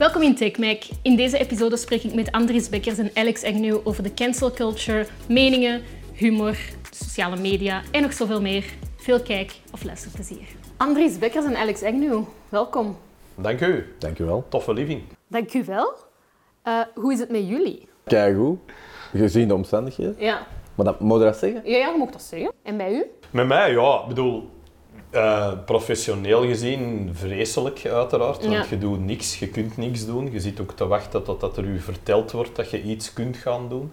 Welkom in TechMac. In deze episode spreek ik met Andries Bekkers en Alex Agnew over de cancel culture, meningen, humor, sociale media en nog zoveel meer. Veel kijk- of luisterplezier. Andries Bekkers en Alex Agnew, welkom. Dank u. Dank u wel. Toffe living. Dank u wel. Eh, hoe is het met jullie? Keigoed, gezien de omstandigheden. Ja. Maar dat, moet je dat zeggen? ja, ja, je mag dat zeggen. En bij u? Met mij, ja, ik bedoel, eh, professioneel gezien vreselijk uiteraard. Want Ja. je doet niks, je kunt niks doen. Je zit ook te wachten totdat er u verteld wordt dat je iets kunt gaan doen.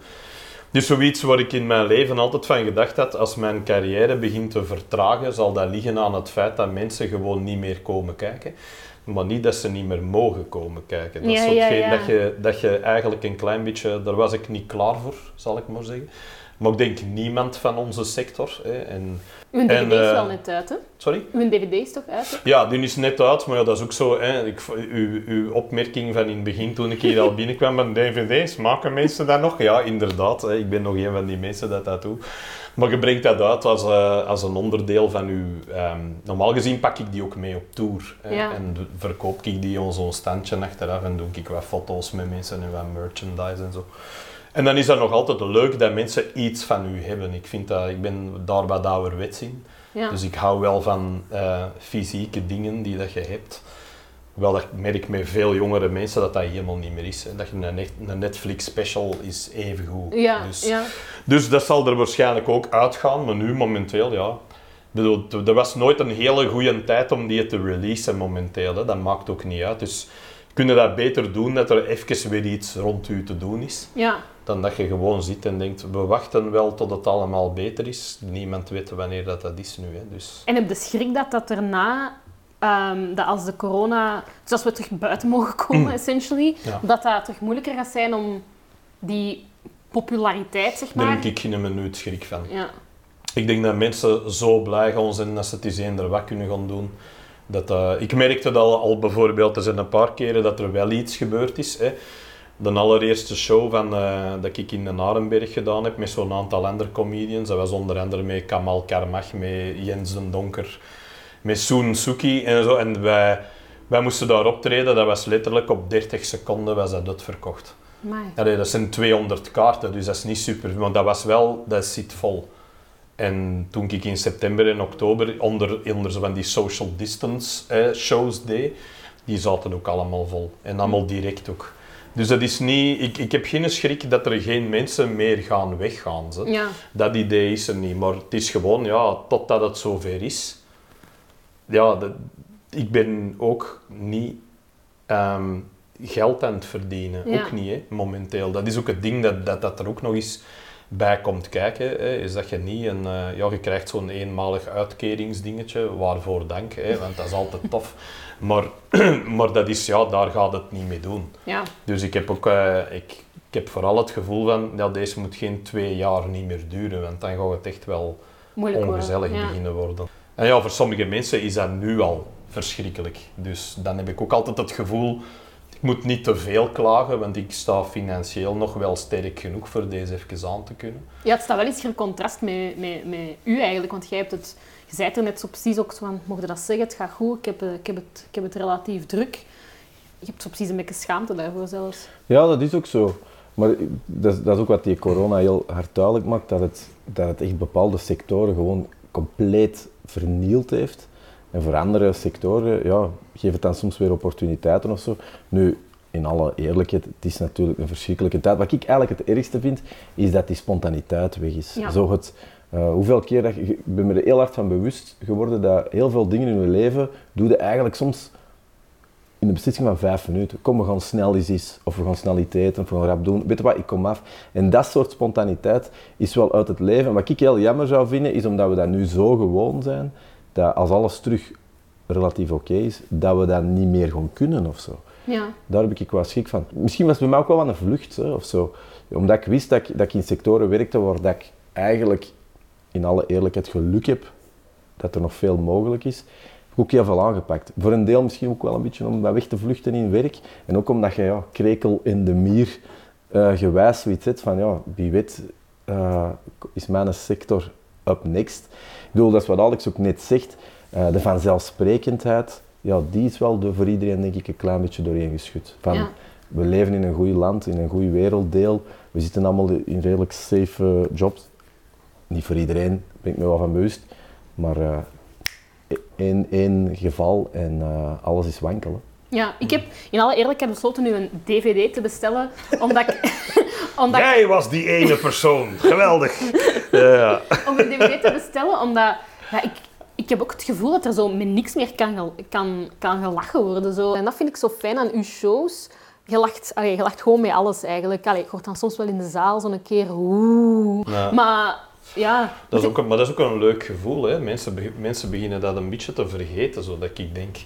Dus zoiets waar ik in mijn leven altijd van gedacht had, als mijn carrière begint te vertragen, zal dat liggen aan het feit dat mensen gewoon niet meer komen kijken. Maar niet dat ze niet meer mogen komen kijken. Dat Ja, is ja, hetgeen ja. Dat, je, dat je eigenlijk een klein beetje... Daar was ik niet klaar voor, zal ik maar zeggen. Maar ik denk niemand van onze sector. Hè. En, Uw DVD En, is eh, wel net uit, hè? sorry? Uw DVD is toch uit, hè? Ja, die is net uit, maar ja, dat is ook zo. Hè. Ik, uw, uw opmerking van in het begin, toen ik hier al binnenkwam met dvd's, maken mensen dat nog? Ja, inderdaad. Hè. Ik ben nog een van die mensen dat dat doet. Maar je brengt dat uit als, eh, als een onderdeel van uw... ehm, normaal gezien pak ik die ook mee op tour. Hè. Ja. En de- verkoop ik die op zo'n standje achteraf en doe ik wat foto's met mensen en wat merchandise en zo. En dan is dat nog altijd leuk dat mensen iets van u hebben. Ik, vind dat, ik ben daar wat ouderwets in. Ja. Dus ik hou wel van eh, fysieke dingen die dat je hebt. Wel, dat merk met veel jongere mensen dat dat helemaal niet meer is. Hè. Dat je een, net- een Netflix special is even goed. Ja, dus, ja. dus dat zal er waarschijnlijk ook uitgaan, maar nu momenteel, ja. Ik bedoel, er was nooit een hele goede tijd om die te releasen momenteel. Hè. Dat maakt ook niet uit. Dus kunnen dat beter doen dat er even weer iets rond u te doen is. ja. Dan dat je gewoon zit en denkt, we wachten wel tot het allemaal beter is. Niemand weet wanneer dat, dat is nu. Hè. Dus. En heb de schrik dat dat erna, ehm, dat als de corona, dus als we terug buiten mogen komen, essentially, Mm. Ja. dat dat terug moeilijker gaat zijn om die populariteit, zeg Daar maar. heb ik geen minuut schrik van. Ja. Ik denk dat mensen zo blij gaan zijn dat ze het eens eender wat kunnen gaan doen. Dat, eh, ik merkte dat al, al bijvoorbeeld, er zijn een paar keren dat er wel iets gebeurd is. Hè. De allereerste show van, eh, dat ik in de Narenberg gedaan heb met zo'n aantal andere comedians. Dat was onder andere met Kamal Karmach, met Jens den Donker, met Soen Suki en zo. En wij, wij moesten daar optreden, dat was letterlijk op 30 seconden was dat uitverkocht. Allee, dat zijn 200 kaarten, dus dat is niet super. Maar dat was wel, dat zit vol. En toen ik in september en oktober onder, onder zo van die social distance eh, shows deed, die zaten ook allemaal vol. En allemaal direct ook. Dus dat is niet, ik, ik heb geen schrik dat er geen mensen meer gaan weggaan. Ze. Ja. Dat idee is er niet. Maar het is gewoon, ja, totdat het zover is. Ja, dat- ik ben ook niet ehm, geld aan het verdienen. Ja. Ook niet, hè, momenteel. Dat is ook het ding dat, dat, dat er ook nog eens bij komt kijken. Hè, is dat je niet een... eh, ja, je krijgt zo'n eenmalig uitkeringsdingetje. Waarvoor dank, hè, want dat is altijd tof. Maar, maar dat is, ja, daar gaat het niet mee doen. ja. Dus ik heb ook... eh, ik, ik heb vooral het gevoel van, ja, deze moet geen twee jaar niet meer duren, want dan gaat het echt wel Moeilijk worden. ongezellig Ja. beginnen worden. En ja, voor sommige mensen is dat nu al verschrikkelijk. Dus dan heb ik ook altijd het gevoel, ik moet niet te veel klagen, want ik sta financieel nog wel sterk genoeg voor deze even aan te kunnen. Ja, het staat wel iets in contrast met, met, met u eigenlijk, want jij hebt het, je zei het er net zo precies ook zo van, mocht je dat zeggen, het gaat goed, ik heb, eh, ik heb, het, ik heb het relatief druk. Je hebt zo precies een beetje schaamte daarvoor zelfs. Ja, dat is ook zo. Maar dat is, dat is ook wat die corona heel hard duidelijk maakt, dat het, dat het echt bepaalde sectoren gewoon compleet vernield heeft. En voor andere sectoren, ja, geeft het dan soms weer opportuniteiten of zo. Nu, in alle eerlijkheid, het is natuurlijk een verschrikkelijke tijd. Wat ik eigenlijk het ergste vind, is dat die spontaniteit weg is. Ja. Zo het, eh, hoeveel keer dat je, ik ben me er heel hard van bewust geworden dat heel veel dingen in je leven doe je eigenlijk soms in de beslissing van vijf minuten. Kom, we gaan snel iets, of we gaan snel iets eten, of we gaan rap doen. Weet je wat, ik kom af. En dat soort spontaniteit is wel uit het leven. Wat ik heel jammer zou vinden, is omdat we dat nu zo gewoon zijn, dat als alles terug relatief oké is, dat we dat niet meer gaan kunnen of zo. Ja. Daar heb ik wel schrik van. Misschien was het bij mij ook wel aan een vlucht hè, of zo. Omdat ik wist dat ik, dat ik in sectoren werkte waar dat ik eigenlijk in alle eerlijkheid geluk heb dat er nog veel mogelijk is. Heb ik ook heel veel aangepakt. Voor een deel misschien ook wel een beetje om dat weg te vluchten in werk. En ook omdat je ja, krekel in de mier eh, gewijs zoiets hebt van ja, wie weet eh, is mijn sector up next. Ik bedoel, dat is wat Alex ook net zegt. Eh, de vanzelfsprekendheid ja, die is wel de, voor iedereen denk ik een klein beetje doorheen geschud. Van, Ja. We leven in een goed land, in een goed werelddeel. We zitten allemaal in redelijk safe eh, jobs. Niet voor iedereen, ben ik me wel van bewust. Maar eh, één, één geval en alles is wankel. Ja, ik heb in alle eerlijkheid besloten nu een dvd te bestellen, omdat ik... omdat Jij was die ene persoon. Geweldig. Ja. om een dvd te bestellen, omdat ja, ik, ik heb ook het gevoel dat er zo met niks meer kan, gel- kan, kan gelachen worden. Zo. En dat vind ik zo fijn aan uw shows. Je lacht, allee, je lacht gewoon met alles eigenlijk. Allee, ik hoor dan soms wel in de zaal zo'n keer oeh. Ja. Maar ja, Dat is ook een, maar dat is ook een leuk gevoel. Hè? Mensen, mensen beginnen dat een beetje te vergeten. Zodat ik denk,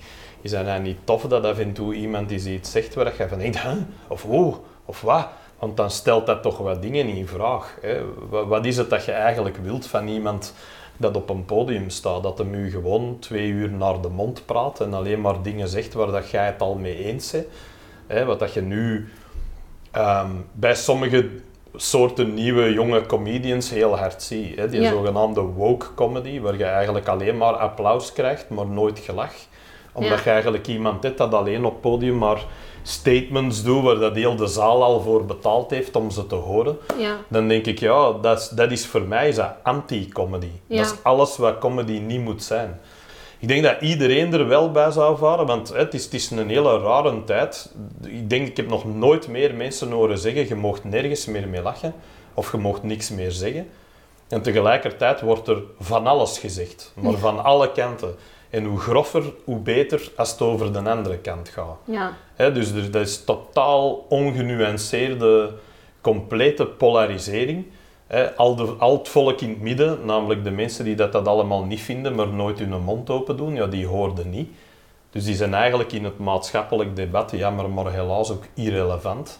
is dat niet tof dat af en toe iemand eens iets zegt waar je van denkt, huh? of oh, of wat? Want dan stelt dat toch wat dingen in vraag. Hè? Wat, is het dat je eigenlijk wilt van iemand dat op een podium staat? Dat hem u gewoon twee uur naar de mond praat en alleen maar dingen zegt waar dat jij het al mee eens bent. Hè? Wat dat je nu ehm, bij sommige soorten nieuwe jonge comedians heel hard ziet. Hè? Die Ja. zogenaamde woke comedy, waar je eigenlijk alleen maar applaus krijgt, maar nooit gelach. Omdat je eigenlijk iemand hebt dat alleen op podium maar statements doet waar dat heel de zaal al voor betaald heeft om ze te horen. ja, Dan denk ik, ja, dat is, dat is voor mij is dat anti-comedy. Dat is alles wat comedy niet moet zijn. Ik denk dat iedereen er wel bij zou varen, want het is, het is een hele rare tijd. Ik denk, ik heb nog nooit meer mensen horen zeggen, je mocht nergens meer mee lachen, of je mocht niks meer zeggen. En tegelijkertijd wordt er van alles gezegd, maar van alle kanten. En hoe groffer, hoe beter als het over de andere kant gaat. ja, dus er, dat is totaal ongenuanceerde, complete polarisering. Al, de, al het volk in het midden, namelijk de mensen die dat, dat allemaal niet vinden, maar nooit hun mond open doen, ja, die hoorden niet. Dus die zijn eigenlijk in het maatschappelijk debat, jammer maar helaas ook irrelevant.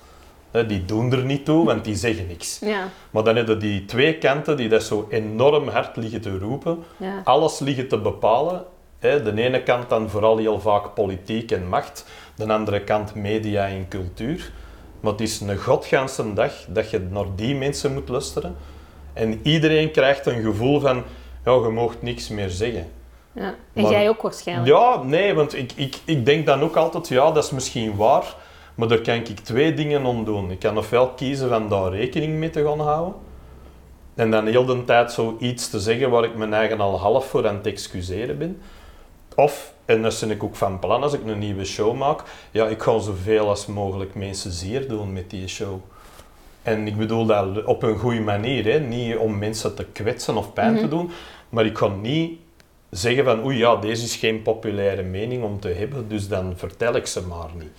Die doen er niet toe, want die zeggen niks. ja, Maar dan hebben die twee kanten die dat zo enorm hard liggen te roepen, ja. alles liggen te bepalen. De ene kant dan vooral heel vaak politiek en macht, de andere kant media en cultuur. Maar het is een godganse dag dat je naar die mensen moet luisteren. En iedereen krijgt een gevoel van, ja, je mag niks meer zeggen. ja. En Maar- jij ook waarschijnlijk. Ja, nee, want ik, ik, ik denk dan ook altijd, ja, dat is misschien waar, maar daar kan ik twee dingen om doen. Ik kan ofwel kiezen van daar rekening mee te gaan houden, en dan heel de tijd zo iets te zeggen waar ik mijn eigen al half voor aan het excuseren ben. Of, en dat ben ik ook van plan als ik een nieuwe show maak, ja, ik ga zoveel als mogelijk mensen zeer doen met die show. En ik bedoel dat op een goede manier, hè? niet om mensen te kwetsen of pijn te doen, maar ik ga niet zeggen van oei ja, deze is geen populaire mening om te hebben, dus dan vertel ik ze maar niet.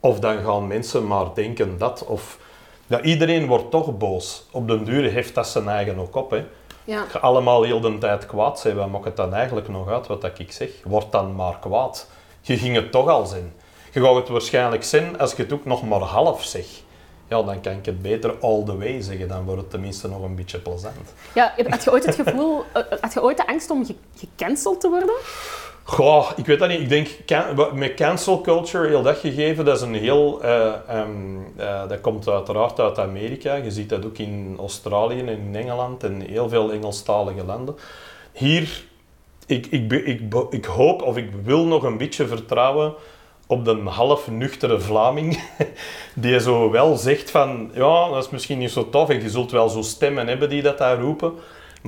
Of dan gaan mensen maar denken dat, of... Ja, iedereen wordt toch boos. Op den duur heeft dat zijn eigen ook op. Hè. Ja. Als je allemaal heel de tijd kwaad zijn, wat maakt het dan eigenlijk nog uit wat dat ik zeg? Word dan maar kwaad. Je ging het toch al zijn. Je gaat het waarschijnlijk zijn als je het ook nog maar half zegt. Ja, dan kan ik het beter all the way zeggen. Dan wordt het tenminste nog een beetje plezant. Ja, had je ooit het gevoel, eh, had je ooit de angst om ge- gecanceld te worden? Goh, ik weet dat niet. Ik denk, met cancel culture, heel dat gegeven, dat is een heel... eh, ehm, eh, dat komt uiteraard uit Amerika. Je ziet dat ook in Australië en in Engeland en heel veel Engelstalige landen. Hier, ik, ik, ik, ik hoop of ik wil nog een beetje vertrouwen op de half nuchtere Vlaming, die zo wel zegt van, ja, dat is misschien niet zo tof en je zult wel zo stemmen hebben die dat daar roepen,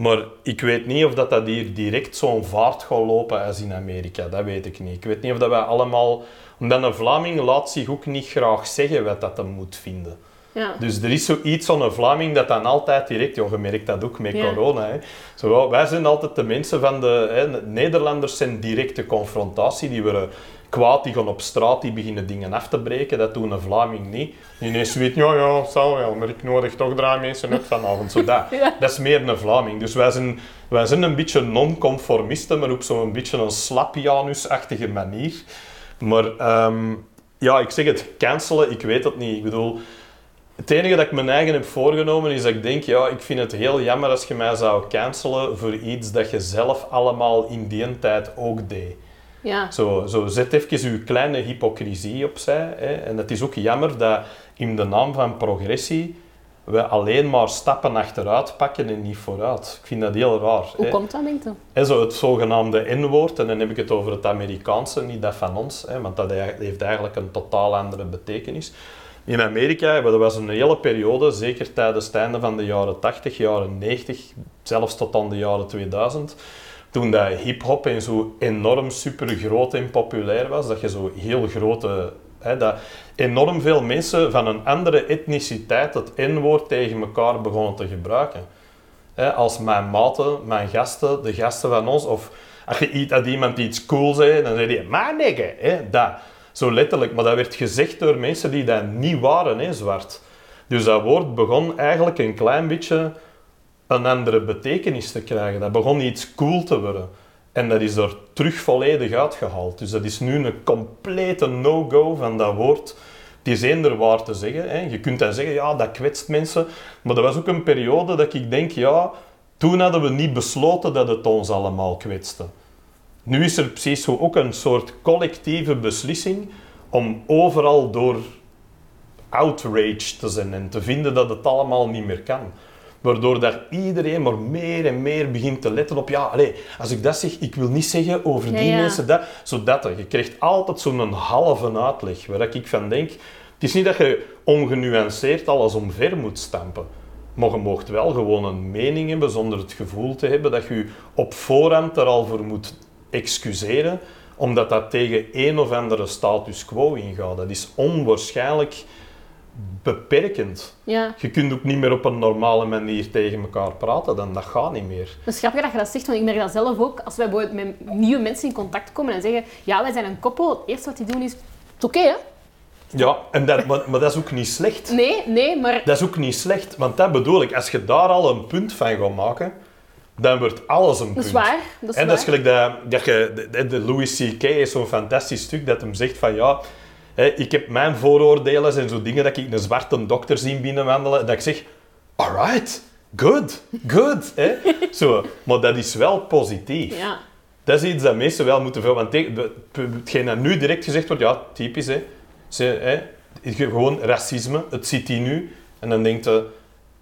maar ik weet niet of dat, dat hier direct zo'n vaart gaat lopen als in Amerika. Dat weet ik niet. Ik weet niet of dat wij allemaal... Omdat een Vlaming laat zich ook niet graag zeggen wat dat hem moet vinden. Ja. Dus er is zoiets van een Vlaming dat dan altijd direct... Je merkt dat ook met Ja. corona. Hè. Zo, wij zijn altijd de mensen van de... Hè, de Nederlanders zijn directe confrontatie. Die worden kwaad, die gaan op straat, die beginnen dingen af te breken. Dat doen een Vlaming niet. Die ineens weet, ja, ja, zal wel, maar ik nodig toch drie mensen uit vanavond. Zo dat. Ja. dat is meer een Vlaming. Dus wij zijn, wij zijn een beetje non-conformisten, maar op zo'n beetje een slapjanusachtige manier. Maar ehm, ja, ik zeg het, cancelen, ik weet het niet. Ik bedoel, het enige dat ik mijn eigen heb voorgenomen is dat ik denk, ja, ik vind het heel jammer als je mij zou cancelen voor iets dat je zelf allemaal in die tijd ook deed. Ja. Zo, zo zet even uw kleine hypocrisie opzij. Hè. En het is ook jammer dat in de naam van progressie we alleen maar stappen achteruit pakken en niet vooruit. Ik vind dat heel raar. Hoe hè. komt dat, denk je? Zo het zogenaamde N-woord, en dan heb ik het over het Amerikaanse, niet dat van ons, hè, want dat heeft eigenlijk een totaal andere betekenis. In Amerika, dat was een hele periode, zeker tijdens het einde van de jaren 80, jaren 90, zelfs tot aan de jaren 2000, toen dat hip-hop en zo enorm super groot en populair was, dat je zo heel grote. Dat enorm veel mensen van een andere etniciteit het N-woord tegen elkaar begonnen te gebruiken. Als mijn maten, mijn gasten, de gasten van ons, of als je iemand iets cool zei, dan zei hij, maar nigga, hè, dat. Zo letterlijk, maar dat werd gezegd door mensen die dat niet waren, hè, zwart. Dus dat woord begon eigenlijk een klein beetje een andere betekenis te krijgen. Dat begon iets cool te worden. En dat is er terug volledig uitgehaald. Dus dat is nu een complete no-go van dat woord. Het is eender waar te zeggen. Hè. Je kunt dan zeggen, ja, dat kwetst mensen. Maar dat was ook een periode dat ik denk, ja, toen hadden we niet besloten dat het ons allemaal kwetste. Nu is er precies zo ook een soort collectieve beslissing om overal door outrage te zijn en te vinden dat het allemaal niet meer kan. Waardoor dat iedereen maar meer en meer begint te letten op, ja, allez, als ik dat zeg, ik wil niet zeggen over die Ja, ja. mensen dat, zodat er. Je krijgt altijd zo'n halve uitleg, waar ik van denk, het is niet dat je ongenuanceerd alles omver moet stampen. Maar je moogt wel gewoon een mening hebben zonder het gevoel te hebben dat je je op voorhand er al voor moet excuseren, omdat dat tegen een of andere status quo ingaat. Dat is onwaarschijnlijk beperkend. Ja. Je kunt ook niet meer op een normale manier tegen elkaar praten, dan dat gaat niet meer. Het is grappig dat je dat zegt, want ik merk dat zelf ook. Als wij bijvoorbeeld met nieuwe mensen in contact komen en zeggen, ja, wij zijn een koppel, het eerste wat die doen is, het is oké hè? Ja, en dat, maar, maar dat is ook niet slecht. Nee, nee, maar Dat is ook niet slecht, want dat bedoel ik. Als je daar al een punt van gaat maken, dan wordt alles een dat punt. is waar. Dat is En dat is gelijk dat, dat je, de, de Louis C.K. is zo'n fantastisch stuk dat hem zegt van ja, hè, ik heb mijn vooroordelen en zo dingen dat ik een zwarte dokter zie binnenwandelen, dat ik zeg, alright, good, good. Hè? Zo, maar dat is wel positief. Ja. Dat is iets dat mensen wel moeten veel. Want hetgeen dat nu direct gezegd wordt, ja, typisch hè. Ze, hè gewoon racisme, het zit in u. En dan denkt je,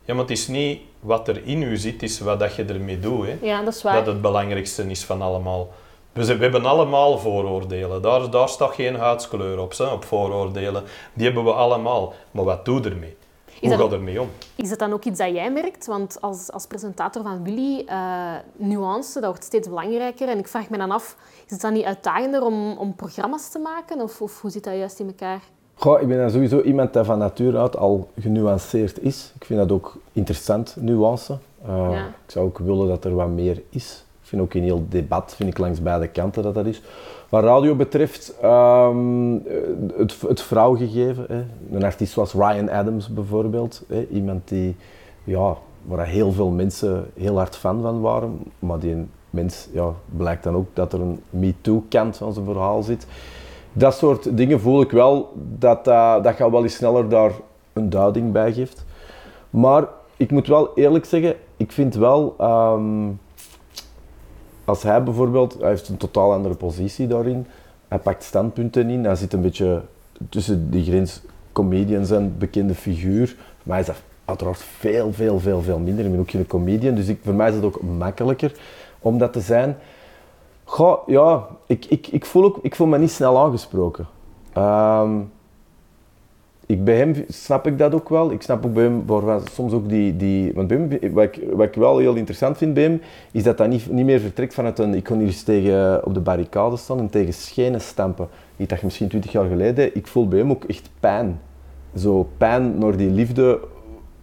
ja, maar het is niet wat er in u zit, het is wat dat je ermee doet. Hè. ja, dat is waar. Dat het belangrijkste is van allemaal. We, zijn- we hebben allemaal vooroordelen. Daar, daar staat geen huidskleur op, hè, op vooroordelen. Die hebben we allemaal. Maar wat doe je ermee? Hoe dat- ga je ermee om? Is het dan ook iets dat jij merkt? Want als, als presentator van Willy, eh, nuance, dat wordt steeds belangrijker. En ik vraag me dan af, is het dan niet uitdagender om, om programma's te maken? Of, of hoe zit dat juist in elkaar? Goh, ik ben dan sowieso iemand die van nature uit al genuanceerd is. Ik vind dat ook interessant, nuance. Uh, Ja. Ik zou ook willen dat er wat meer is. Ik vind ook in heel debat, vind ik langs beide kanten dat dat is. Wat radio betreft, ehm, het, het vrouwgegeven. Hè. Een artiest zoals Ryan Adams bijvoorbeeld. Hè. Iemand die, ja, waar heel veel mensen heel hard fan van waren. Maar die mens, ja, blijkt dan ook dat er een MeToo-kant van zijn verhaal zit. Dat soort dingen voel ik wel dat dat, je wel eens sneller daar een duiding bij geeft. Maar ik moet wel eerlijk zeggen, ik vind wel, ehm, als hij bijvoorbeeld, hij heeft een totaal andere positie daarin, hij pakt standpunten in, hij zit een beetje tussen die grens comedians en bekende figuur, maar hij is dat uiteraard veel, veel, veel, veel minder. Ik ben ook geen comedian, dus ik, voor mij is het ook makkelijker om dat te zijn. Goh, ja, ik, ik, ik, voel ook, ik voel me niet snel aangesproken. Ehm, ik, bij hem snap ik dat ook wel. Ik snap ook bij hem waar soms ook die... die want bij hem, wat, ik, wat ik wel heel interessant vind bij hem, is dat dat niet, niet meer vertrekt vanuit een... Ik kon hier eens tegen, op de barricade staan en tegen schenen stampen. Iets dat je misschien twintig jaar geleden... Ik voel bij hem ook echt pijn. Zo pijn naar die liefde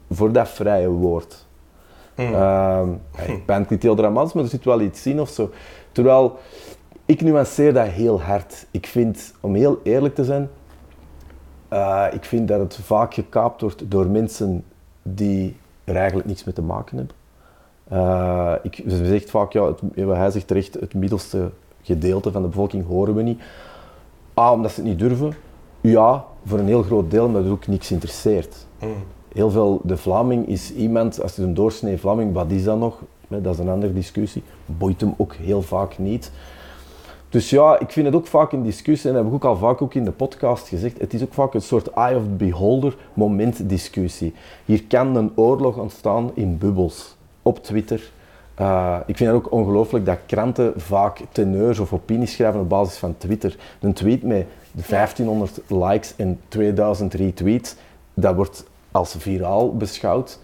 voor dat vrije woord. Ehm, hey, pijn klinkt heel dramatisch, maar er zit wel iets in of zo. Terwijl, ik nuanceer dat heel hard. Ik vind, om heel eerlijk te zijn, uh, ik vind dat het vaak gekaapt wordt door mensen die er eigenlijk niks mee te maken hebben. Uh, ik, ze zegt vaak, ja, het, hij zegt terecht, het middelste gedeelte van de bevolking horen we niet. A, omdat ze het niet durven. Ja, voor een heel groot deel, omdat het ook niks interesseert. Mm. Heel veel, de Vlaming is iemand, als het een doorsnee Vlaming, wat is dat nog? Dat is een andere discussie. Boeit hem ook heel vaak niet. Dus ja, ik vind het ook vaak in discussie, en dat heb ik ook al vaak ook in de podcast gezegd, het is ook vaak een soort eye of the beholder moment discussie. Hier kan een oorlog ontstaan in bubbels, op Twitter. Uh, ik vind het ook ongelooflijk dat kranten vaak teneurs of opinies schrijven op basis van Twitter. Een tweet met 1500 likes en 2000 retweets, dat wordt als viraal beschouwd.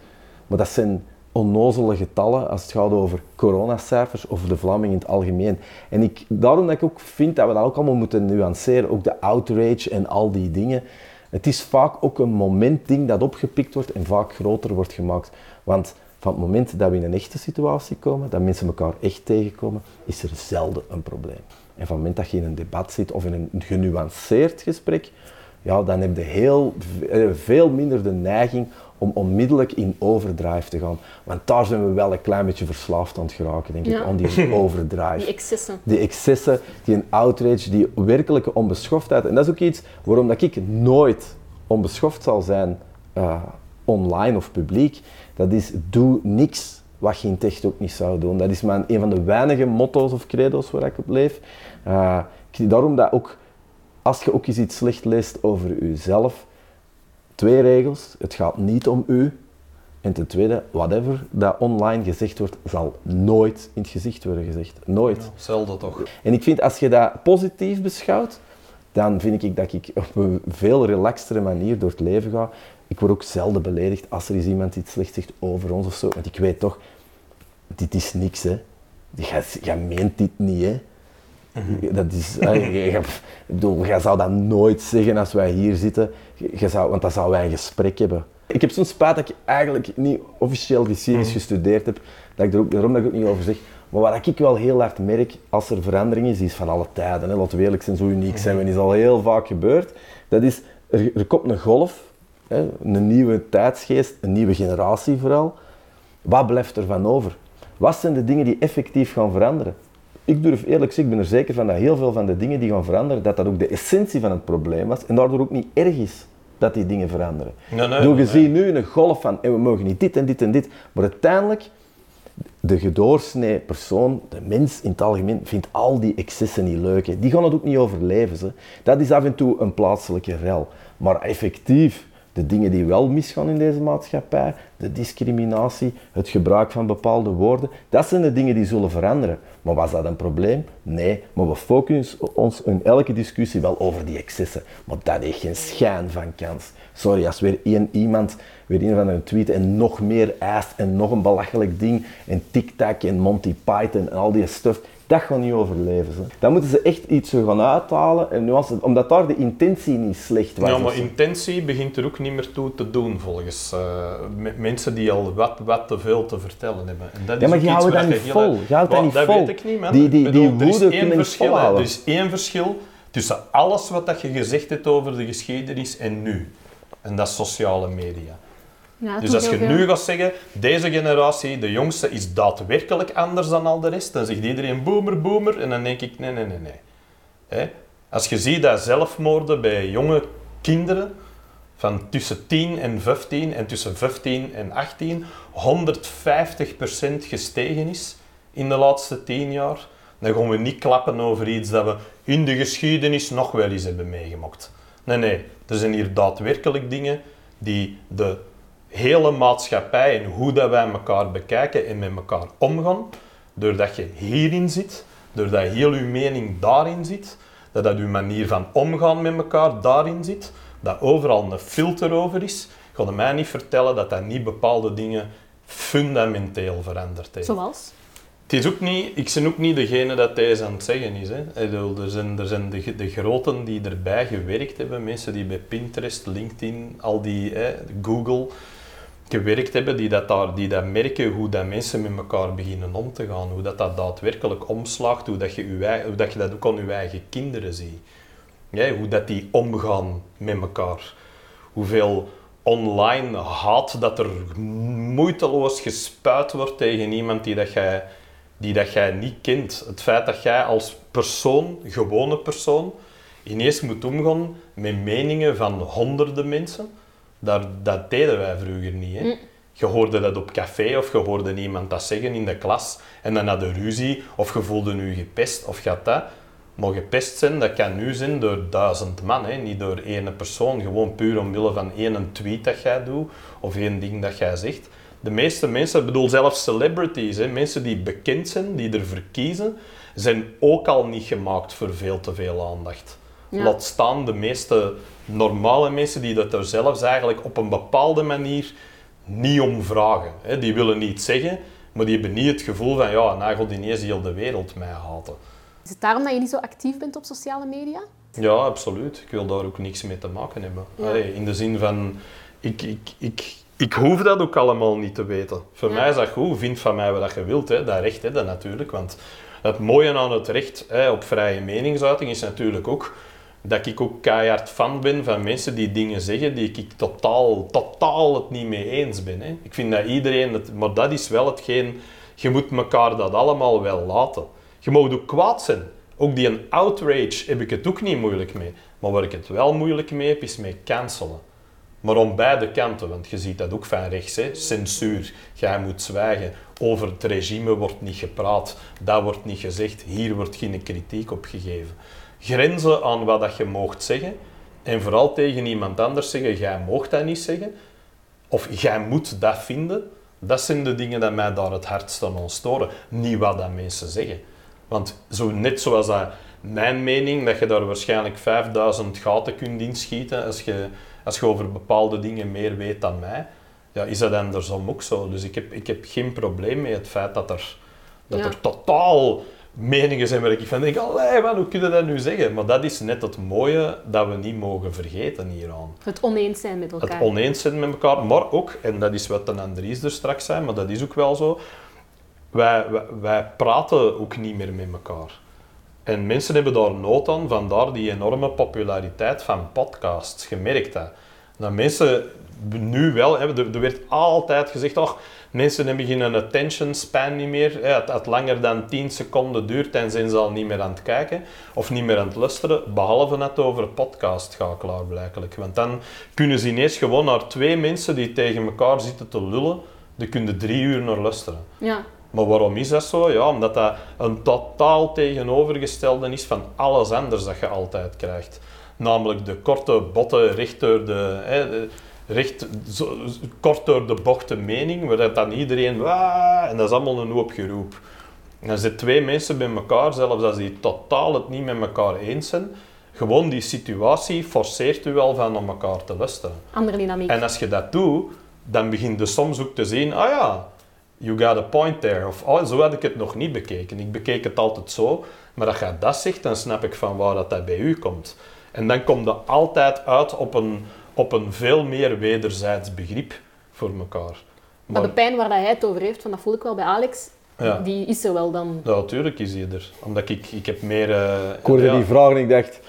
Maar dat zijn onnozele getallen als het gaat over coronacijfers of de Vlaming in het algemeen. En ik, daarom dat ik ook vind dat we dat ook allemaal moeten nuanceren, ook de outrage en al die dingen. Het is vaak ook een momentding dat opgepikt wordt en vaak groter wordt gemaakt. Want van het moment dat we in een echte situatie komen, dat mensen elkaar echt tegenkomen, is er zelden een probleem. En van het moment dat je in een debat zit of in een genuanceerd gesprek, ja, dan heb je heel, eh, veel minder de neiging om onmiddellijk in overdrive te gaan. Want daar zijn we wel een klein beetje verslaafd aan het geraken, denk ik, aan die overdrive. Die excessen. Die excessen, die een outrage, die werkelijke onbeschoftheid. En dat is ook iets waarom dat ik nooit onbeschoft zal zijn uh, online of publiek. Dat is, doe niks wat geen tech ook niet zou doen. Dat is mijn, een van de weinige motto's of credo's waar ik op leef. Uh, daarom dat ook, als je ook eens iets slecht leest over jezelf, Twee regels. Het gaat niet om u. En ten tweede, whatever dat online gezegd wordt, zal nooit in het gezicht worden gezegd. Nooit. Ja, zelden toch. En ik vind, als je dat positief beschouwt, dan vind ik dat ik op een veel relaxtere manier door het leven ga. Ik word ook zelden beledigd als er is iemand iets slecht zegt over ons of zo. Want ik weet toch, dit is niks, hè. Jij, meent dit niet, hè. Mhm. Dat is, je, bedoel, jij zou dat nooit zeggen als wij hier zitten, je zou, want dan zouden wij een gesprek hebben. Ik heb zo'n spijt dat ik eigenlijk niet officieel geschiedenis mhm. gestudeerd heb, dat ik er ook, daarom dat ik ook niet over zeg. Maar wat ik wel heel hard merk als er verandering is, die is van alle tijden. Hè. Laten we eerlijk zijn, zo uniek zijn we, is al heel vaak gebeurd. Dat is, er, er komt een golf, hè, een nieuwe tijdsgeest, een nieuwe generatie vooral. Wat blijft er van over? Wat zijn de dingen die effectief gaan veranderen? Ik durf eerlijk zeggen, ik ben er zeker van dat heel veel van de dingen die gaan veranderen, dat dat ook de essentie van het probleem was en daardoor ook niet erg is dat die dingen veranderen. Nee, nee, Door je nu een golf van, en we mogen niet dit en dit en dit, maar uiteindelijk, de gedoorsnee persoon, de mens in het algemeen, vindt al die excessen niet leuk. Die gaan het ook niet overleven. Ze. Dat is af en toe een plaatselijke rel. Maar effectief, de dingen die wel misgaan in deze maatschappij, de discriminatie, het gebruik van bepaalde woorden, dat zijn de dingen die zullen veranderen. Maar was dat een probleem? Nee, maar we focussen ons in elke discussie wel over die excessen. Maar dat heeft geen schijn van kans. Sorry, als weer één iemand weer een van een tweet en nog meer eist en nog een belachelijk ding en TikTok en Monty Python en al die stuff, dat gaat niet overleven. Ze. Dan moeten ze echt iets gaan uithalen, en nuance, omdat daar de intentie niet slecht was. Ja, maar intentie begint er ook niet meer toe te doen, volgens uh, mensen die al wat, wat te veel te vertellen hebben. En dat ja, maar je houdt dat niet vol. Je houdt dat niet vol. Dat weet ik niet, man. Die, die, die er, is één verschil, er is één verschil tussen alles wat dat je gezegd hebt over de geschiedenis en nu. En dat is sociale media dus als je nu gaat zeggen, deze generatie, de jongste, is daadwerkelijk anders dan al de rest, dan zegt iedereen boomer, boomer, en dan denk ik, nee, nee, nee, nee. Als je ziet dat zelfmoorden bij jonge kinderen van tussen 10 en 15 en tussen 15 en 18 150% gestegen is in de laatste 10 jaar, dan gaan we niet klappen over iets dat we in de geschiedenis nog wel eens hebben meegemaakt. Nee, nee, er zijn hier daadwerkelijk dingen die de hele maatschappij en hoe dat wij elkaar bekijken en met elkaar omgaan, doordat je hierin zit, doordat heel je mening daarin zit, dat dat je manier van omgaan met elkaar daarin zit, dat overal een filter over is, ga je mij niet vertellen dat dat niet bepaalde dingen fundamenteel veranderd heeft. Zoals? Het is ook niet, ik ben ook niet degene dat deze aan het zeggen is. Hè. Er zijn, er zijn de, de groten die erbij gewerkt hebben, mensen die bij Pinterest, LinkedIn, al die, hè, Google, gewerkt hebben, die dat, daar, die dat merken hoe dat mensen met elkaar beginnen om te gaan, hoe dat, dat daadwerkelijk omslaagt, hoe dat je, je, hoe dat, je dat ook aan je eigen kinderen ziet. Ja, hoe dat die omgaan met elkaar. Hoeveel online haat dat er moeiteloos gespuit wordt tegen iemand die dat jij, die dat jij niet kent. Het feit dat jij als persoon, gewone persoon, ineens moet omgaan met meningen van honderden mensen dat, dat deden wij vroeger niet. Hè. Mm. Je hoorde dat op café of je hoorde iemand dat zeggen in de klas en dan had je ruzie of je voelde je gepest of gaat dat. Maar gepest zijn, dat kan nu zijn door duizend man, hè? niet door één persoon. Gewoon puur omwille van één tweet dat jij doet of één ding dat jij zegt. De meeste mensen, ik bedoel zelfs celebrities, hè? mensen die bekend zijn, die ervoor kiezen, zijn ook al niet gemaakt voor veel te veel aandacht. Ja. Laat staan de meeste normale mensen die dat er zelfs eigenlijk op een bepaalde manier niet om vragen. Hè? Die willen niet zeggen, maar die hebben niet het gevoel van ja, nou gaat ineens heel de wereld mij haten. Is het daarom dat je niet zo actief bent op sociale media? Ja, absoluut. Ik wil daar ook niks mee te maken hebben. Ja. Allee, in de zin van, ik, ik, ik, ik hoef dat ook allemaal niet te weten. Voor Ja. mij is dat goed. Vind van mij wat je wilt. Hè. Dat recht, hè, dat natuurlijk. Want het mooie aan het recht hè, op vrije meningsuiting is natuurlijk ook dat ik ook keihard fan ben van mensen die dingen zeggen die ik totaal, totaal het niet mee eens ben. Hè. Ik vind dat iedereen, het, maar dat is wel hetgeen, je moet elkaar dat allemaal wel laten. Je mag ook kwaad zijn. Ook die een outrage heb ik het ook niet moeilijk mee. Maar waar ik het wel moeilijk mee heb, is mee cancelen. Maar om beide kanten, want je ziet dat ook van rechts, hè? censuur. Jij moet zwijgen. Over het regime wordt niet gepraat. Dat wordt niet gezegd. Hier wordt geen kritiek op gegeven. Grenzen aan wat dat je moogt zeggen. En vooral tegen iemand anders zeggen, jij moogt dat niet zeggen. Of jij moet dat vinden. Dat zijn de dingen die mij daar het hardst aan storen. Niet wat dat mensen zeggen. Want zo, net zoals dat mijn mening, dat je daar waarschijnlijk 5000 gaten kunt inschieten als je, als je over bepaalde dingen meer weet dan mij, ja, is dat andersom ook zo. Dus ik heb, ik heb geen probleem met het feit dat er, dat Ja. er totaal meningen zijn waar ik van denk, allee, man, hoe kun je dat nu zeggen? Maar dat is net het mooie dat we niet mogen vergeten hieraan. Het oneens zijn met elkaar. Het oneens zijn met elkaar, maar ook, en dat is wat de Andries er straks zei, maar dat is ook wel zo, wij, wij, wij praten ook niet meer met elkaar. En mensen hebben daar nood aan, vandaar die enorme populariteit van podcasts. Je merkt dat. Dat mensen nu wel, hè, er, er werd altijd gezegd, ach, mensen hebben geen attention span niet meer. Het, het langer dan 10 seconden duurt en zijn ze al niet meer aan het kijken of niet meer aan het luisteren, behalve net over podcast gaat klaarblijkelijk. Want dan kunnen ze ineens gewoon naar twee mensen die tegen elkaar zitten te lullen, die kunnen drie uur naar luisteren. Ja. Maar waarom is dat zo? Ja, omdat dat een totaal tegenovergestelde is van alles anders dat je altijd krijgt. Namelijk de korte botten, recht door de, hè, de- recht, zo, kort door de bochte mening, waar dat dan iedereen, "Waa", en dat is allemaal een hoop geroep. En dan zitten twee mensen bij elkaar, zelfs als die totaal het niet met elkaar eens zijn, gewoon die situatie forceert u wel van om elkaar te luisteren. Andere dynamiek. En als je dat doet, dan begin je soms ook te zien, ah ja, you got a point there. Of oh, zo had ik het nog niet bekeken. Ik bekeek het altijd zo. Maar als je dat zegt, dan snap ik van waar dat, dat bij u komt. En dan komt dat altijd uit op een, op een veel meer wederzijds begrip voor elkaar. Maar de pijn waar dat hij het over heeft, van dat voel ik wel bij Alex, Ja. die is er wel dan. Ja, natuurlijk is die er. Omdat ik, ik heb meer... eh, Ik hoorde ja. die vraag en ik dacht,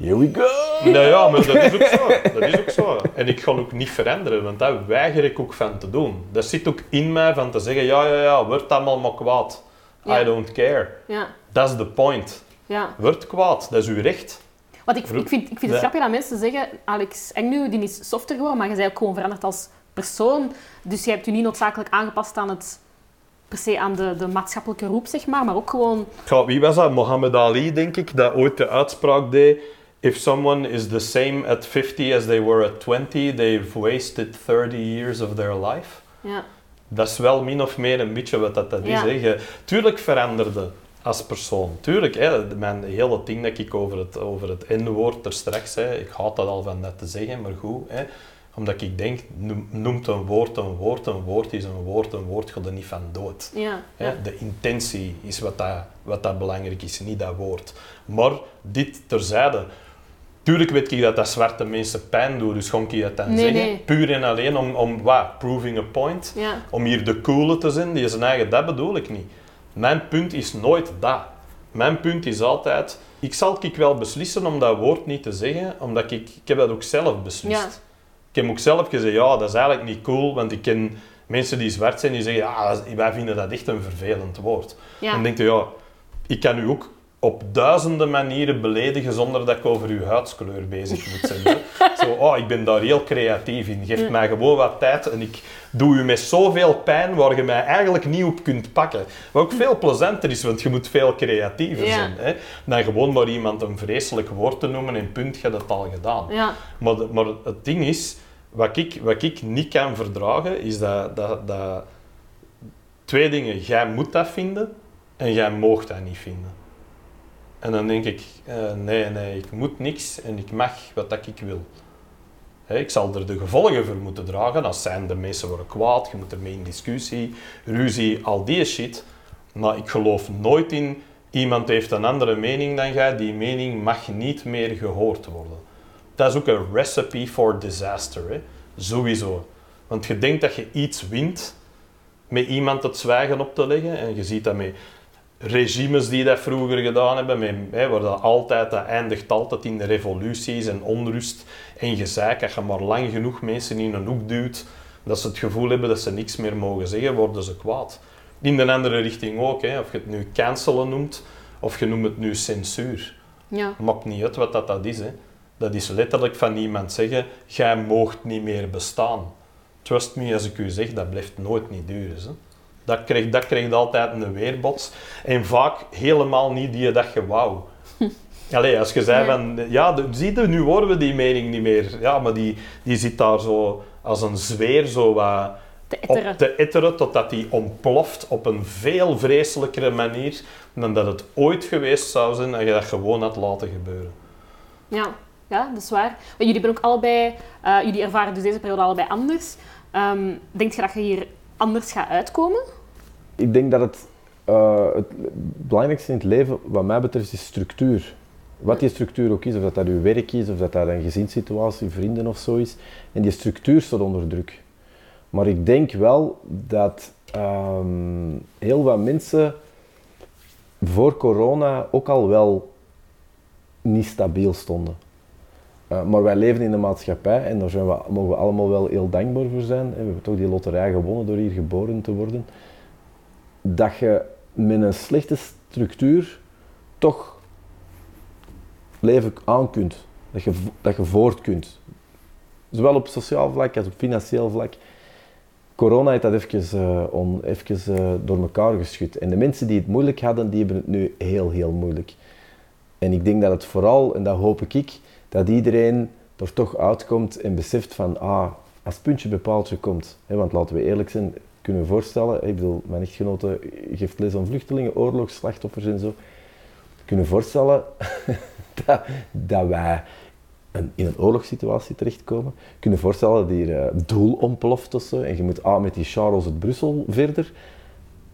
here we go. Nou ja, maar dat is ook zo. Dat is ook zo. En ik ga ook niet veranderen, want dat weiger ik ook van te doen. Dat zit ook in mij van te zeggen, ja, ja, ja, word allemaal maar kwaad. Ja. I don't care. Ja. Dat is de point. ja. Word kwaad, dat is uw recht. Want ik, ik, vind, ik vind het grappig dat mensen zeggen, Alex Engnu, die is softer geworden, maar je bent ook gewoon veranderd als persoon. Dus je hebt je niet noodzakelijk aangepast aan het, per se aan de, de maatschappelijke roep, zeg maar, maar ook gewoon... Ja, wie was dat? Mohammed Ali, denk ik, dat ooit de uitspraak deed. If someone is the same at 50 as they were at 20, they've wasted 30 years of their life. Ja. Dat is wel min of meer een beetje wat dat, dat is. Hè. Je, tuurlijk veranderde als persoon. Tuurlijk, hè, mijn hele ding dat ik over het, over het N-woord er straks, hè, ik haat dat al van net te zeggen, maar goed. Hè, omdat ik denk, noem- noemt een woord een woord, een woord is een woord, een woord gaat er niet van dood. Ja. De intentie is wat, dat, wat dat belangrijk is, niet dat woord. Maar dit terzijde. Tuurlijk weet ik dat dat zwarte mensen pijn doet, dus gewoon ik dat dan Nee, zeggen. nee. Puur en alleen om, om wat? Proving a point Ja. om hier de coole te zijn, die zijn eigen, dat bedoel ik niet. Mijn punt is nooit dat. Mijn punt is altijd, ik zal ik wel beslissen om dat woord niet te zeggen, omdat ik, ik heb dat ook zelf beslist. Ja. Ik heb ook zelf gezegd, ja, dat is eigenlijk niet cool, want ik ken mensen die zwart zijn, die zeggen, ja, wij vinden dat echt een vervelend woord. Ja. Dan denk je, ja, ik kan u ook op duizenden manieren beledigen zonder dat ik over uw huidskleur bezig moet zijn. Zo, oh, ik ben daar heel creatief in. Geef mij gewoon wat tijd en ik doe u met zoveel pijn waar je mij eigenlijk niet op kunt pakken. Wat ook veel plezanter is, want je moet veel creatiever Ja. zijn. Hè? Dan gewoon maar iemand een vreselijk woord te noemen en punt, je hebt het al gedaan. Ja. Maar, maar het ding is, wat ik, wat ik niet kan verdragen, is dat, dat, dat... Twee dingen. Jij moet dat vinden en jij moogt dat niet vinden. En dan denk ik, eh, nee, nee, ik moet niks en ik mag wat dat ik wil. Ik zal er de gevolgen voor moeten dragen. Dat zijn de mensen worden kwaad, je moet ermee in discussie, ruzie, al die shit. Maar ik geloof nooit in iemand heeft een andere mening dan jij, die mening mag niet meer gehoord worden. Dat is ook een recipe for disaster, sowieso. Want je denkt dat je iets wint met iemand het zwijgen op te leggen. En je ziet dat met regimes die dat vroeger gedaan hebben, met, hè, waar dat altijd, dat eindigt altijd in revoluties en onrust en gezeik. Als je maar lang genoeg mensen in een hoek duwt, dat ze het gevoel hebben dat ze niks meer mogen zeggen, worden ze kwaad. In de andere richting ook, hè. of je het nu cancelen noemt, of je noemt het nu censuur. Ja. Maakt niet uit wat dat, dat is. Hè. Dat is letterlijk van iemand zeggen, jij moogt niet meer bestaan. Trust me, als ik u zeg, dat blijft nooit niet duren. Hè. Dat krijgt, dat krijgt altijd een weerbots. En vaak helemaal niet die dat je wou. Allee, als je zei van, ja, de- zie je, nu horen we die mening niet meer. Ja, maar die, die zit daar zo als een zweer zo wat Te etteren. op te etteren totdat die ontploft op een veel vreselijkere manier dan dat het ooit geweest zou zijn als je dat gewoon had laten gebeuren. Ja, ja, dat is waar. Maar jullie hebben ook allebei, eh, jullie ervaren dus deze periode allebei anders. Ehm denk je dat je hier anders gaat uitkomen? Ik denk dat het, eh, het belangrijkste in het leven, wat mij betreft, is structuur. Wat die structuur ook is, of dat dat uw werk is, of dat dat een gezinssituatie, vrienden of zo is. En die structuur staat onder druk. Maar ik denk wel dat ehm, heel wat mensen voor corona ook al wel niet stabiel stonden. Eh, maar wij leven in een maatschappij en daar zijn we, mogen we allemaal wel heel dankbaar voor zijn. hè. We hebben toch die loterij gewonnen door hier geboren te worden. Dat je met een slechte structuur toch leven aan kunt. Dat je, dat je voort kunt. Zowel op sociaal vlak als op financieel vlak. Corona heeft dat even, eh, on, eh, door elkaar geschud. En de mensen die het moeilijk hadden, die hebben het nu heel, heel moeilijk. En ik denk dat het vooral, en dat hoop ik, dat iedereen er toch uitkomt en beseft van, ah, als puntje bij paaltje komt. Hè, want laten we eerlijk zijn, kunnen we voorstellen, ik bedoel, mijn echtgenote geeft les aan vluchtelingen, oorlogsslachtoffers en zo. Kunnen voorstellen dat, dat wij in een oorlogssituatie terechtkomen. Kunnen voorstellen dat hier eh, doel ontploft of zo. En je moet aan met die Charles het Brussel verder.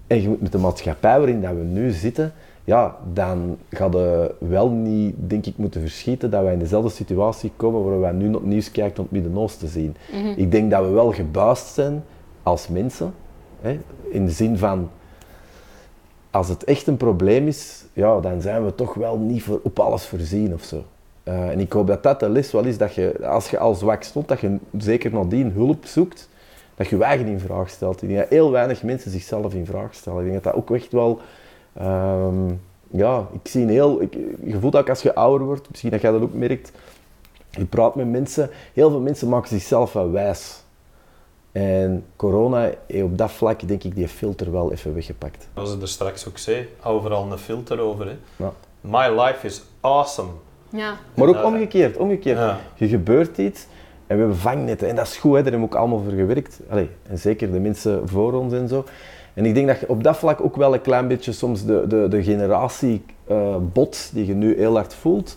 En je moet met de maatschappij waarin dat we nu zitten, ja, dan gaat je wel niet, denk ik, moeten verschieten dat wij in dezelfde situatie komen waar wij nu het nieuws kijken om het Midden-Oosten zien. Ik denk dat we wel gebuist zijn als mensen, hè, in de zin van, als het echt een probleem is, ja, dan zijn we toch wel niet voor, op alles voorzien of zo. Eh, en ik hoop dat dat de les wel is, dat je, als je al zwak stond, dat je zeker nadien hulp zoekt, dat je je eigen in vraag stelt. Ik denk dat heel weinig mensen zichzelf in vraag stellen. Ik denk dat dat ook echt wel... ehm, ja, ik zie een heel... Ik, je voelt ook als je ouder wordt, misschien dat jij dat ook merkt, je praat met mensen, heel veel mensen maken zichzelf wel wijs. En corona heeft op dat vlak, denk ik, die filter wel even weggepakt. Zoals ik er straks ook zei, overal een filter over. Hè. Ja. My life is awesome. Ja. Maar ook omgekeerd, omgekeerd. Ja. Je gebeurt iets en we hebben vangnetten. En dat is goed, hè. daar hebben we ook allemaal voor gewerkt. Allee, en zeker de mensen voor ons en zo. En ik denk dat je op dat vlak ook wel een klein beetje soms de, de, de generatie eh, bot die je nu heel hard voelt,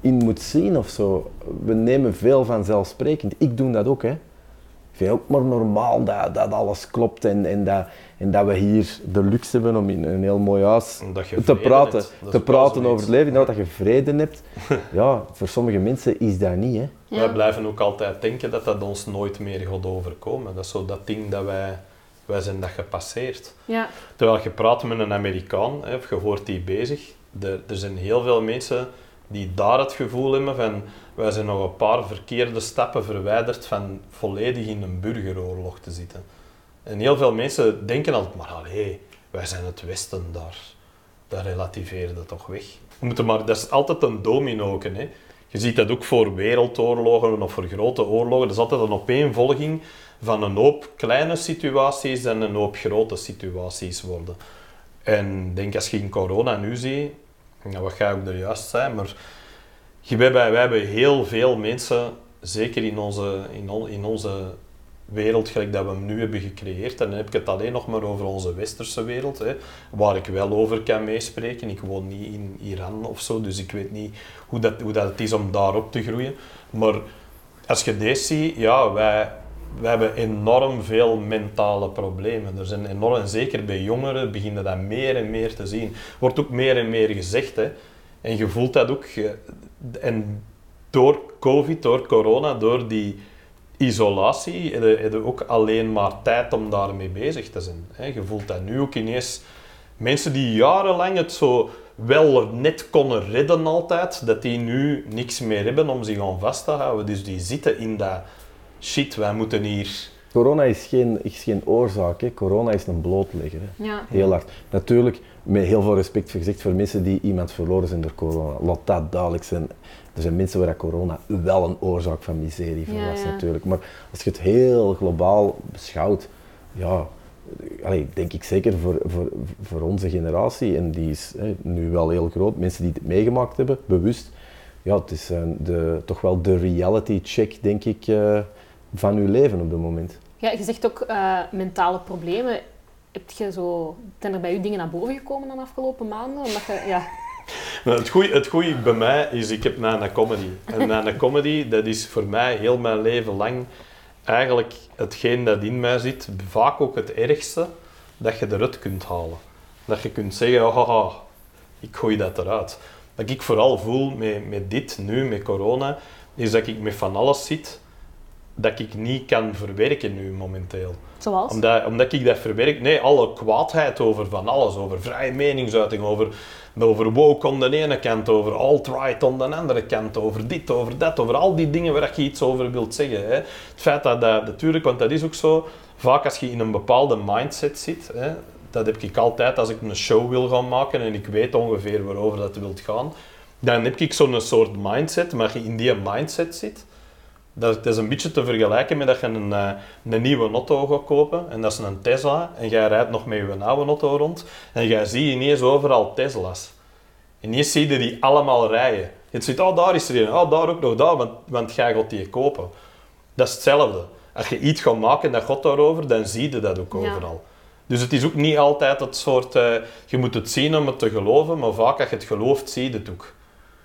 in moet zien of zo. We nemen veel vanzelfsprekend. Ik doe dat ook, hè. Ik vind het ook maar normaal dat, dat alles klopt en, en, dat, en dat we hier de luxe hebben om in een heel mooi huis te praten, te praten over het leven. Nou, dat je vrede hebt. Ja, voor sommige mensen is dat niet. Hè. Ja. Wij blijven ook altijd denken dat dat ons nooit meer gaat overkomen. Dat is zo dat ding dat wij, wij zijn dat gepasseerd. Ja. Terwijl je praat met een Amerikaan, hè, of je hoort die bezig, er, er zijn heel veel mensen die daar het gevoel hebben van wij zijn nog een paar verkeerde stappen verwijderd van volledig in een burgeroorlog te zitten. En heel veel mensen denken altijd maar, allee, wij zijn het Westen daar. Dat relativeerde toch weg. We moeten maar, dat is altijd een domino. Hè. Je ziet dat ook voor wereldoorlogen of voor grote oorlogen. Dat is altijd een opeenvolging van een hoop kleine situaties en een hoop grote situaties worden. En denk als je in corona nu ziet, nou, wat ga ook er juist zijn, maar wij hebben heel veel mensen, zeker in onze, in, in onze wereld gelijk dat we hem nu hebben gecreëerd. En dan heb ik het alleen nog maar over onze westerse wereld, hè, waar ik wel over kan meespreken. Ik woon niet in Iran of zo, dus ik weet niet hoe dat, hoe dat het is om daarop te groeien. Maar als je deze ziet, ja, wij, wij hebben enorm veel mentale problemen. Er zijn enorm, zeker bij jongeren beginnen dat meer en meer te zien. Wordt ook meer en meer gezegd. Hè. En je voelt dat ook. En door COVID, door corona, door die isolatie, heb je ook alleen maar tijd om daarmee bezig te zijn. Je voelt dat nu ook ineens. Mensen die jarenlang het zo wel net konden redden altijd, dat die nu niks meer hebben om zich aan vast te houden. Dus die zitten in dat shit, wij moeten hier... Corona is geen, is geen oorzaak, hè. corona is een blootlegger. Hè. Ja. Heel hard. Natuurlijk, met heel veel respect gezegd voor mensen die iemand verloren zijn door corona. Laat dat duidelijk zijn. Er zijn mensen waar corona wel een oorzaak van miserie voor was, natuurlijk. Maar als je het heel globaal beschouwt, ja, allee, denk ik zeker voor, voor, voor onze generatie, en die is hè, nu wel heel groot, mensen die het meegemaakt hebben, bewust, ja, het is uh, de, toch wel de reality check, denk ik, uh, van uw leven op dit moment. Ja, je zegt ook uh, mentale problemen. Heb je zo, zijn er bij u dingen naar boven gekomen de afgelopen maanden? Omdat je, ja, het goede het goeie bij mij is, ik heb na een comedy. En na een comedy, dat is voor mij heel mijn leven lang eigenlijk hetgeen dat in mij zit, vaak ook het ergste, dat je eruit kunt halen. Dat je kunt zeggen, oh, oh, ik gooi dat eruit. Wat ik vooral voel met, met dit nu, met corona, is dat ik met van alles zit dat ik niet kan verwerken nu momenteel. Zoals? Omdat, omdat ik dat verwerk, nee, alle kwaadheid over van alles, over vrije meningsuiting, over, over woke aan de ene kant, over alt-right aan de andere kant, over dit, over dat, over al die dingen waar je iets over wilt zeggen. Hè. Het feit dat dat, natuurlijk, want dat is ook zo, vaak als je in een bepaalde mindset zit, hè, dat heb ik altijd als ik een show wil gaan maken en ik weet ongeveer waarover dat wilt gaan, dan heb ik zo'n soort mindset, maar als je in die mindset zit, dat, is een beetje te vergelijken met dat je een, eh, een nieuwe auto gaat kopen en dat is een Tesla en jij rijdt nog met je oude auto rond en jij ziet ineens overal Tesla's. En ineens zie je die allemaal rijden. Je ziet, oh daar is er een, oh daar ook nog, daar, want, want jij gaat die kopen. Dat is hetzelfde. Als je iets gaat maken en dat gaat daarover, dan zie je dat ook overal. Dus het is ook niet altijd het soort, uh, je moet het zien om het te geloven, maar vaak als je het gelooft, zie je het ook.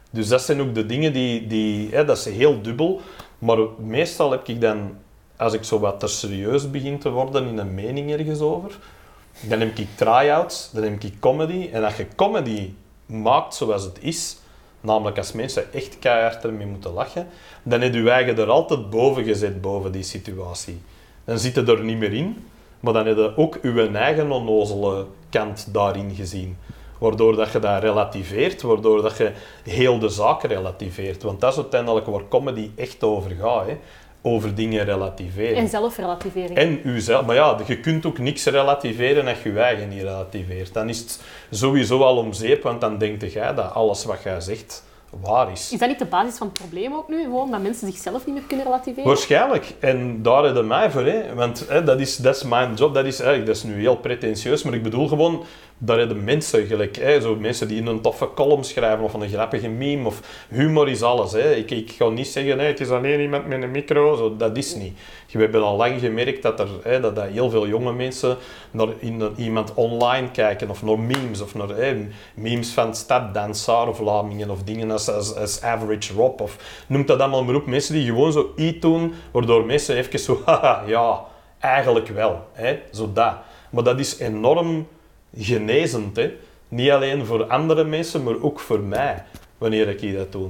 Dus dat zijn ook de dingen die, die hè, dat is heel dubbel. Maar meestal heb ik dan, als ik zo wat te serieus begin te worden in een mening ergens over, dan heb ik try-outs, dan heb ik comedy. En als je comedy maakt zoals het is, namelijk als mensen echt keihard ermee moeten lachen, dan heb je eigen er altijd boven gezet, boven die situatie. Dan zit je er niet meer in, maar dan heb je ook je eigen onnozele kant daarin gezien. Waardoor dat je dat relativeert, waardoor dat je heel de zaak relativeert. Want dat is uiteindelijk waar comedy echt over gaat. Hè? Over dingen relativeren. En zelfrelativering. En uzelf. Maar ja, je kunt ook niks relativeren als je je eigen niet relativeert. Dan is het sowieso al om zeep, want dan denkt jij dat alles wat jij zegt waar is. Is dat niet de basis van het probleem ook nu? Gewoon dat mensen zichzelf niet meer kunnen relativeren? Waarschijnlijk. En daar hebben mij voor. Hè. Want hè, dat, is, dat is mijn job. Dat is, hè, dat is nu heel pretentieus, maar ik bedoel gewoon daar hebben mensen gelijk, hè, zo mensen die in een toffe column schrijven of een grappige meme of humor is alles. Hè. Ik, ik ga niet zeggen, nee, het is alleen iemand met een micro, zo, dat is niet. We hebben al lang gemerkt dat er hè, dat, dat heel veel jonge mensen naar in, iemand online kijken of naar memes of naar hè, memes van staddansaar of Lamingen of dingen als, als, als, Average Rob of noem dat allemaal maar op. Mensen die gewoon zo iets doen waardoor mensen even zo, haha, ja, eigenlijk wel. Hè, zo dat. Maar dat is enorm genezend. Hè? Niet alleen voor andere mensen, maar ook voor mij, wanneer ik dat doe.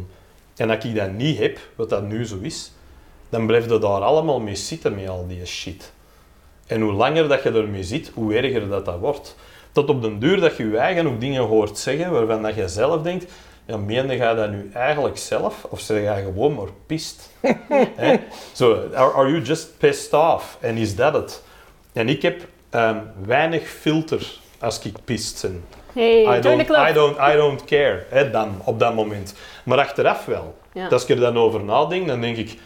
En als ik dat niet heb, wat dat nu zo is, dan blijf je daar allemaal mee zitten met al die shit. En hoe langer dat je ermee zit, hoe erger dat, dat wordt. Tot op den duur dat je je eigen ook dingen hoort zeggen waarvan dat je zelf denkt, ja, meende je dat nu eigenlijk zelf? Of zeg je gewoon maar pist? so, are, are, you just pissed off? En is dat het? En ik heb um, weinig filter als ik pist ben. Hey, I, don't. I, don't, I don't care, hè, dan, op dat moment. Maar achteraf wel. Ja. Als ik er dan over nadenk, dan denk ik,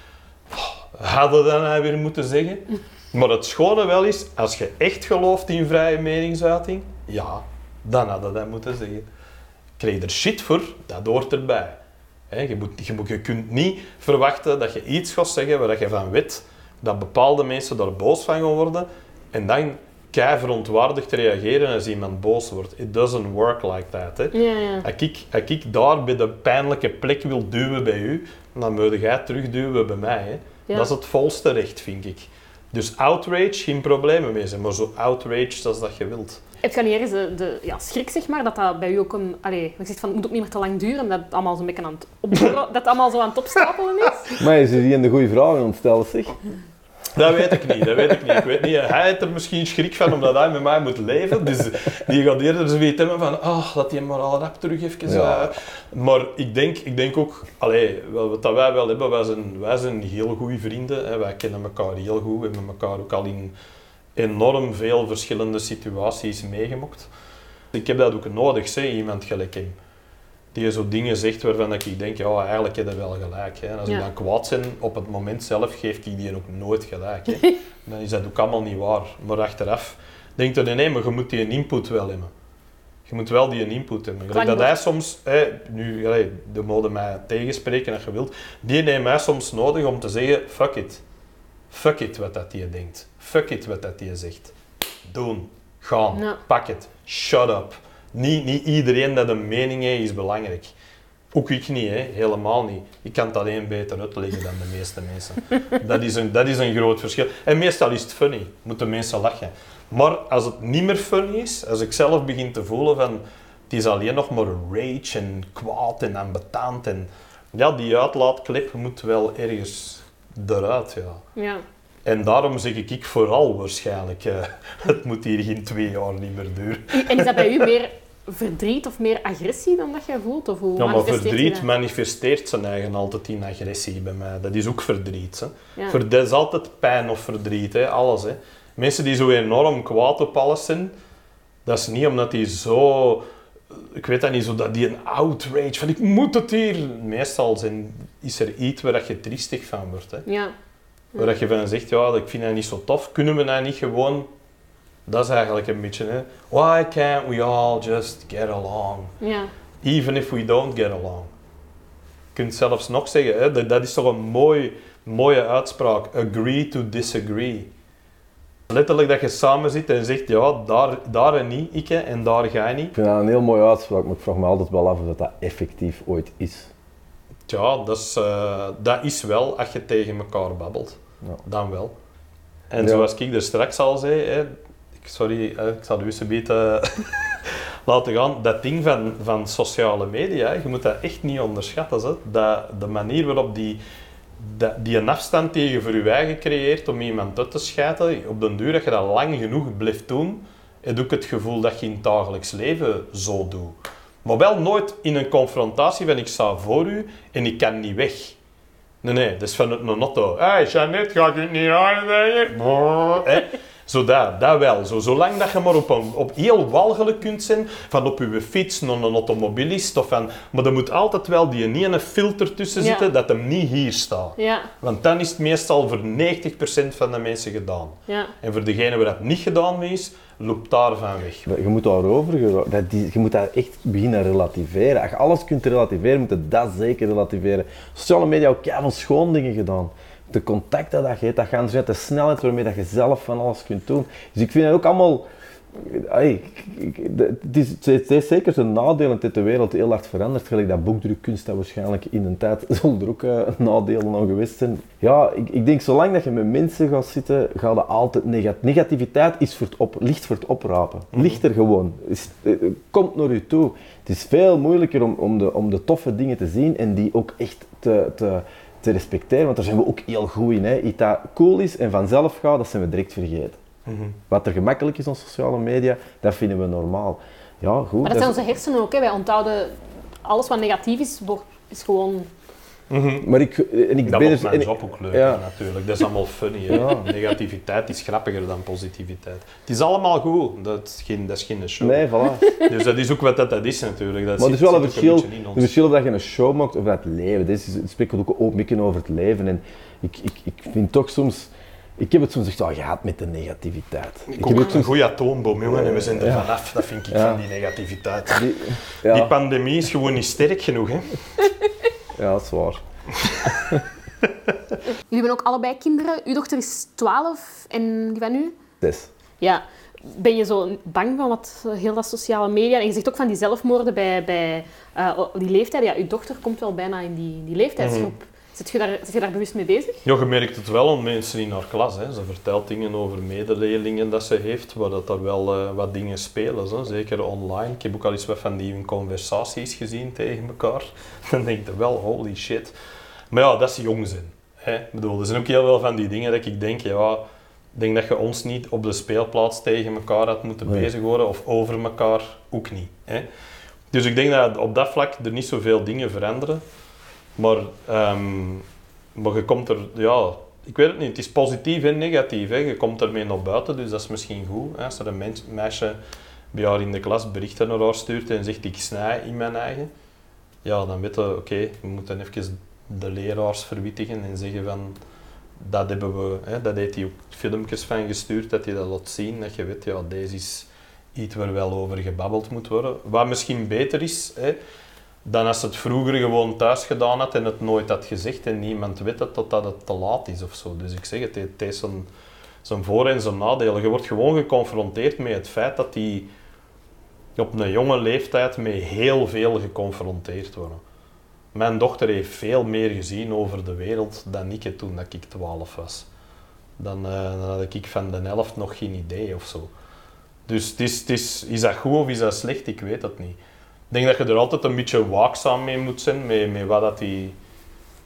oh, hadden dat nou weer moeten zeggen? Maar het schone wel is, als je echt gelooft in vrije meningsuiting, ja, dan hadden dat moeten zeggen. Krijg je er shit voor, dat hoort erbij. Hè, je, moet, je, moet, je kunt niet verwachten dat je iets gaat zeggen waar je van weet dat bepaalde mensen daar boos van gaan worden en dan kei verontwaardigd reageren als iemand boos wordt. It doesn't work like that. Hè. Ja, ja. Als ik, als ik daar bij de pijnlijke plek wil duwen bij u, dan moet jij terugduwen bij mij. Hè. Ja. Dat is het volste recht, vind ik. Dus outrage, geen problemen mee zijn, maar zo outraged als dat je wilt. Heb je niet ergens de, de ja, schrik, zeg maar, dat dat bij u ook een... Allee, je zegt van, het moet ook niet meer te lang duren, dat het allemaal zo'n beetje aan het, opborrelen- dat het allemaal zo aan het opstapelen is? Maar is er hier een goede vraag aan het stellen, zeg? Dat weet ik niet, dat weet ik niet. Ik weet niet, hij heeft er misschien schrik van omdat hij met mij moet leven. Dus die gaat eerder zoiets hebben van, ah, dat hij maar al rap terug even... Ja. eh. Maar ik denk, ik denk ook, allee, wat dat wij wel hebben, wij zijn, wij zijn heel goede vrienden. Hè. Wij kennen elkaar heel goed, we hebben elkaar ook al in enorm veel verschillende situaties meegemokt. Ik heb dat ook nodig, zeg, iemand gelijk hem. Die zo dingen zegt waarvan ik denk, ja, eigenlijk heb je wel gelijk. Hè. En als Ja. ik dan kwaad ben, op het moment zelf geef ik die ook nooit gelijk. Hè. dan is dat ook allemaal niet waar. Maar achteraf denk je, nee, maar je moet die een input wel hebben. Je moet wel die een input hebben. Gelijk dat hij soms, hè, nu, de mode mij tegenspreken als je wilt, die neemt mij soms nodig om te zeggen, fuck it. Fuck it wat dat die denkt. Fuck it wat dat die zegt. Doen. Gaan. Pak het. Shut up. Niet, niet iedereen dat een mening heeft is belangrijk. Ook ik niet, hè. helemaal niet. Ik kan het alleen beter uitleggen dan de meeste mensen. Dat is, een, dat is een groot verschil. En meestal is het funny, moeten mensen lachen. Maar als het niet meer funny is, als ik zelf begin te voelen van het is alleen nog maar rage en kwaad en ambetant en ja, die uitlaatklep moet wel ergens eruit, ja. Ja. En daarom zeg ik, ik vooral waarschijnlijk, eh, het moet hier geen twee jaar niet meer duren. En is dat bij u meer verdriet of meer agressie dan dat jij voelt? Of hoe Ja, maar je verdriet manifesteert zijn eigen altijd in agressie bij mij. Dat is ook verdriet. Hè. Ja. Dat is altijd pijn of verdriet, hè. alles. Hè. Mensen die zo enorm kwaad op alles zijn, dat is niet omdat die zo... Ik weet dat niet, zo dat die een outrage van ik moet het hier... Meestal zijn, is er iets waar je triestig van wordt. Hè. Ja. Waar dat je van zegt, ja, ik vind dat niet zo tof. Kunnen we dat niet gewoon... Dat is eigenlijk een beetje, hè. Why can't we all just get along? Ja. Even if we don't get along. Je kunt zelfs nog zeggen, hè, dat, dat is toch een mooi, mooie uitspraak. Agree to disagree. Letterlijk dat je samen zit en zegt, ja, daar, daar en niet, ik en daar ga je niet. Ik vind dat een heel mooie uitspraak, maar ik vraag me altijd wel af of dat, dat effectief ooit is. Ja, dat is, eh, dat is wel als je tegen elkaar babbelt. Ja. Dan wel. En Ja. zoals ik er straks al zei, hè, ik, sorry, hè, ik zal de USB eh, laten gaan. Dat ding van, van sociale media, je moet dat echt niet onderschatten. Hè. Dat, de manier waarop die, dat, die een afstand die je voor je eigen creëert om iemand uit te schijten, op den duur, dat je dat lang genoeg blijft doen, heb ook het gevoel dat je in het dagelijks leven zo doet. Maar wel nooit in een confrontatie van ik sta voor u en ik kan niet weg. Nee, nee, dat is van het nonotto. Hé, hey, Jeannette, ga ik het niet aanzeggen? Brrr, hè. Zo dat, dat wel. Zo, zolang dat je maar op, een, op heel walgelijk kunt zijn, van op je fiets naar een automobilist, of van, maar er moet altijd wel die ene filter tussen Ja. zitten dat hem niet hier staat. Ja. Want dan is het meestal voor 90% van de mensen gedaan. Ja. En voor degene waar dat niet gedaan is, loopt daarvan weg. Je moet daarover, gera- dat die- je moet dat echt beginnen relativeren. Als je alles kunt relativeren, moet je dat zeker relativeren. Sociale media hebben ook van schoon dingen gedaan. De contacten dat je hebt, dat gaan ze uit de snelheid waarmee dat je zelf van alles kunt doen. Dus ik vind het ook allemaal... Het, is, het zeker zijn nadelen dat de wereld heel hard verandert. Gelijk dat boekdrukkunst, dat waarschijnlijk in een tijd zullen er ook eh, nadelen aan geweest zijn. Ja, ik, ik denk zolang dat je met mensen gaat zitten, ga je altijd negat Negativiteit is voor het op, ligt voor het oprapen. Ligt er gewoon. Is, eh, komt naar je toe. Het is veel moeilijker om, om, de, om de toffe dingen te zien en die ook echt te, te, te respecteren. Want daar zijn we ook heel goed in. Hè. Iets dat cool is en vanzelf gaat, dat zijn we direct vergeten. Wat er gemakkelijk is op sociale media, dat vinden we normaal. Ja, goed. Maar dat dat zijn is- onze hersenen ook. Hè. Wij onthouden alles wat negatief is, wordt, is gewoon Maar ik, en ik Dat ben er- mijn job ook leuk ja. natuurlijk. Dat is allemaal funny. Hè? Ja. Negativiteit is grappiger dan positiviteit. Het is allemaal goed. Dat is geen, dat is geen show. Nee, voilà. Dus dat is ook wat dat, dat is natuurlijk. Dat Maar er zit- is wel een verschil, verschil of dat je een show maakt of dat leven. Dit is, het spreekt ook een beetje over het leven. En ik, ik, ik vind toch soms... Ik heb het soms echt al gehad met de negativiteit. Ik heb ook het een goede atoomboom, jongen, en we zijn er Ja. vanaf. Dat vind ik Ja. van die negativiteit. Die, ja, Die pandemie is gewoon niet sterk genoeg. Hè? ja, dat is waar. Jullie hebben ook allebei kinderen. Uw dochter is 12 en die van u? Des. Ja. Ben je zo bang van wat heel dat sociale media... En je zegt ook van die zelfmoorden bij, bij eh, die leeftijd. Ja, uw dochter komt wel bijna in die, die leeftijdsgroep. Zit, je daar, zit je daar bewust mee bezig? Ja, je merkt het wel aan mensen in haar klas. Hè. Ze vertelt dingen over medeleerlingen dat ze heeft, waar dat er wel eh, wat dingen spelen. Hè. Zeker online. Ik heb ook al eens wat van die conversaties gezien tegen elkaar. Dan denk je wel, holy shit. Maar ja, dat is jong zijn. Hè. Ik bedoel, er zijn ook heel veel van die dingen dat ik denk, ja, ik denk dat je ons niet op de speelplaats tegen elkaar had moeten Nee. bezig worden, of over elkaar ook niet. Hè. Dus ik denk dat op dat vlak er niet zoveel dingen veranderen. Maar, ehm, maar je komt er, ja, ik weet het niet, het is positief en negatief. Hè. Je komt ermee naar buiten, dus dat is misschien goed. Hè. Als er een meisje bij haar in de klas berichten naar haar stuurt en zegt ik snij in mijn eigen, ja, dan weet je, oké, we moeten even de leraars verwittigen en zeggen van, dat hebben we, hè, dat heeft hij ook filmpjes van gestuurd, dat hij dat laat zien, dat je weet, ja, deze is iets waar wel over gebabbeld moet worden. Wat misschien beter is, hè, dan als het vroeger gewoon thuis gedaan had en het nooit had gezegd en niemand weet het totdat het te laat is of zo. Dus ik zeg het, het heeft zijn, zijn voor- en zijn nadelen. Je wordt gewoon geconfronteerd met het feit dat die op een jonge leeftijd met heel veel geconfronteerd worden. Mijn dochter heeft veel meer gezien over de wereld dan ik het toen dat ik 12 was. Dan, dan had ik van de helft nog geen idee of zo. Dus is, is, is dat goed of is dat slecht? Ik weet het niet. Denk dat je er altijd een beetje waakzaam mee moet zijn, met, met wat, dat die,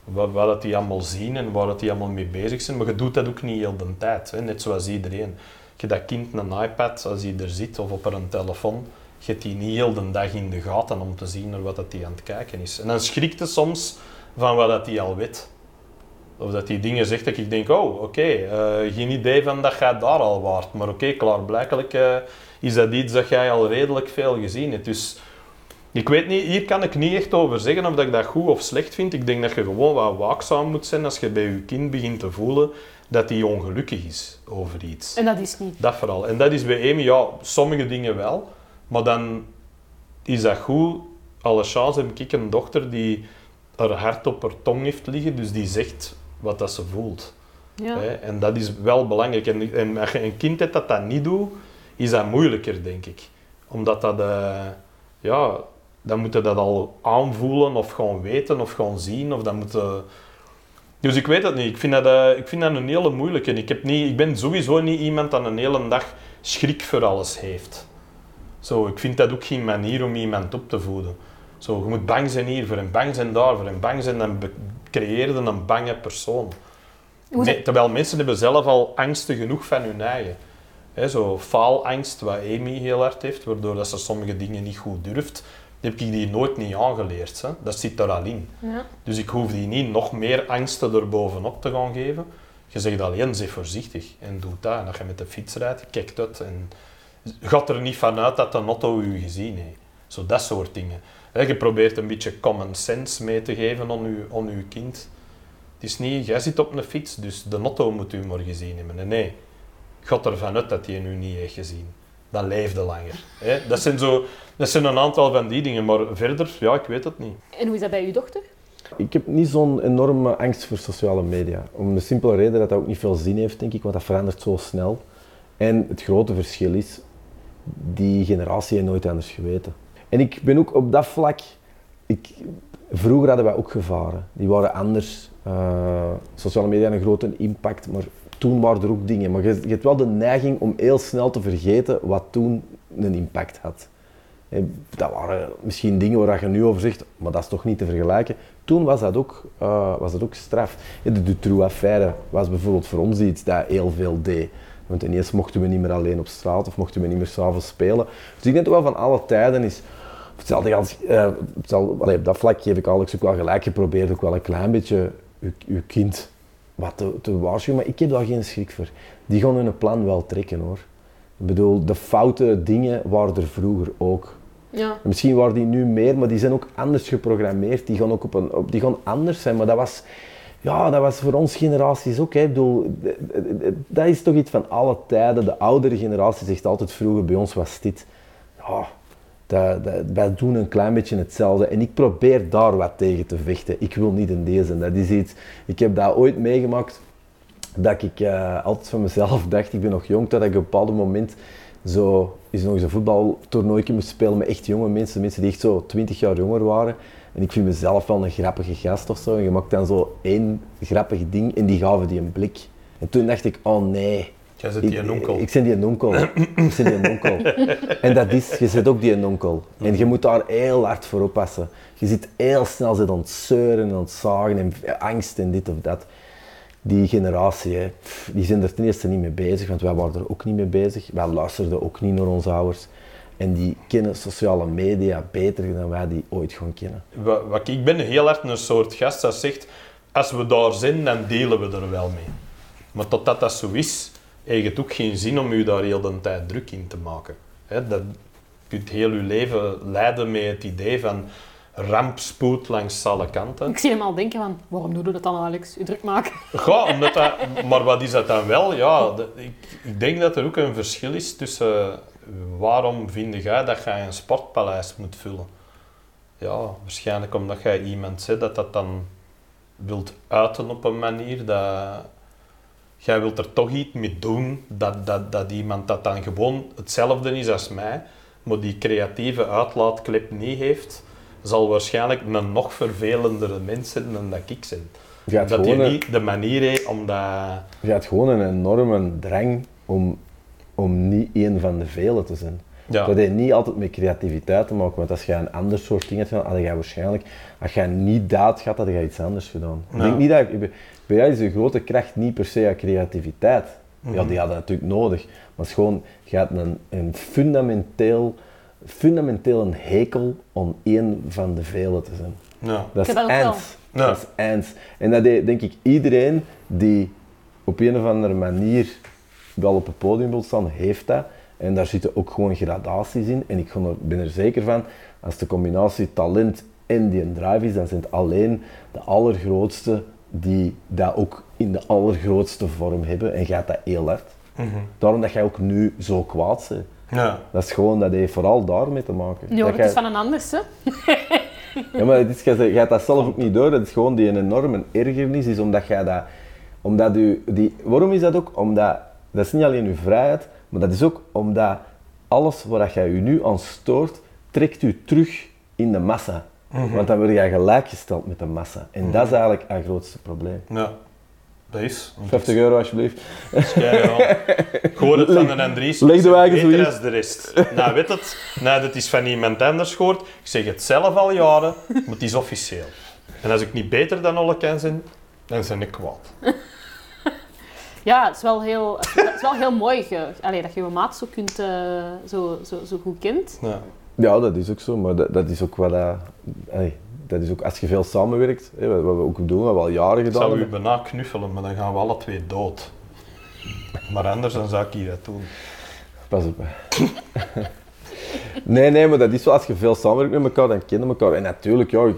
wat, wat dat die allemaal zien en waar dat die allemaal mee bezig zijn. Maar je doet dat ook niet heel de tijd, hè? net zoals iedereen. Je dat kind een iPad, als hij er zit, of op een telefoon, je hebt die niet heel de dag in de gaten om te zien naar wat dat die aan het kijken is. En dan schrikt je soms van wat dat die al weet. Of dat die dingen zegt dat ik denk, oh, oké, eh, geen idee van dat jij daar al waart. Maar oké, klaarblijkelijk eh, is dat iets dat jij al redelijk veel gezien hebt. Dus ik weet niet, hier kan ik niet echt over zeggen of dat ik dat goed of slecht vind. Ik denk dat je gewoon wat waakzaam moet zijn als je bij je kind begint te voelen dat hij ongelukkig is over iets. En dat is niet. Dat vooral. En dat is bij Amy, ja, sommige dingen wel. Maar dan is dat goed. Alle chance heb ik een dochter die haar hart op haar tong heeft liggen, dus die zegt wat dat ze voelt. Ja. Hè? En dat is wel belangrijk. En, en als je een kind hebt dat dat niet doet, is dat moeilijker, denk ik. Omdat dat, eh, ja, dan moet je dat al aanvoelen, of gewoon weten, of gewoon zien, of dan moet je... Dus ik weet het niet. Ik vind dat, eh, ik vind dat een hele moeilijke. Ik, heb niet, ik ben sowieso niet iemand dat een hele dag schrik voor alles heeft. Zo, ik vind dat ook geen manier om iemand op te voeden. Zo, je moet bang zijn hier voor en bang zijn daar voor en bang zijn, dan creëer je een bange persoon. Nee, terwijl mensen hebben zelf al angsten genoeg van hun eigen. Hè, zo faalangst, wat Amy heel hard heeft, waardoor dat ze sommige dingen niet goed durft, die heb ik die nooit niet aangeleerd. Hè. Dat zit er al in. Ja. Dus ik hoef die niet nog meer angsten erbovenop te gaan geven. Je zegt alleen, zeg voorzichtig en doe dat. En als je met de fiets rijdt, kijk dat en gaat er niet vanuit dat de auto u gezien heeft. Zo dat soort dingen. Je probeert een beetje common sense mee te geven aan je, aan uw kind. Het is niet, jij zit op een fiets, dus de auto moet u maar gezien hebben. Nee, nee. Gaat ervan uit dat hij u niet heeft gezien. Dan leefde langer. Hè? Dat, zijn zo, dat zijn een aantal van die dingen, maar verder, ja, ik weet het niet. En hoe is dat bij uw dochter? Ik heb niet zo'n enorme angst voor sociale media. Om de simpele reden dat dat ook niet veel zin heeft, denk ik, want dat verandert zo snel. En het grote verschil is, die generatie heeft nooit anders geweten. En ik ben ook op dat vlak... Ik, vroeger hadden wij ook gevaren. Die waren anders. Eh, sociale media hadden een grote impact, maar toen waren er ook dingen. Maar je, je hebt wel de neiging om heel snel te vergeten wat toen een impact had. Eh, Dat waren misschien dingen waar je nu over zegt, maar dat is toch niet te vergelijken. Toen was dat ook, eh, was dat ook straf. Eh, De Dutroux-affaire was bijvoorbeeld voor ons iets dat heel veel deed. Want ineens mochten we niet meer alleen op straat of mochten we niet meer s'avonds spelen. Dus ik denk wel van alle tijden is Hetzelfde als, uh, hetzelfde, allee, op dat vlak geef ik Alex ook wel gelijk. geprobeerd ook wel een klein beetje je, kind wat te, te waarschuwen, maar ik heb daar geen schrik voor. Die gaan hun plan wel trekken hoor. Ik bedoel, de foute dingen waren er vroeger ook. Ja. Misschien waren die nu meer, maar die zijn ook anders geprogrammeerd. Die gaan ook op een, op, die gaan anders zijn. Maar dat was, ja, dat was voor ons generaties ook. Hè. Ik bedoel, dat is toch iets van alle tijden. De oudere generatie zegt altijd vroeger, bij ons was dit. Ja, dat, dat, wij doen een klein beetje hetzelfde. En ik probeer daar wat tegen te vechten. Ik wil niet in deze. Dat is iets, ik heb dat ooit meegemaakt dat ik uh, altijd van mezelf dacht, ik ben nog jong, dat ik op een bepaald moment zo is nog eens een voetbaltoernooitje moest spelen met echt jonge mensen, mensen die echt zo 20 jaar jonger waren. En ik vind mezelf wel een grappige gast of zo. En je maakt dan zo één grappig ding en die gaven die een blik. En toen dacht ik, oh nee. Jij zit die een onkel. Ik, ik ben die een onkel. ik ben die een onkel. En dat is, je zit ook die een onkel. En je moet daar heel hard voor oppassen. Je zit heel snel zit aan het zeuren en ontzagen en angst en dit of dat die generatie, hè, die zijn er ten eerste niet mee bezig, want wij waren er ook niet mee bezig. Wij luisterden ook niet naar onze ouders. En die kennen sociale media beter dan wij die ooit gaan kennen. Wat, ik ben heel erg een soort gast dat zegt, als we daar zijn, dan delen we er wel mee. Maar totdat dat zo is, heeft ook geen zin om je daar heel de tijd druk in te maken. He, dat, je kunt heel je leven leiden met het idee van rampspoed langs alle kanten. Ik zie hem al denken van, waarom doe je dat dan Alex? Je druk maken? Ja, omdat dat, maar wat is dat dan wel? Ja, ik, ik, denk dat er ook een verschil is tussen waarom vind jij dat jij een sportpaleis moet vullen? Ja, waarschijnlijk omdat jij iemand zegt dat dat dan wilt uiten op een manier dat jij wilt er toch iets mee doen dat, dat, dat iemand dat dan gewoon hetzelfde is als mij, maar die creatieve uitlaatklep niet heeft zal waarschijnlijk een nog vervelendere mens zijn dan dat ik ben. Dat hij niet de manier heeft om dat... Je hebt gewoon een enorme drang om, om niet één van de velen te zijn. Ja. Dat heeft niet altijd met creativiteit te maken, want als je een ander soort dingen hebt had je waarschijnlijk, als je niet dat gaat, had je iets anders gedaan. Ik denk niet dat, bij jou is de grote kracht niet per se creativiteit. Ja, mhm. die hadden natuurlijk nodig. Maar het is gewoon, je hebt een, een fundamenteel fundamenteel een hekel om één van de velen te zijn. Ja. Dat is ernst. Dat is ernst. En dat denk ik iedereen die op een of andere manier wel op het podium wil staan, heeft dat. En daar zitten ook gewoon gradaties in. En ik ben er zeker van, als de combinatie talent en die drive is, dan zijn het alleen de allergrootste die dat ook in de allergrootste vorm hebben. En gaat dat heel hard. Mm Daarom dat jij ook nu zo kwaad bent. Ja. Dat is gewoon, dat heeft vooral daarmee te maken. Ja, het is van een anders, hè? ja, maar het is, jij, hebt dat zelf ook niet door. Dat is gewoon die enorme ergernis, is omdat jij dat... Omdat u, die, waarom is dat ook? Omdat, dat is niet alleen uw vrijheid, maar dat is ook omdat alles waar jij je nu aan stoort, trekt u terug in de massa. Mhm. Want dan word je gelijkgesteld met de massa. En dat is mhm. eigenlijk het grootste probleem. Ja. Dat is. 50 euro alsjeblieft. Ik hoor het van een Andries. Leg de wagen zoiets. als de rest. Nou, weet het, nou, dat is van iemand anders gehoord. Ik zeg het zelf al jaren, maar het is officieel. En als ik niet beter dan alle kan zijn, dan ben ik kwaad. Ja, het is wel heel, het is wel heel mooi ge, allee, dat je je maat zo, kunt, uh, zo, zo, zo goed kent. Ja. Ja, dat is ook zo, maar dat, dat is ook wat... Uh, dat is ook als je veel samenwerkt, wat we ook doen, wat we al jaren gedaan hebben. Ik zou u bijna knuffelen, maar dan gaan we alle twee dood. Maar anders dan zou ik hier dat doen. Pas op. nee, nee, maar dat is wel als je veel samenwerkt met elkaar, dan kennen elkaar. En natuurlijk, ja,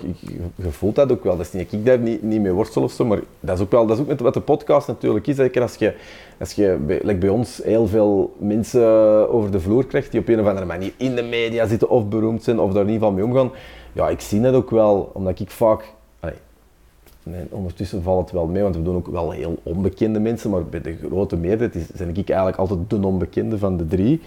je voelt dat ook wel. Dat is niet ik daar niet, niet mee worstel of zo, maar dat is ook wel dat is ook met wat de podcast natuurlijk is. Zeker als je, als je bij, bij ons heel veel mensen over de vloer krijgt die op een of andere manier in de media zitten of beroemd zijn of daar ieder geval mee omgaan ja, ik zie dat ook wel, omdat ik vaak... nee, ondertussen valt het wel mee, want we doen ook wel heel onbekende mensen, maar bij de grote meerderheid ben ik eigenlijk altijd de onbekende van de drie.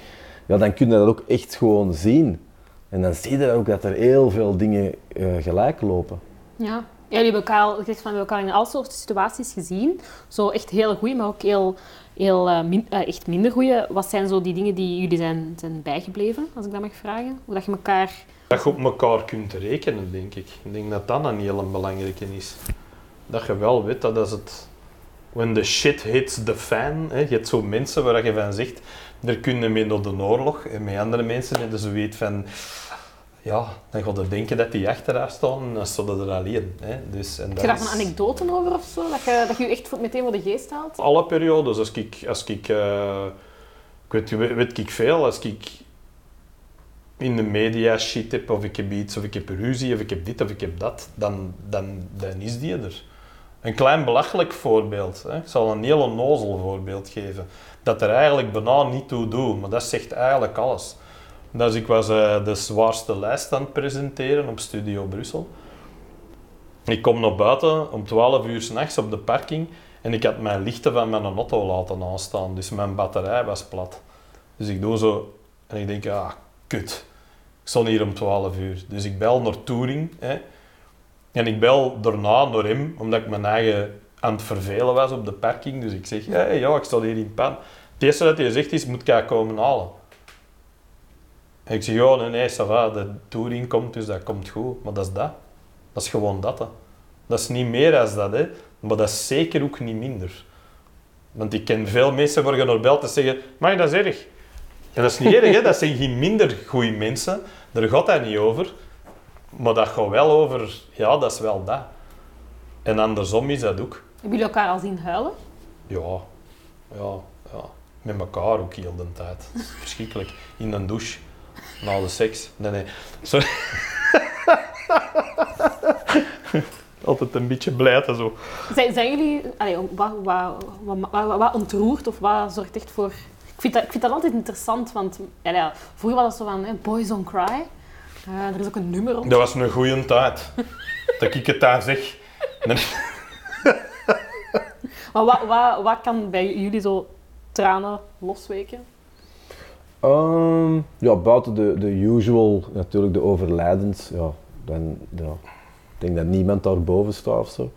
Ja, dan kun je dat ook echt gewoon zien. En dan zie je ook dat er heel veel dingen uh, gelijk lopen. Ja. ja, jullie hebben elkaar, van, we elkaar in al soorten situaties gezien. Zo echt heel goed, maar ook heel, heel uh, echt minder goede. Wat zijn zo die dingen die jullie zijn, zijn bijgebleven, als ik dat mag vragen? Hoe dat je elkaar dat je op elkaar kunt rekenen, denk ik. Ik denk dat dat een heel belangrijke is. Dat je wel weet dat als het... When the shit hits the fan, hè, je hebt zo mensen waar je van zegt, er kunnen mee door de oorlog. En met andere mensen hebben ze weet van... ja, dan ga je denken dat die achter staan en dan stonden er alleen. Hè. Dus, en Heb je daar is- een anekdote over of zo? Dat je, dat je je echt meteen voor de geest haalt? alle periodes. Als ik, als ik, eh, ik weet, weet ik veel, als ik in de media shit heb, of ik heb iets, of ik heb ruzie, of ik heb dit, of ik heb dat, dan, dan, dan is die er. Een klein belachelijk voorbeeld. Hè. Ik zal een heel onnozel voorbeeld geven. Dat er eigenlijk bijna niet toe doet, maar dat zegt eigenlijk alles. Dus ik was eh, de zwaarste lijst aan het presenteren op Studio Brussel. Ik kom naar buiten om 12 uur s'nachts op de parking en ik had mijn lichten van mijn auto laten aanstaan, dus mijn batterij was plat. Dus ik doe zo en ik denk, ah, kut. Ik stond hier om 12 uur. Dus ik bel naar Touring. Hè. En ik bel daarna naar hem, omdat ik mijn eigen aan het vervelen was op de parking. Dus ik zeg, hey, ja, ik sta hier in pan. Het eerste dat hij zegt is, moet ik komen halen? En ik zeg, ja, nee, nee, va, de Touring komt, dus dat komt goed. Maar dat is dat. Dat is gewoon dat. Dat is niet meer dan dat, hè. maar dat is zeker ook niet minder. Want ik ken veel mensen waar je naar belt en zeggen, maar dat is erg. En dat is niet erg, hè. dat zijn geen minder goede mensen. Daar gaat dat niet over. Maar dat gaat wel over, ja, dat is wel dat. En andersom is dat ook. Hebben jullie elkaar al zien huilen? Ja, ja, ja. Met elkaar ook heel de tijd. Dat is verschrikkelijk. In een douche. Na de seks. Nee, nee. Sorry. Altijd een beetje blijten zo. Zijn, zijn jullie... Allee, wat, wat, wat, wat, wat ontroert of wat zorgt echt voor... Ik vind dat, ik vind dat altijd interessant, want ja, ja, vroeger was het zo van hè, Boys Don't Cry. Eh, er is ook een nummer op. Dat was een goede tijd. dat ik het daar zeg. Nee, Maar wat, wat, wat kan bij jullie zo tranen losweken? Ehm, ja, buiten de, de usual, natuurlijk de overlijdens, ja, dan, ik denk dat niemand daarboven staat of zo.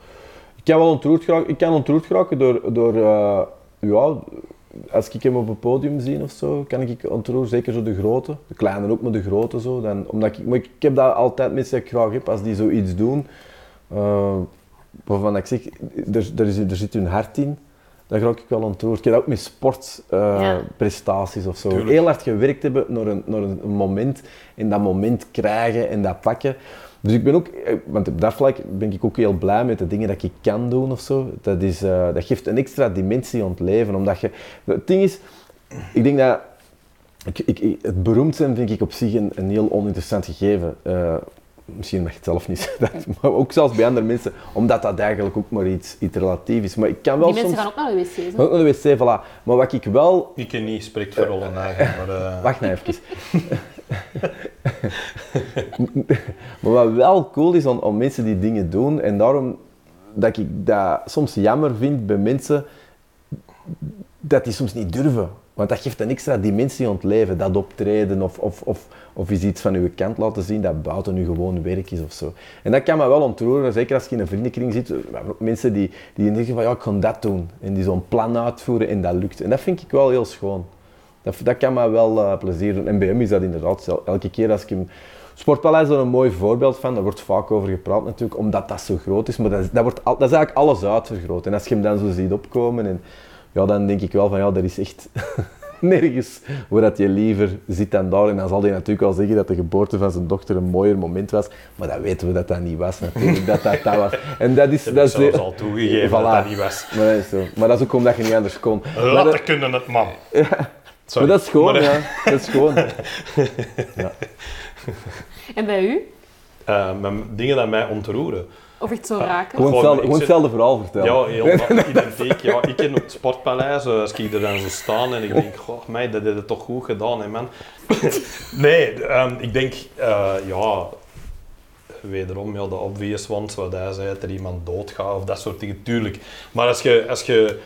Ik kan wel ontroerd geraken, ik kan ontroerd geraken door, door eh, ja, als ik hem op een podium zie of zo, kan ik ontroerd, zeker zo de grote, de kleine ook, maar de grote zo. Dan, omdat ik, maar ik, heb dat altijd met dat ik graag heb, als die zoiets doen, eh, waarvan ik zeg, er, er, is, er zit hun hart in, dan raak ik wel ontroerd. Ik heb dat ook met Ja. sportprestaties of zo. Tuurlijk. Heel hard gewerkt hebben naar een, naar een moment en dat moment krijgen en dat pakken. Dus ik ben ook, eh, want op dat vlak ben ik ook heel blij met de dingen dat ik kan doen of zo. Dat, is, eh, dat geeft een extra dimensie aan het leven. Omdat je, het ding is, ik denk dat ik, ik, het beroemd zijn vind ik op zich een, een heel oninteressant gegeven. Eh, misschien mag je het zelf niet zeggen, maar ook zelfs bij andere mensen, omdat dat eigenlijk ook maar iets, iets relatief is. Maar ik kan wel Die mensen soms... gaan ook naar de hè? Ook naar de wc, voilà. Maar wat ik wel... Ik ken niet, spreekt voor alle eigen. Maar, eh, Wacht nou even. maar wat wel cool is aan mensen die dingen doen, en daarom dat ik dat soms jammer vind bij mensen, dat die soms niet durven. Want dat geeft een extra dimensie aan het leven, dat optreden of, of, of, of eens iets van uw kant laten zien dat buiten uw gewoon werk is of zo. En dat kan me wel ontroeren, zeker als je in een vriendenkring zit. Mensen die, die denken van ja, ik ga dat doen. En die zo'n plan uitvoeren en dat lukt. En dat vind ik wel heel schoon. Dat, dat kan me wel eh, plezier doen. En is dat inderdaad elke keer als ik hem... Sportpaleis is er een mooi voorbeeld van, daar wordt vaak over gepraat natuurlijk, omdat dat zo groot is. Maar dat is, dat wordt, dat is eigenlijk alles uitvergroot. En als je hem dan zo ziet opkomen, en, ja, dan denk ik wel van ja, er is echt nergens waar dat je liever zit dan daar. En dan zal hij natuurlijk wel zeggen dat de geboorte van zijn dochter een mooier moment was. Maar dat weten we dat dat niet was natuurlijk, dat dat, dat was. En dat is... dat is zelfs al toegegeven dat dat niet was. Maar dat is zo. Maar dat is ook omdat je niet anders kon. Maar dat- Laten kunnen het, man. Sorry. maar dat is gewoon, Maar, ja. Dat is gewoon. En bij u? eh, mijn dingen die mij ontroeren. Of echt zo raken? Gewoon hetzelfde, ik gewoon zit- hetzelfde verhaal vertellen. Ja, heel identiek. Ja, ik in het sportpaleis, eh, als ik er dan zo staan en ik denk, goh, mij, dat heb je toch goed gedaan, hè, man. nee, ehm, ik denk, eh, ja, wederom, ja, de obvious ones, wat hij zei, dat er iemand doodgaat of dat soort dingen, tuurlijk. Maar als je, als je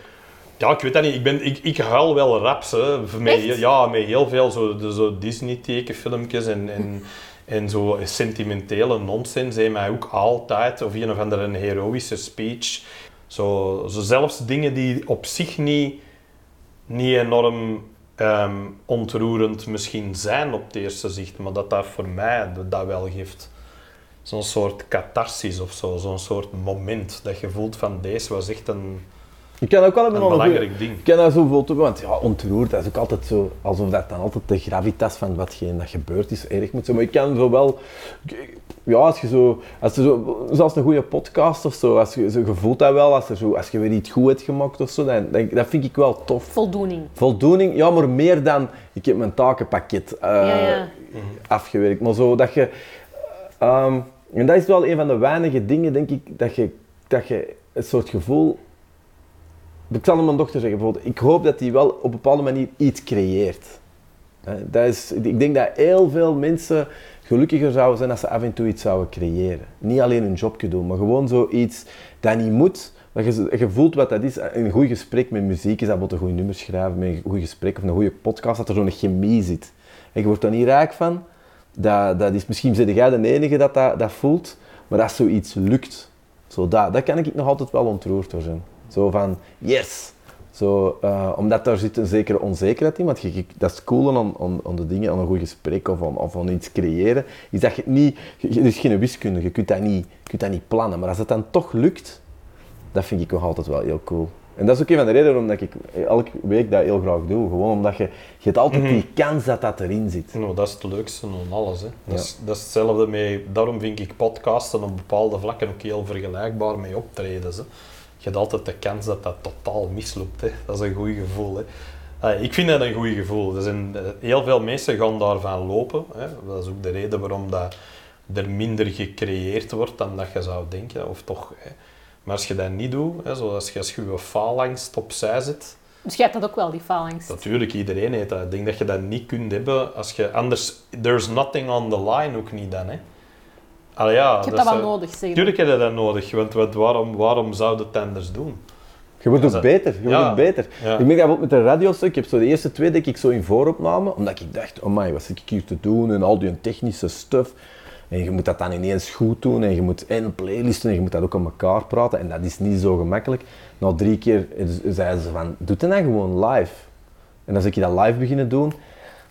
ja, ik weet dat niet, ik, ben, ik, ik huil wel raps, hè. Met, ja, met heel veel zo, de- zo Disney-tekenfilmpjes en... en en zo sentimentele nonsens heeft mij ook altijd, of een of andere een heroïsche speech, zo, zo zelfs dingen die op zich niet, niet enorm ehm, ontroerend misschien zijn op het eerste zicht, maar dat dat voor mij dat wel geeft. Zo'n soort catharsis of zo, zo'n soort moment dat je voelt van deze was echt een, Ik kan ook wel hebben Een nog belangrijk goeie- ding. Ik kan dat zo bijvoorbeeld, want ja, ontroerd, dat is ook altijd zo, alsof dat dan altijd de gravitas van watgeen dat gebeurd is erg moet zijn. Maar ik kan zo wel, ja, als je zo, als je zo, zoals een goede podcast of zo, als je, zo, je voelt dat wel, als, er zo, als je weer iets goed hebt gemaakt of zo, dan, dan, dat vind ik wel tof. Voldoening. Voldoening, ja, maar meer dan, ik heb mijn takenpakket eh, Ja, ja. afgewerkt. Maar zo dat je, ehm, en dat is wel een van de weinige dingen, denk ik, dat je, dat je een soort gevoel ik zal aan mijn dochter zeggen, bijvoorbeeld, ik hoop dat hij wel op een bepaalde manier iets creëert. Dat is, ik denk dat heel veel mensen gelukkiger zouden zijn als ze af en toe iets zouden creëren. Niet alleen een jobje doen, maar gewoon zoiets dat niet moet. Dat je, voelt wat dat is. Een goed gesprek met muziek is dat bijvoorbeeld een goed nummer schrijven, met een goed gesprek of een goede podcast, dat er zo'n chemie zit. En je wordt er niet rijk van. Dat, dat is, misschien ben jij de enige dat, dat dat voelt, maar als zoiets lukt, zo dat, dat kan ik nog altijd wel ontroerd door zijn. Zo van, yes! Zo, eh, omdat daar zit een zekere onzekerheid in, want je, dat is cool aan, aan, aan de dingen, aan een goed gesprek of aan, of aan iets creëren, is dat je het niet, je, het is geen wiskunde, je kunt, dat niet, je kunt dat niet plannen, maar als het dan toch lukt, dat vind ik nog altijd wel heel cool. En dat is ook een van de redenen waarom ik elke week dat heel graag doe, gewoon omdat je, je hebt altijd die kans dat dat erin zit. Nou, dat is het leukste aan alles. Hè. Dat, is, dat is hetzelfde mee. Daarom vind ik podcasten op bepaalde vlakken ook heel vergelijkbaar met optredens. Hè. Je hebt altijd de kans dat dat totaal misloopt. Hè. Dat is een goed gevoel. Hè. Ah, ik vind dat een goed gevoel. Er zijn, eh, heel veel mensen gaan daarvan lopen. Hè. Dat is ook de reden waarom dat er minder gecreëerd wordt dan dat je zou denken. Of toch, hè. Maar als je dat niet doet, hè, zoals je als je je faalangst opzij zet, Dus jij hebt dat ook wel, die faalangst. Natuurlijk, iedereen heeft dat. Ik denk dat je dat niet kunt hebben als je anders... There's nothing on the line ook niet dan, hè. Allee, ja, Je hebt dat wel eh, nodig, zeg. Tuurlijk heb je dat nodig, want wat, waarom, waarom zou je het anders doen? Je wordt ook dat- beter, je wordt Ja. beter. Ja. Ik merk dat bijvoorbeeld met de radiostuk, ik heb zo de eerste twee denk ik zo in vooropname, omdat ik dacht, oh my, wat zit ik hier te doen en al die technische stuff. En je moet dat dan ineens goed doen en je moet en playlisten en je moet dat ook aan elkaar praten en dat is niet zo gemakkelijk. Na drie keer zeiden ze van, doe het dan gewoon live. En als ik dat live beginnen doen,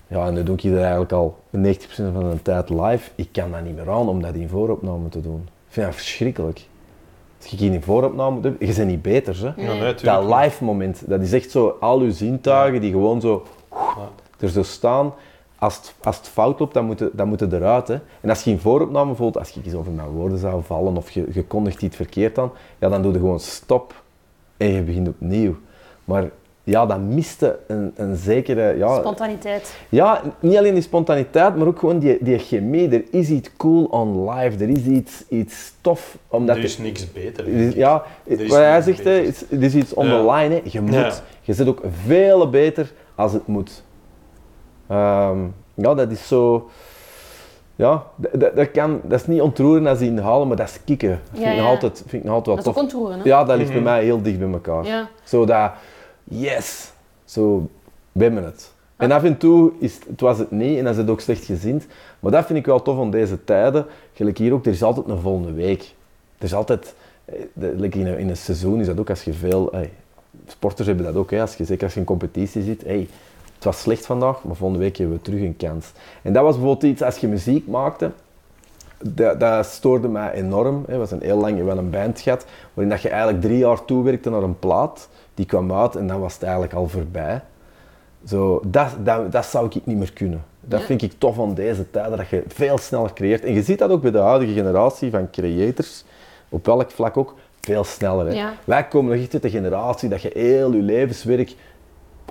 ja, en dan doe ik dat eigenlijk al 90% van de tijd live, ik kan dat niet meer aan om dat in vooropname te doen. Ik vind dat verschrikkelijk. Als je hier in vooropname doet, je bent niet beter, hè. Ja, nee, Dat live moment, dat is echt zo al uw zintuigen die gewoon zo er zo staan. Als het, als het fout loopt, dan moet het, dan moet het eruit. Hè. En als je in vooropname voelt, als je iets over mijn woorden zou vallen of je, je kondigt iets verkeerd aan, ja, dan doe je gewoon stop en je begint opnieuw. Maar ja, dan miste een, een zekere... Ja, Spontaniteit. ja, niet alleen die spontaniteit, maar ook gewoon die, die chemie. Er is iets cool on live, er is iets, iets tof. Omdat Er is niks beter. er is- vind ja, Er is wat hij zegt, hè, is, er is iets on Ja. the line. Hè. Je moet. Ja. Je zit ook veel beter als het moet. Ehm, ja, dat is zo... Ja, dat, dat, dat kan, dat is niet ontroeren als inhalen, maar dat is kicken. Vind, Ja, ik nog altijd, vind ik nog altijd Dat wel is ook tof. ontroeren, hè? Ja, dat ligt Mhm. bij mij heel dicht bij elkaar. Ja. Zo dat, yes, zo, we het. En af en toe is, het was het niet en dan is het ook slecht gezind. Maar dat vind ik wel tof aan deze tijden. Gelijk hier ook, er is altijd een volgende week. Er is altijd, eh, in, een, in een seizoen is dat ook als je veel, sporters hebben dat ook, hè, als je, zeker als je in competitie zit. Hey, het was slecht vandaag, maar volgende week hebben we terug een kans. En dat was bijvoorbeeld iets, als je muziek maakte, dat, dat stoorde mij enorm. Het was een heel lang wel een band gehad, waarin dat je eigenlijk drie jaar toewerkte naar een plaat. Die kwam uit en dan was het eigenlijk al voorbij. Zo, dat, dat, dat zou ik niet meer kunnen. Dat Ja. vind ik tof aan deze tijden, dat je veel sneller creëert. En je ziet dat ook bij de huidige generatie van creators, op welk vlak ook, veel sneller. Hè. Ja. Wij komen nog echt uit de generatie dat je heel je levenswerk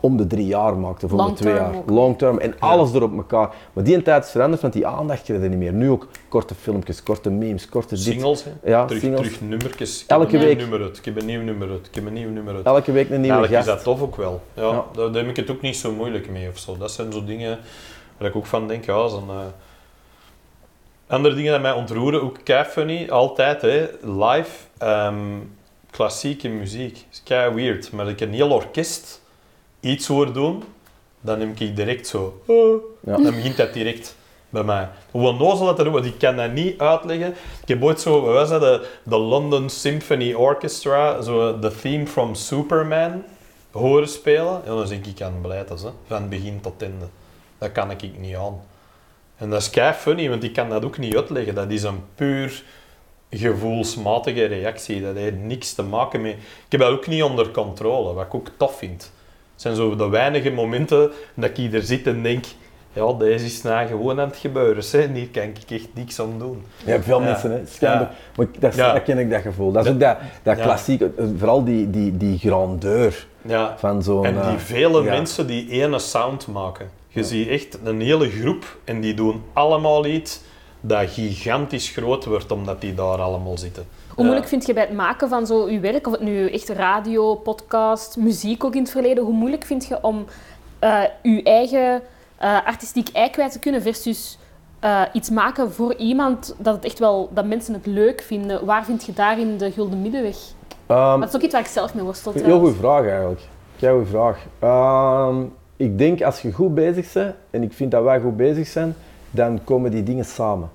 om de drie jaar maakt, of om de twee jaar. ook. Long term en alles erop elkaar. Maar die tijd is veranderd, want die aandacht krijg je niet meer. Nu ook korte filmpjes, korte memes, korte dit. Singles, hè. Ja, terug, singles. terug nummertjes. Ik Elke heb een nieuw week. nummer uit. Ik heb een nieuw nummer uit. Ik heb een nieuw nummer uit. Elke week een nieuwe Eigenlijk gast. is dat tof ook wel. Ja, Ja. Daar, daar heb ik het ook niet zo moeilijk mee of zo. Dat zijn zo dingen waar ik ook van denk, ja, zo'n... eh, Andere dingen die mij ontroeren, ook kei funny, altijd, hè, live, ehm, klassieke muziek. is kei weird, maar ik een heel orkest iets hoor doen, dan neem ik direct zo... Ja. Dan begint dat direct bij mij. Hoe onnozel dat er want ik kan dat niet uitleggen. Ik heb ooit zo, wat was dat, de, de London Symphony Orchestra, zo de theme from Superman, horen spelen. En dan denk ik aan blijtes, hè, van begin tot einde. Dat kan ik niet aan. En dat is kei funny, want ik kan dat ook niet uitleggen. Dat is een puur gevoelsmatige reactie. Dat heeft niks te maken met... Ik heb dat ook niet onder controle, wat ik ook tof vind. Het zijn zo de weinige momenten dat ik hier zit en denk... Ja, deze is nou gewoon aan het gebeuren. Hè. Hier kan ik echt niks aan doen. Je hebt veel Ja. mensen, hè. Schijnbaar. Ja. Maar dat, Ja. dat ken ik, dat gevoel. Dat is ook dat, dat Ja. klassieke, eh, vooral die, die, die grandeur van zo'n... En die eh, vele mensen die ene sound maken. Je ziet echt een hele groep en die doen allemaal iets dat gigantisch groot wordt omdat die daar allemaal zitten. Hoe moeilijk vind je bij het maken van zo je werk, of het nu echt radio, podcast, muziek ook in het verleden, hoe moeilijk vind je om eh je eigen eh, artistiek ei kwijt te kunnen versus eh, iets maken voor iemand dat, het echt wel, dat mensen het leuk vinden? Waar vind je daarin de gulden middenweg? Ehm, Dat is ook iets waar ik zelf mee worstel Heel goede vraag eigenlijk. Heel goede vraag. Ehm, ik denk als je goed bezig bent, en ik vind dat wij goed bezig zijn, dan komen die dingen samen.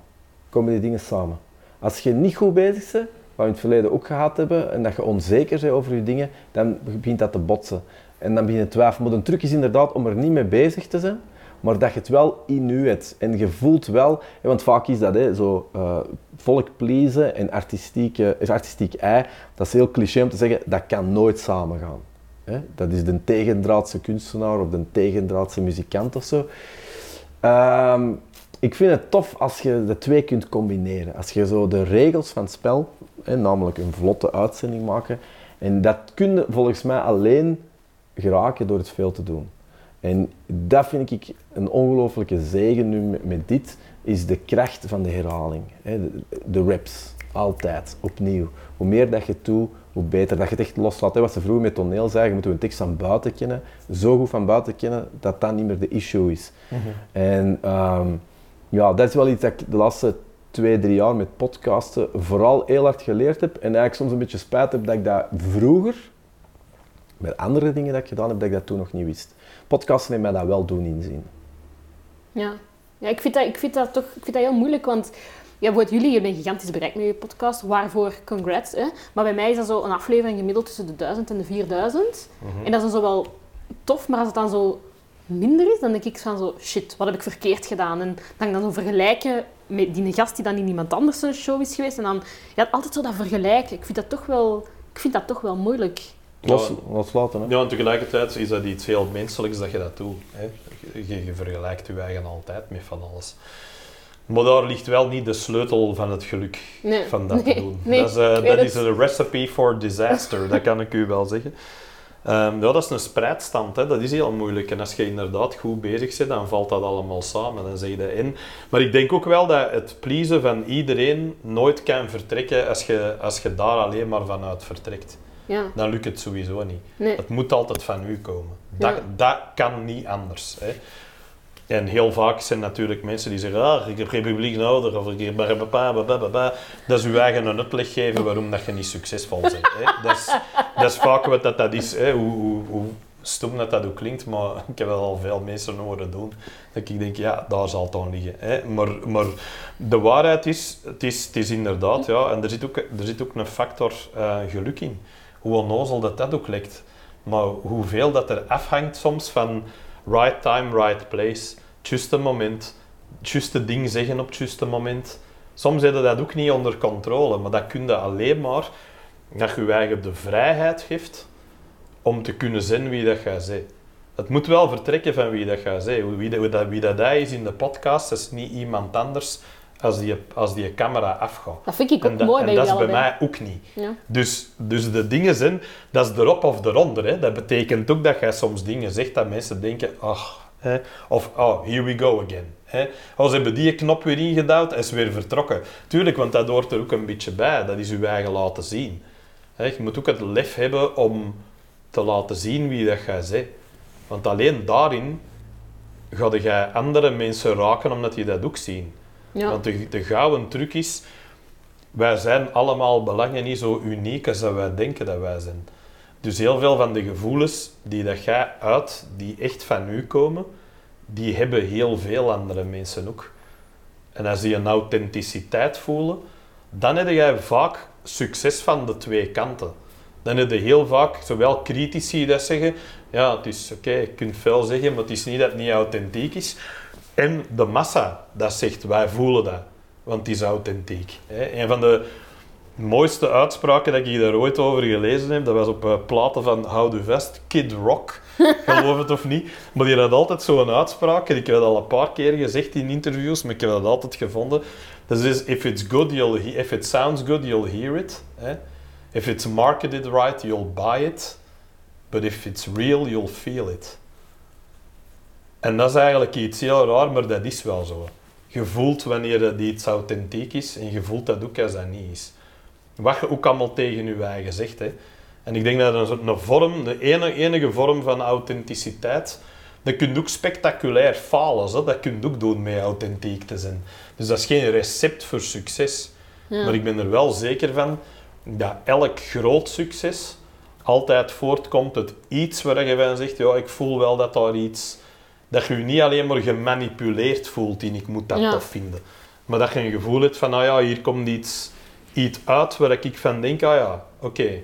Komen die dingen samen. Als je niet goed bezig bent, in het verleden ook gehad hebben, en dat je onzeker bent over je dingen, dan begint dat te botsen. En dan begin je te twijfelen. Maar de truc is inderdaad om er niet mee bezig te zijn, maar dat je het wel in je hebt. En je voelt wel, want vaak is dat hè, zo eh, volk pleasen en artistieke, is artistiek ei, dat is heel cliché om te zeggen, dat kan nooit samengaan. Hè? Dat is de tegendraadse kunstenaar of de tegendraadse muzikant of zo. Ehm, ik vind het tof als je de twee kunt combineren. Als je zo de regels van het spel, hè, namelijk een vlotte uitzending maken, en dat kun je volgens mij alleen geraken door het veel te doen. En dat vind ik een ongelooflijke zegen nu met, dit, is de kracht van de herhaling. Hè, de, de reps, altijd, opnieuw. Hoe meer dat je doet, hoe beter. Dat je het echt loslaat. Hè. Wat ze vroeger met toneel zeiden, je moet een tekst van buiten kennen, zo goed van buiten kennen, dat dat niet meer de issue is. En ehm, ja, dat is wel iets dat ik de laatste twee, drie jaar met podcasten vooral heel hard geleerd heb. En eigenlijk soms een beetje spijt heb dat ik dat vroeger, met andere dingen dat ik gedaan heb, dat ik dat toen nog niet wist. Podcasten heeft mij dat wel doen inzien. Ja, ja ik, vind dat, ik, vind dat toch, ik vind dat heel moeilijk, want ja, jullie hebben een gigantisch bereik met je podcast, waarvoor congrats. Hè? Maar bij mij is dat zo een aflevering gemiddeld tussen de 1000 en de 4000. En dat is dan zo wel tof, maar als het dan zo minder is, dan denk ik van zo, shit, wat heb ik verkeerd gedaan? En dan kan ik dan zo vergelijken met die gast die dan in iemand anders zijn show is geweest. En dan, ja, altijd zo dat vergelijken. Ik vind dat toch wel, ik vind dat toch wel moeilijk. Los, Ja. loslaten, hè? Ja, en tegelijkertijd is dat iets heel menselijks dat je dat doet. Hè. Je, je vergelijkt je eigen altijd met van alles. Maar daar ligt wel niet de sleutel van het geluk Nee. van dat Nee, te doen. nee, dat is, eh, dat is een recipe for disaster, dat kan ik u wel zeggen. Ehm, ja, dat is een spreidstand, hè. dat is heel moeilijk. En als je inderdaad goed bezig bent, dan valt dat allemaal samen. Dan zeg je dat in. Maar ik denk ook wel dat het pleasen van iedereen nooit kan vertrekken als je, als je daar alleen maar vanuit vertrekt. Ja, Dan lukt het sowieso niet. nee. Het moet altijd van u komen. Dat, Ja. dat kan niet anders. Hè. En heel vaak zijn natuurlijk mensen die zeggen, ah, ik heb geen publiek nodig, of ik heb ba. Dat is uw eigen een uitleg geven waarom dat je niet succesvol bent. Hè. Dat, is, dat is vaak wat dat, dat is, hè. Hoe, hoe, hoe stom dat dat ook klinkt, maar ik heb wel al veel mensen horen doen. Dat ik denk, ja, daar zal het aan liggen. Hè. Maar, maar de waarheid is, het is, het is inderdaad, ja, en er zit ook, er zit ook een factor eh, geluk in. Hoe onnozel dat dat ook lijkt. Maar hoeveel dat er afhangt soms van right time, right place. Het juiste moment, het juiste ding zeggen op het juiste moment. Soms heb je dat ook niet onder controle, maar dat kun je alleen maar dat je je eigen de vrijheid geeft om te kunnen zijn wie dat jij bent. Het moet wel vertrekken van wie dat jij bent. Wie dat, wie dat, dat hij is in de podcast, dat is niet iemand anders als die, als die camera afgaat. Dat vind ik ook En dat, mooi en bij dat jullie is bij mij ook niet. Ja. Dus, dus de dingen zijn, dat is erop of eronder. Hè. Dat betekent ook dat jij soms dingen zegt dat mensen denken, ach, hè. of oh, here we go again. Hè. Oh, ze hebben die knop weer ingedouwd en is weer vertrokken. Tuurlijk, want dat hoort er ook een beetje bij. Dat is je eigen laten zien. Hè. Je moet ook het lef hebben om te laten zien wie dat jij bent. Want alleen daarin ga jij andere mensen raken omdat die dat ook zien. Ja. Want de, de gouden truc is, wij zijn allemaal belangen niet zo uniek als dat wij denken dat wij zijn. Dus heel veel van de gevoelens die dat jij uit, die echt van u komen, die hebben heel veel andere mensen ook. En als die een authenticiteit voelen, dan heb jij vaak succes van de twee kanten. Dan heb je heel vaak zowel critici dat zeggen, ja, het is oké, je kunt veel zeggen, maar het is niet dat het niet authentiek is. En de massa dat zegt, wij voelen dat, want het is authentiek. Hè. Een van de De mooiste uitspraken dat ik daar ooit over gelezen heb, dat was op uh, platen van How the Vest, Kid Rock. Geloof het of niet. Maar die had altijd zo'n uitspraak. En ik heb dat al een paar keer gezegd in interviews, maar ik heb dat altijd gevonden. Dat is, if it's good, you'll if it sounds good, you'll hear it. Eh? If it's marketed right, you'll buy it. But if it's real, you'll feel it. En dat is eigenlijk iets heel raar, maar dat is wel zo. Je voelt wanneer dat iets authentiek is en je voelt dat ook als dat niet is. Wat je ook allemaal tegen je eigen zegt. Hè. En ik denk dat een, een vorm, de enige, enige vorm van authenticiteit, dat kun je ook spectaculair falen. Hè. Dat kun je ook doen met authentiek te zijn. Dus dat is geen recept voor succes. Maar ik ben er wel zeker van dat elk groot succes altijd voortkomt uit iets waar je van zegt, ja, ik voel wel dat daar iets... Dat je je niet alleen maar gemanipuleerd voelt in ik moet dat tof vinden. Maar dat je een gevoel hebt van, ah ja, hier komt iets, iets uit waar ik van denk, ah ja, oké.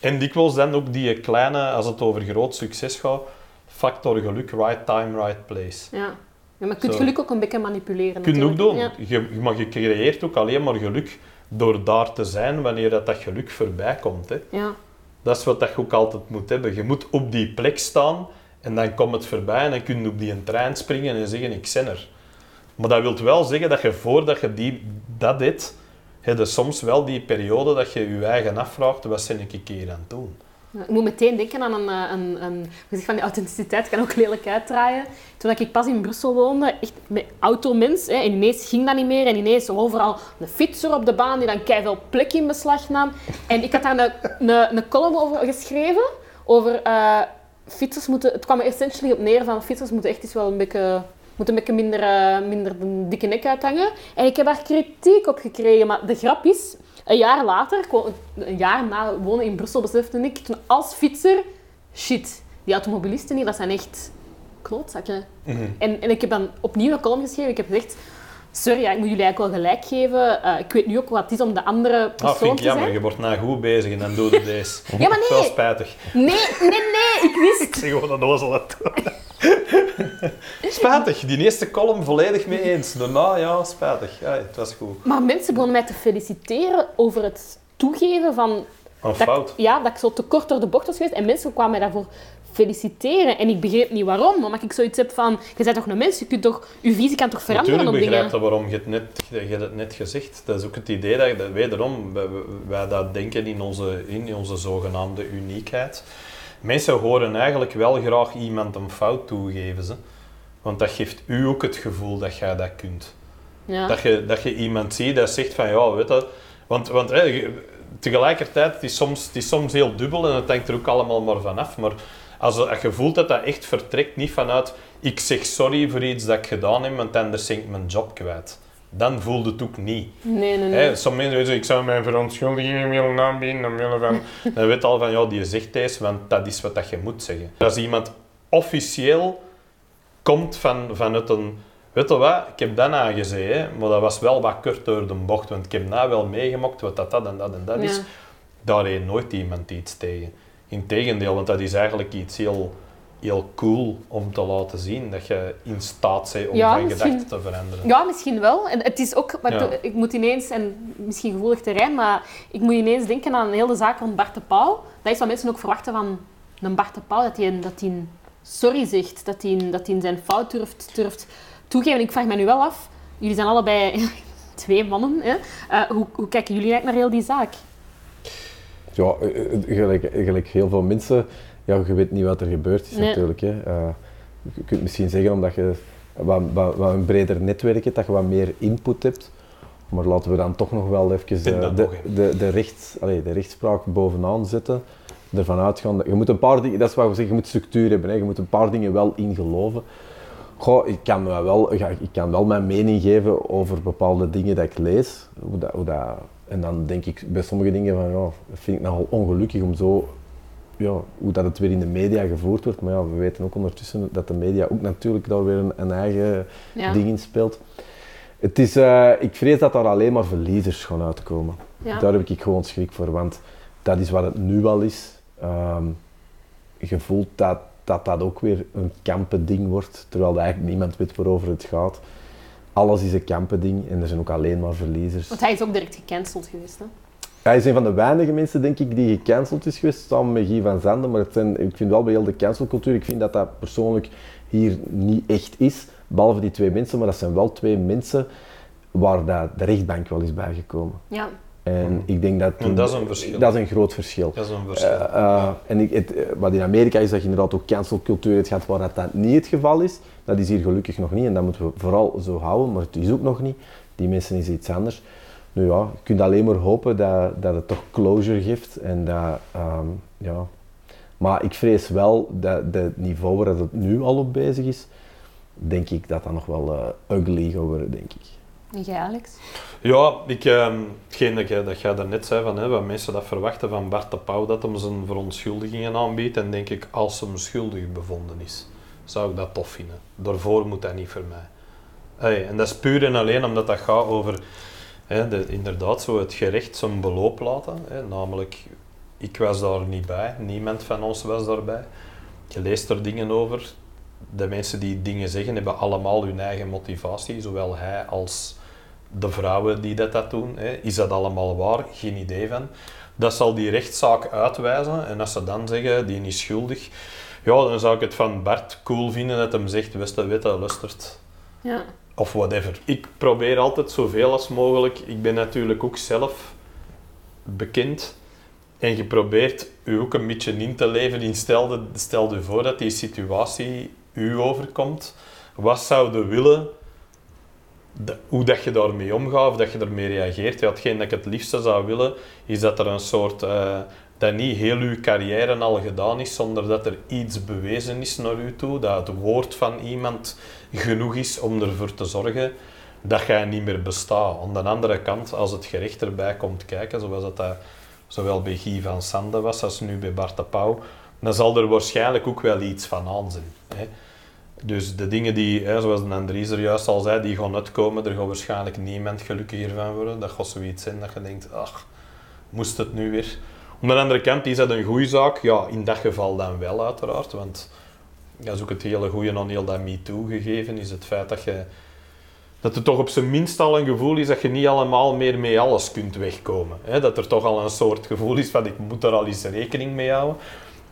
En dikwijls dan ook die kleine, als het over groot succes gaat, factor geluk, right time, right place. Ja. Ja, maar je kunt geluk ook een beetje manipuleren. Kun je ook doen. Je, maar je creëert ook alleen maar geluk door daar te zijn wanneer dat, dat geluk voorbij komt. Hè. Ja. Dat is wat je ook altijd moet hebben. Je moet op die plek staan en dan komt het voorbij en dan kun je op die trein springen en zeggen ik ben er. Maar dat wil wel zeggen dat je voordat je die, dat deed, heb je soms wel die periode dat je je eigen afvraagt, wat ben ik keer aan het doen? Ik moet meteen denken aan een, eh, een, een van die authenticiteit, kan ook lelijk uitdraaien. Toen ik pas in Brussel woonde, echt met automens, hè, en ineens ging dat niet meer. En ineens overal een fietser op de baan die dan veel plek in beslag nam. En ik had daar een, een, column over geschreven, over uh, fietsers moeten... Het kwam er essentially op neer van fietsers moeten echt eens wel een beetje moet een beetje minder, uh, minder de dikke nek uithangen. En ik heb daar kritiek op gekregen. Maar de grap is, een jaar later, een jaar na wonen in Brussel, besefte ik toen als fietser, shit, die automobilisten hier, dat zijn echt klootzakken. Mm en, en ik heb dan opnieuw een column geschreven. Ik heb gezegd, sorry, ja, ik moet jullie eigenlijk wel gelijk geven. Uh, ik weet nu ook wat het is om de andere persoon ah, vind ik jammer. Je wordt nou goed bezig en dan doe je deze. ja, maar nee. Wel spijtig. Nee, nee, nee. Ik wist... ik zeg gewoon een ozel spijtig. Die eerste column volledig mee eens. Daarna, ja, spijtig. Ja, het was goed. Maar mensen begonnen mij te feliciteren over het toegeven van... Een fout. ja, dat ik zo te kort door de bocht was geweest. En mensen kwamen mij daarvoor feliciteren. En ik begreep niet waarom, omdat ik zoiets heb van... Je bent toch een mens, je, kunt toch, je visie kan toch veranderen Natuurlijk op dingen? begrijp waarom. Je het, net, je hebt het net gezegd. Dat is ook het idee dat, dat wederom, wij, wij dat denken in onze, in onze zogenaamde uniekheid. Mensen horen eigenlijk wel graag iemand een fout toegeven. Ze. Want dat geeft u ook het gevoel dat jij dat kunt. Ja. Dat, je, dat je iemand ziet dat zegt van ja, weet je... Want, want hè, tegelijkertijd, het is, soms, het is soms heel dubbel en het hangt er ook allemaal maar vanaf. Maar als, als je voelt dat dat echt vertrekt, niet vanuit ik zeg sorry voor iets dat ik gedaan heb, want anders ben ik mijn job kwijt. Dan voelde het ook niet. Nee, nee, nee. sommige mensen zeggen, ik zou mijn verontschuldiging willen aanbieden, omwille van... dan weet al van, ja, die zegt deze, want dat is wat dat je moet zeggen. Als iemand officieel komt van, vanuit een... Weet je wat, ik heb dat aangezegd, maar dat was wel wat kort door de bocht, want ik heb nou wel meegemaakt wat dat, dat en dat en dat is. Daar heeft nooit iemand iets tegen. Integendeel, want dat is eigenlijk iets heel, heel cool om te laten zien, dat je in staat bent om ja, van gedachten te veranderen. Ja, misschien wel. En het is ook, maar ik moet ineens, en misschien gevoelig terrein, maar ik moet ineens denken aan een hele zaak rond Bart de Pauw. Dat is wat mensen ook verwachten van een Bart de Pauw, dat hij, dat hij sorry zegt, dat hij, dat hij zijn fout durft, durft toegeven. Ik vraag me nu wel af, jullie zijn allebei twee mannen, hè? Uh, hoe, hoe kijken jullie eigenlijk naar heel die zaak? Ja, eh, eh, gelijk, gelijk heel veel mensen, ja, je weet niet wat er gebeurd is natuurlijk. Hè. Uh, je kunt misschien zeggen omdat je wat, wat, wat, een breder netwerk hebt, dat je wat meer input hebt. Maar laten we dan toch nog wel even de, de, de, de, rechts, de rechtspraak bovenaan zetten ervan uitgaan. Dat, je moet een paar dingen, dat is wat we zeggen, je moet structuur hebben. Hè. Je moet een paar dingen wel in geloven. Goh, ik kan, wel, ik kan wel mijn mening geven over bepaalde dingen dat ik lees. Hoe dat, hoe dat, en dan denk ik bij sommige dingen van, ja, dat vind ik nogal ongelukkig om zo, ja, hoe dat het weer in de media gevoerd wordt. Maar ja, we weten ook ondertussen dat de media ook natuurlijk daar weer een, een eigen ding in speelt. Het is, uh, ik vrees dat daar alleen maar verliezers gaan uitkomen. Daar heb ik gewoon schrik voor, want dat is wat het nu al is. Um, je voelt dat, dat dat ook weer een kampending wordt, terwijl eigenlijk niemand weet waarover het gaat. Alles is een kampending en er zijn ook alleen maar verliezers. Want hij is ook direct gecanceld geweest, hè? Hij is een van de weinige mensen, denk ik, die gecanceld is geweest, samen met Guy van Zanden. Maar het zijn, ik vind wel bij heel de cancelcultuur, ik vind dat dat persoonlijk hier niet echt is. Behalve die twee mensen, maar dat zijn wel twee mensen waar dat de rechtbank wel is bijgekomen. Ja. En ik denk dat... En dat is een verschil. Dat is een groot verschil. Dat is een verschil. Eh, eh, en ik, het, eh, wat in Amerika is dat je inderdaad ook cancelcultuur hebt gehad waar dat, dat niet het geval is. Dat is hier gelukkig nog niet en dat moeten we vooral zo houden, maar het is ook nog niet. Die mensen is iets anders. Nu ja, je kunt alleen maar hopen dat, dat het toch closure geeft en dat, ehm, ja. Maar ik vrees wel dat het niveau waar het nu al op bezig is, denk ik dat dat nog wel ugly gaat worden, denk ik. En jij, Alex? Ja, ik, eh, hetgeen dat, jij, dat jij daarnet zei, van, hè, wat mensen dat verwachten van Bart de Pauw, dat hem zijn verontschuldigingen aanbiedt. En denk ik, als hem schuldig bevonden is, zou ik dat tof vinden. Daarvoor moet dat niet voor mij. Hey, en dat is puur en alleen omdat dat gaat over hè, de, inderdaad zo het gerecht zijn beloop laten. Hè, namelijk, ik was daar niet bij, niemand van ons was daarbij. Je leest er dingen over. De mensen die dingen zeggen hebben allemaal hun eigen motivatie, zowel hij als de vrouwen die dat, dat doen. Hè. Is dat allemaal waar? Geen idee van. Dat zal die rechtszaak uitwijzen. En als ze dan zeggen, die is schuldig, ja, dan zou ik het van Bart cool vinden dat hem zegt, wist dat, witte lustert. Ja. Of whatever. Ik probeer altijd zoveel als mogelijk. Ik ben natuurlijk ook zelf bekend. En je probeert u ook een beetje in te leven in stel, stel je voor dat die situatie u overkomt. Wat zou je willen hoe dat je daarmee omgaat of dat je ermee reageert. Ja, hetgeen dat ik het liefste zou willen, is dat er een soort... Uh, dat niet heel uw carrière al gedaan is zonder dat er iets bewezen is naar u toe. Dat het woord van iemand genoeg is om ervoor te zorgen dat jij niet meer bestaat. Aan de andere kant, als het gerecht erbij komt kijken, zoals dat, dat zowel bij Guy van Sande was als nu bij Bart de Pauw, dan zal er waarschijnlijk ook wel iets van aan zijn. Hè. Dus de dingen die, hè, zoals Andries er juist al zei, die gaan uitkomen, er gaat waarschijnlijk niemand gelukkiger van worden. Dat gaat zoiets zijn dat je denkt, ach, moest het nu weer. Aan de andere kant is dat een goede zaak. Ja, in dat geval dan wel uiteraard, want dat is ook het hele goede aan heel dat MeToo gegeven, is het feit dat je dat er toch op zijn minst al een gevoel is dat je niet allemaal meer mee alles kunt wegkomen. dat er toch al een soort gevoel is van ik moet er al eens rekening mee houden.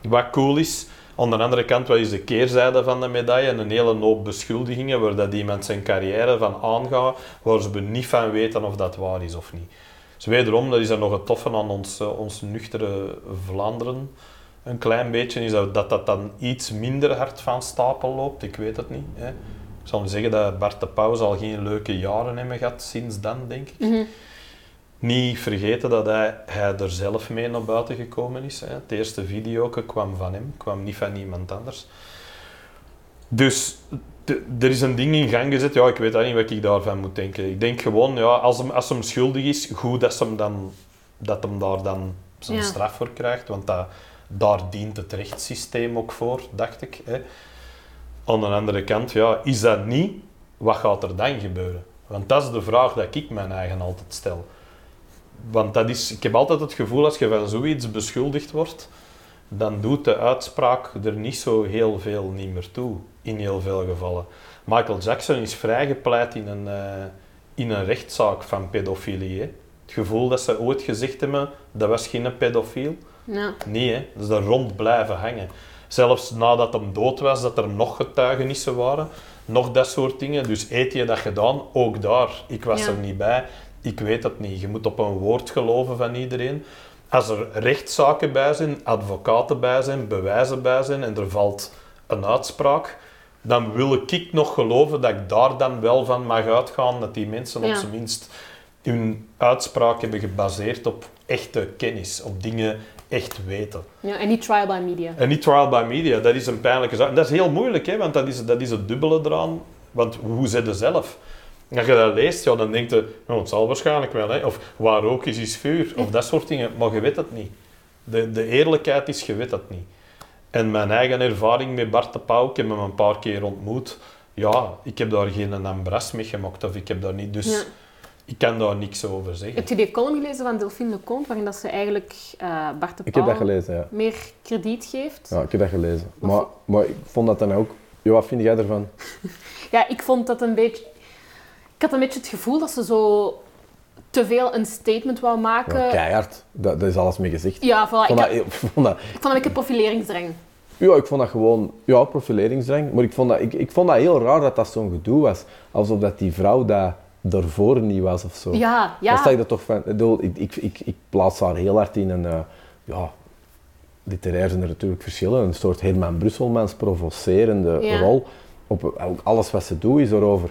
Wat cool is, aan de andere kant, wat is de keerzijde van de medaille? Een hele hoop beschuldigingen waar dat iemand zijn carrière van aangaat, waar ze niet van weten of dat waar is of niet. Dus wederom, dat is dan nog het toffe aan ons, eh, ons nuchtere Vlaanderen. Een klein beetje is dat, dat dat dan iets minder hard van stapel loopt. Ik weet het niet. Hè. Ik zal zeggen dat Bart de Pauw al geen leuke jaren hebben gehad sinds dan, denk ik. Mhm niet vergeten dat hij, hij er zelf mee naar buiten gekomen is. Hè. Het eerste video kwam van hem, kwam niet van iemand anders. Dus er is een ding in gang gezet. Ja, ik weet niet wat ik daarvan moet denken. Ik denk gewoon, ja, als, hem, als hem schuldig is, goed dat, hem dan, dat hem daar dan zijn straf voor krijgt. Want dat, daar dient het rechtssysteem ook voor, dacht ik. Hè. Aan de andere kant, ja, is dat niet, wat gaat er dan gebeuren? Want dat is de vraag die ik mijn eigen altijd stel want dat is, ik heb altijd het gevoel als je van zoiets beschuldigd wordt, dan doet de uitspraak er niet zo heel veel niet meer toe, in heel veel gevallen. Michael Jackson is vrijgepleit in een, uh, in een rechtszaak van pedofilie. Het gevoel dat ze ooit gezegd hebben, dat was geen pedofiel. Ja. Nee, hè. dat is rond blijven hangen. Zelfs nadat hem dood was, dat er nog getuigenissen waren, nog dat soort dingen. Dus eet je dat gedaan? Ook daar. Ik was er niet bij. Ik weet het niet. Je moet op een woord geloven van iedereen. Als er rechtszaken bij zijn, advocaten bij zijn, bewijzen bij zijn en er valt een uitspraak, dan wil ik nog geloven dat ik daar dan wel van mag uitgaan dat die mensen op zijn minst hun uitspraak hebben gebaseerd op echte kennis, op dingen echt weten. Ja, en niet trial by media. En niet trial by media, dat is een pijnlijke zaak. En dat is heel moeilijk, hè, want dat is, dat is het dubbele eraan. Want hoe zit je zelf? Als je dat leest, ja, dan denk je, oh, het zal waarschijnlijk wel. Hè. Of waar ook is, is vuur. Of dat soort dingen. Maar je weet het niet. De, de eerlijkheid is, je weet het niet. En mijn eigen ervaring met Bart de Pauw, ik heb hem een paar keer ontmoet. Ja, ik heb daar geen ambras mee gemaakt. Of ik heb daar niet... Dus ik kan daar niks over zeggen. Heb je die column gelezen van Delphine Leconte, waarin dat ze eigenlijk uh, Bart de Pauw ik heb dat gelezen, ja. meer krediet geeft? Ja, ik heb dat gelezen. Maar, maar ik vond dat dan ook... Ja, wat vind jij ervan? ja, ik vond dat een beetje ik had een beetje het gevoel dat ze zo te veel een statement wou maken. Ja, Ja, keihard. Dat, dat is alles mee gezegd. voilà. Ik Ik, vond dat, had- ik vond dat, ik vond dat een beetje profileringsdrang. ja, ik vond dat gewoon ja, profileringsdrang. Maar ik vond, dat, ik, ik vond dat heel raar dat dat zo'n gedoe was. Alsof dat die vrouw dat daarvoor niet was of zo. Ja, ja. Dan sta je er toch van... Ik, ik, ik, ik, ik plaats haar heel hard in een... eh, ja, literair zijn er natuurlijk verschillen. Een soort Herman Brusselmans provocerende Ja. rol. Op, ook alles wat ze doet is erover.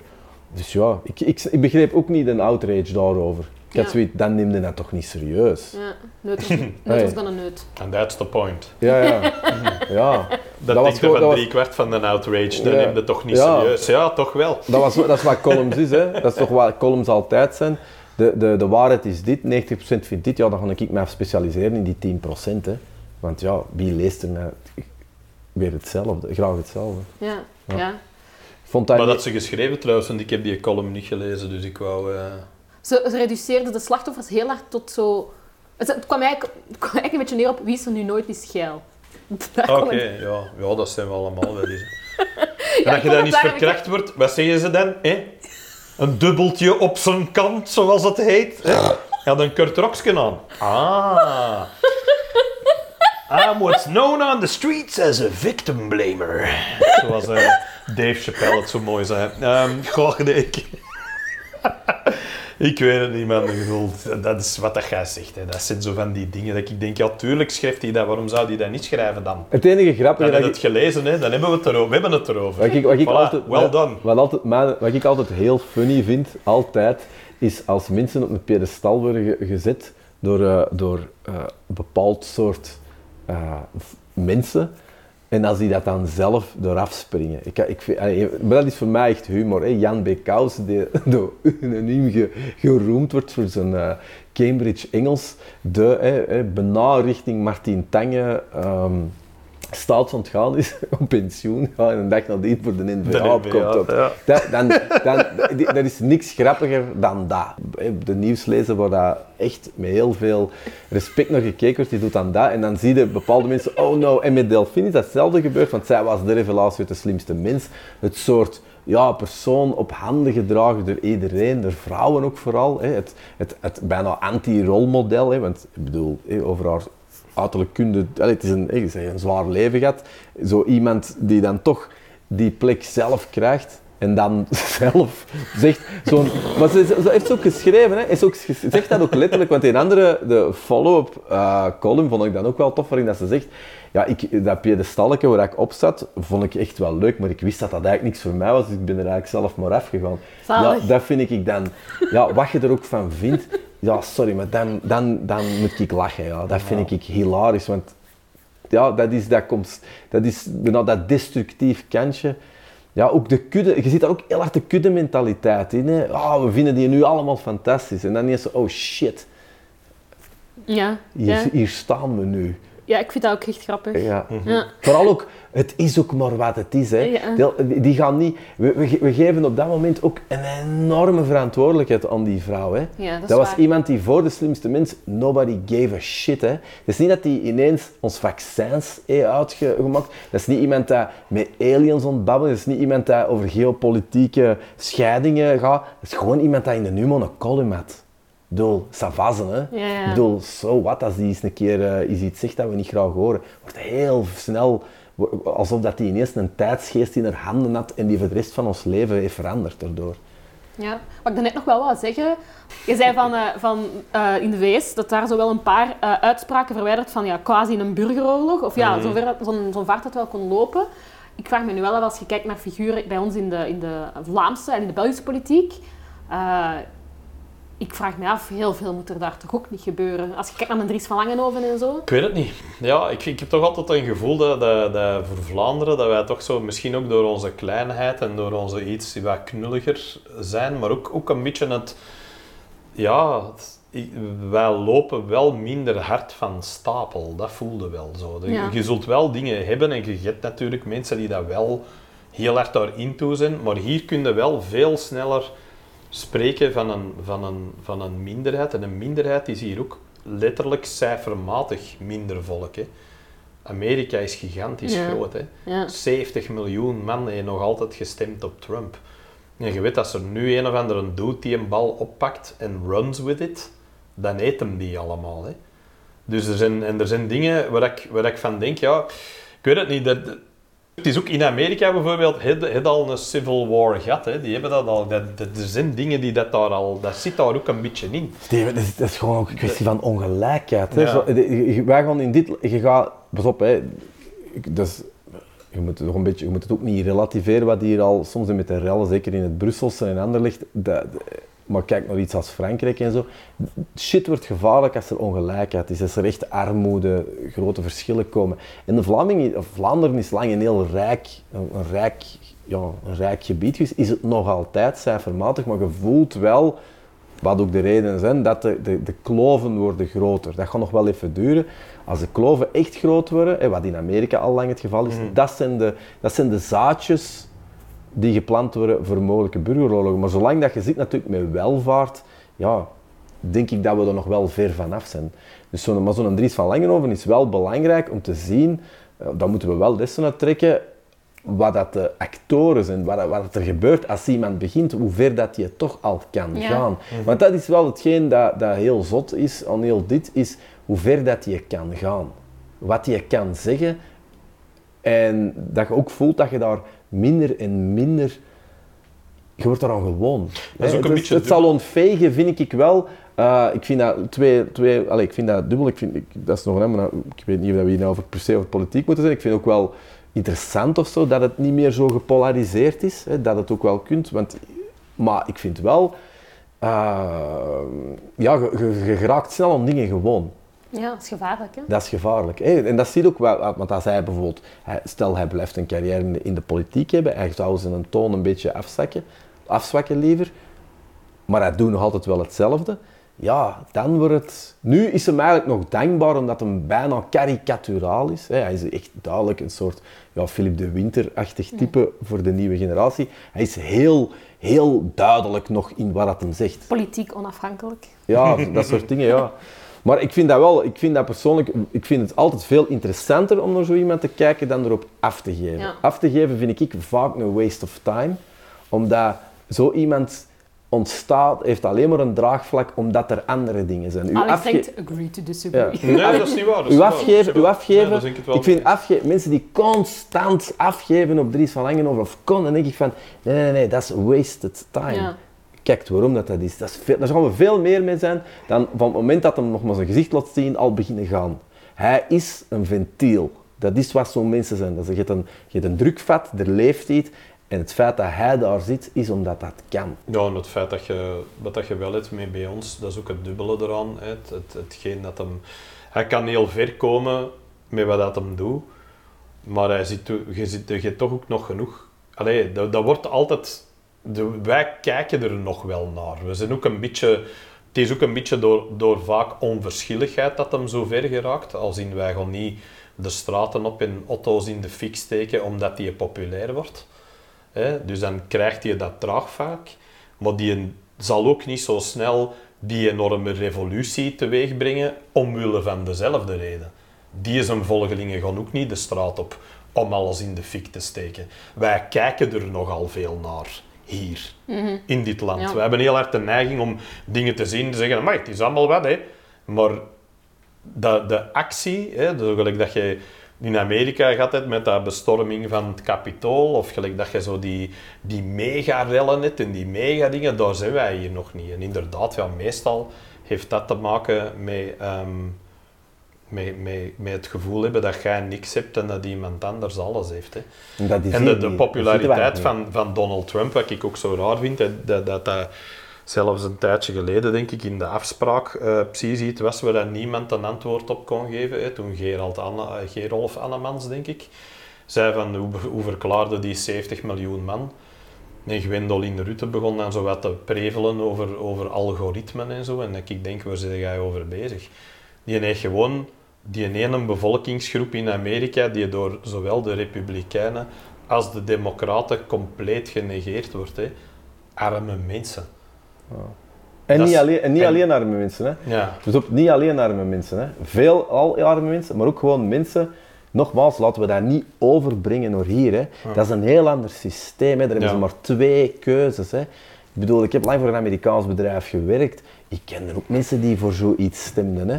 Dus ja, ik, ik, ik begreep ook niet een outrage daarover. Ik had zoiets, dan neemde dat toch niet serieus. Ja, neut was, neut was dan een neut. And that's the point. Ja, ja. ja. Dat, was denkt gewoon- van dat was- drie kwart van een outrage, dat Ja. neem je toch niet Ja. serieus? Ja, toch wel. Dat, was, dat is wat columns is, hè. Dat is toch wat columns altijd zijn. De, de, de waarheid is dit, 90% vindt dit, ja, dan ga ik mij specialiseren in die 10%. Hè. Want ja, wie leest er nou weer hetzelfde, graag hetzelfde. Ja, Ja. vond dat, Maar niet- dat ze geschreven trouwens, want ik heb die column niet gelezen, dus ik wou... eh, Ze, ze reduceerden de slachtoffers heel hard tot zo... Het, het kwam eigenlijk, het kwam eigenlijk een beetje neer op wie is er nu nooit niet geil. Oké, ja, ja, dat zijn we allemaal wel eens. Ja, en als je dan eens eigenlijk- verkracht wordt, wat zeggen ze dan? Hè? Een dubbeltje op zijn kant, zoals het heet. Hè? Ja, dan Kurt Roksken aan. Ah. I'm what's known on the streets as a victim blamer. Zoals eh, Dave Chappelle het zo mooi zei. Ehm goh, nee, ik... weet het niet, man. Dat is wat dat jij zegt. Hè. Dat zijn zo van die dingen dat ik denk, ja, tuurlijk schrijft hij dat. Waarom zou hij dat niet schrijven dan? Het enige grappige Dan dat heb je ik, het gelezen, hè? dan hebben we het erover. We hebben het erover. wat ik, wat ik Voilà, altijd, well done. Wat, altijd, wat ik altijd heel funny vind, altijd, is als mensen op een piedestal worden ge- gezet door, eh, door eh, een bepaald soort eh, mensen. En als die dat dan zelf eraf springen. Ik, ik vind, maar dat is voor mij echt humor. Hè. Jan B. Kous, die door unaniem ge- geroemd wordt voor zijn eh, Cambridge Engels. De hè, hè, richting Martin Tange ehm staatsontgaan is, op pensioen gaat en een dag nadien voor de NVA opkomt. Op. ja. Dat, dan, dan, dat is niks grappiger dan dat. De nieuwslezer waar dat echt met heel veel respect naar gekeken wordt, die doet dan dat. En dan zie je bepaalde mensen, oh no. En met Delphine is datzelfde gebeurd, want zij was de revelatie uit de slimste mens. Het soort ja, persoon op handen gedragen door iedereen, door vrouwen ook vooral. Hè. Het, het, het bijna anti-rolmodel, want ik bedoel, hè, over haar uiterlijk kunde, het is een, hè, ze heeft een zwaar leven gehad. Zo iemand die dan toch die plek zelf krijgt en dan zelf zegt zo'n... Maar ze, ze heeft ze ook geschreven, hè. Is ook, zegt dat ook letterlijk, want in andere, de follow-up eh, column vond ik dan ook wel tof, waarin dat ze zegt, ja, ik, dat piedestalletje waar ik op zat, vond ik echt wel leuk, maar ik wist dat dat eigenlijk niks voor mij was, dus ik ben er eigenlijk zelf maar afgegaan. Ja, dat vind ik dan... Ja, wat je er ook van vindt, ja, sorry, maar dan, dan, dan moet ik lachen, ja. Dat vind ik hilarisch, want ja, dat is dat, komt, dat, is bijna dat destructief kantje. Ja, ook de kudde, je ziet daar ook heel hard de kudde mentaliteit in. Hè. Ah, we vinden die nu allemaal fantastisch. En dan is zo, oh shit, Ja, hier, ja. hier staan we nu. Ja, ik vind dat ook echt grappig. Ja. Ja. Vooral ook, het is ook maar wat het is. Hè. Ja. Die, die gaan niet, we, we, we geven op dat moment ook een enorme verantwoordelijkheid aan die vrouw. Hè. Ja, dat dat was waar. iemand die voor de slimste mens, nobody gave a shit. Hè. Het is niet dat die ineens ons vaccins heeft uitgemaakt. Dat is niet iemand die met aliens ontbabbelt. Dat is niet iemand die over geopolitieke scheidingen gaat. Dat is gewoon iemand die in de een column had. Ik bedoel, savazen, hè. Ja, ja. Ik bedoel, zo wat als die eens een keer eh, iets iets zegt dat we niet graag horen. Wordt heel snel, alsof dat die ineens een tijdsgeest in haar handen had en die voor de rest van ons leven heeft veranderd daardoor. Ja, wat ik daarnet nog wel wou zeggen, je zei van, eh, van eh, in de VS dat daar zo wel een paar uitspraken verwijderd van ja, quasi een burgeroorlog, of ja, Mhm. zover dat zo'n zo'n vaart dat wel kon lopen. Ik vraag me nu wel af, als je kijkt naar figuren bij ons in de, in de Vlaamse en in de Belgische politiek, ik vraag me af, heel veel moet er daar toch ook niet gebeuren. Als je kijkt naar een Dries van Langenhoven en zo. Ik weet het niet. Ja, ik, ik heb toch altijd een gevoel dat, dat, dat voor Vlaanderen, dat wij toch zo, misschien ook door onze kleinheid en door onze iets wat knulliger zijn, maar ook, ook een beetje het... Ja, wij lopen wel minder hard van stapel. Dat voelde wel zo. Ja. Je zult wel dingen hebben en je hebt natuurlijk mensen die dat wel heel hard daarin toe zijn, maar hier kun je wel veel sneller spreken van een, van, een, van een minderheid. En een minderheid is hier ook letterlijk cijfermatig minder volk. Hè. Amerika is gigantisch Ja. groot. Hè. Ja. 70 miljoen man heeft nog altijd gestemd op Trump. En je weet, als er nu een of andere doet die een bal oppakt en runs with it, dan eet hem die allemaal. Hè. Dus er zijn, en er zijn dingen waar ik, waar ik van denk, ja, ik weet het niet. Dat, het is ook in Amerika bijvoorbeeld, het, het al een civil war gehad. Hè. Die hebben dat al. Dat, dat, er zijn dingen die dat daar al, dat zit daar ook een beetje in. Steven, dat is, dat is gewoon ook een kwestie van ongelijkheid. Hè. Ja. Zo, de- je- wij gaan in dit, je gaat, pas op, hè, is, je, moet het nog een beetje, je moet het ook niet relativeren wat hier al soms met de rellen, zeker in het Brusselse en ander ligt. Dat, maar kijk naar iets als Frankrijk en zo. Shit wordt gevaarlijk als er ongelijkheid is, als er echt armoede, grote verschillen komen. En de of Vlaanderen is lang een heel rijk, een, een rijk, ja, een rijk gebied geweest. Is het nog altijd cijfermatig, maar je voelt wel wat ook de redenen zijn, dat de, de, de kloven worden groter. Dat gaat nog wel even duren. Als de kloven echt groot worden, wat in Amerika al lang het geval is, dat, zijn de, dat zijn de zaadjes die geplant worden voor mogelijke burgeroorlogen. Maar zolang dat je zit natuurlijk met welvaart, ja, denk ik dat we er nog wel ver vanaf zijn. Dus zo'n, maar zo'n Dries van Langenhoven is wel belangrijk om te zien, eh, dat moeten we wel lessen uit trekken, wat dat de actoren zijn, wat, er gebeurt als iemand begint, hoe ver dat je toch al kan Ja. gaan. Want dat is wel hetgeen dat, dat heel zot is aan heel dit, is hoe ver dat je kan gaan. Wat je kan zeggen en dat je ook voelt dat je daar minder en minder... Je wordt eraan gewoon. Dat is ook een het, beetje het zal ontvegen, vind ik wel. Eh, ik vind dat twee, twee allez, ik vind dat dubbel. Ik vind, ik, dat is nog een, maar ik weet niet of we hier nou over, per se over politiek moeten zijn. Ik vind ook wel interessant of zo dat het niet meer zo gepolariseerd is. Hè, dat het ook wel kunt. Want, maar ik vind wel, eh, ja, je, je, je geraakt snel aan dingen gewoon. Ja, dat is gevaarlijk. Hè? Dat is gevaarlijk. Hè? En dat zie je ook wel, want als hij bijvoorbeeld, hij- stel hij blijft een carrière in de, in de politiek hebben, hij zou zijn toon een beetje afzakken, afzwakken liever, maar hij doet nog altijd wel hetzelfde. Ja, dan wordt het... Nu is hem eigenlijk nog dankbaar omdat hem bijna karikaturaal is. Hij is echt duidelijk een soort ja, Philip de Winter-achtig type voor de nieuwe generatie. Hij is heel, heel duidelijk nog in wat dat hem zegt. Politiek onafhankelijk. Ja, dat soort dingen, ja. Maar ik vind dat wel, ik vind dat persoonlijk, ik vind het altijd veel interessanter om naar zo iemand te kijken dan erop af te geven. Ja. Af te geven vind ik vaak een waste of time, omdat zo iemand ontstaat, heeft alleen maar een draagvlak omdat er andere dingen zijn. Uw Alex afge- denkt, agree to disagree. Ja. Nee, dat is niet waar. dat is waar. afgeven, Ja, afgeven. ik vind mee. afge mensen die constant afgeven op Dries van Langenhoven of kon, dan denk ik van, nee, nee, nee, dat is wasted time. Ja. Kijkt waarom dat, dat is. Dat is daar gaan we veel meer mee zijn dan van het moment dat hem nog maar zijn gezicht laat zien, al beginnen gaan. Hij is een ventiel. Dat is wat zo'n mensen zijn. Dat je, hebt een, je hebt een drukvat, er leeft iets. En het feit dat hij daar zit, is omdat dat kan. Ja, en het feit dat je, dat je wel hebt mee bij ons, dat is ook het dubbele eraan. Het, het, hetgeen dat hem, hij kan heel ver komen met wat dat hem doet, maar hij zit, je, zit, je hebt toch ook nog genoeg. Allee, dat, dat wordt altijd... De, wij kijken er nog wel naar. We zijn ook een beetje... Het is ook een beetje door, door vaak onverschilligheid dat hem zo ver geraakt. Als in wij gaan niet de straten op en auto's in de fik steken omdat die populair wordt. Dus dan krijgt hij dat draagvaak. Maar die zal ook niet zo snel die enorme revolutie teweeg brengen omwille van dezelfde reden. Die zijn volgelingen gaan ook niet de straat op om alles in de fik te steken. Wij kijken er nogal veel naar hier, in dit land. Ja. We hebben heel hard de neiging om dingen te zien en te zeggen, maar het is allemaal wat, hè. Maar de, de actie, hè, gelijk dat je in Amerika gaat het met dat bestorming van het kapitool, of gelijk dat je zo die, die mega-rellen hebt en die mega-dingen, daar zijn wij hier nog niet. En inderdaad, ja, meestal heeft dat te maken met, ehm, met, met, met het gevoel hebben dat jij niks hebt en dat iemand anders alles heeft. Hè. En, dat is En hier de, de populariteit van, van Donald Trump, wat ik ook zo raar vind, dat dat, dat zelfs een tijdje geleden, denk ik, in de afspraak eh precies iets was waar niemand een antwoord op kon geven. Hè, toen Gerald Anne, eh, Gerolf Annemans, denk ik, zei van hoe, hoe verklaarde die 70 miljoen man. En Gwendoline Rutte begon dan zo wat te prevelen over, over algoritmen en zo. En ik denk, waar zit jij over bezig? Die heeft gewoon die ene bevolkingsgroep in Amerika die door zowel de Republikeinen als de Democraten compleet genegeerd wordt. Hè. Arme mensen. En Dat niet, is- alleen, en niet en- alleen arme mensen. Hè. Ja. Dus op, niet alleen arme mensen. Hè. Veel al arme mensen, maar ook gewoon mensen Nogmaals, laten we dat niet overbrengen naar hier. Hè. Dat is een heel ander systeem. Hè. Daar hebben ze maar twee keuzes. Hè. Ik bedoel, ik heb lang voor een Amerikaans bedrijf gewerkt. Ik ken er ook mensen die voor zoiets stemden. Hè.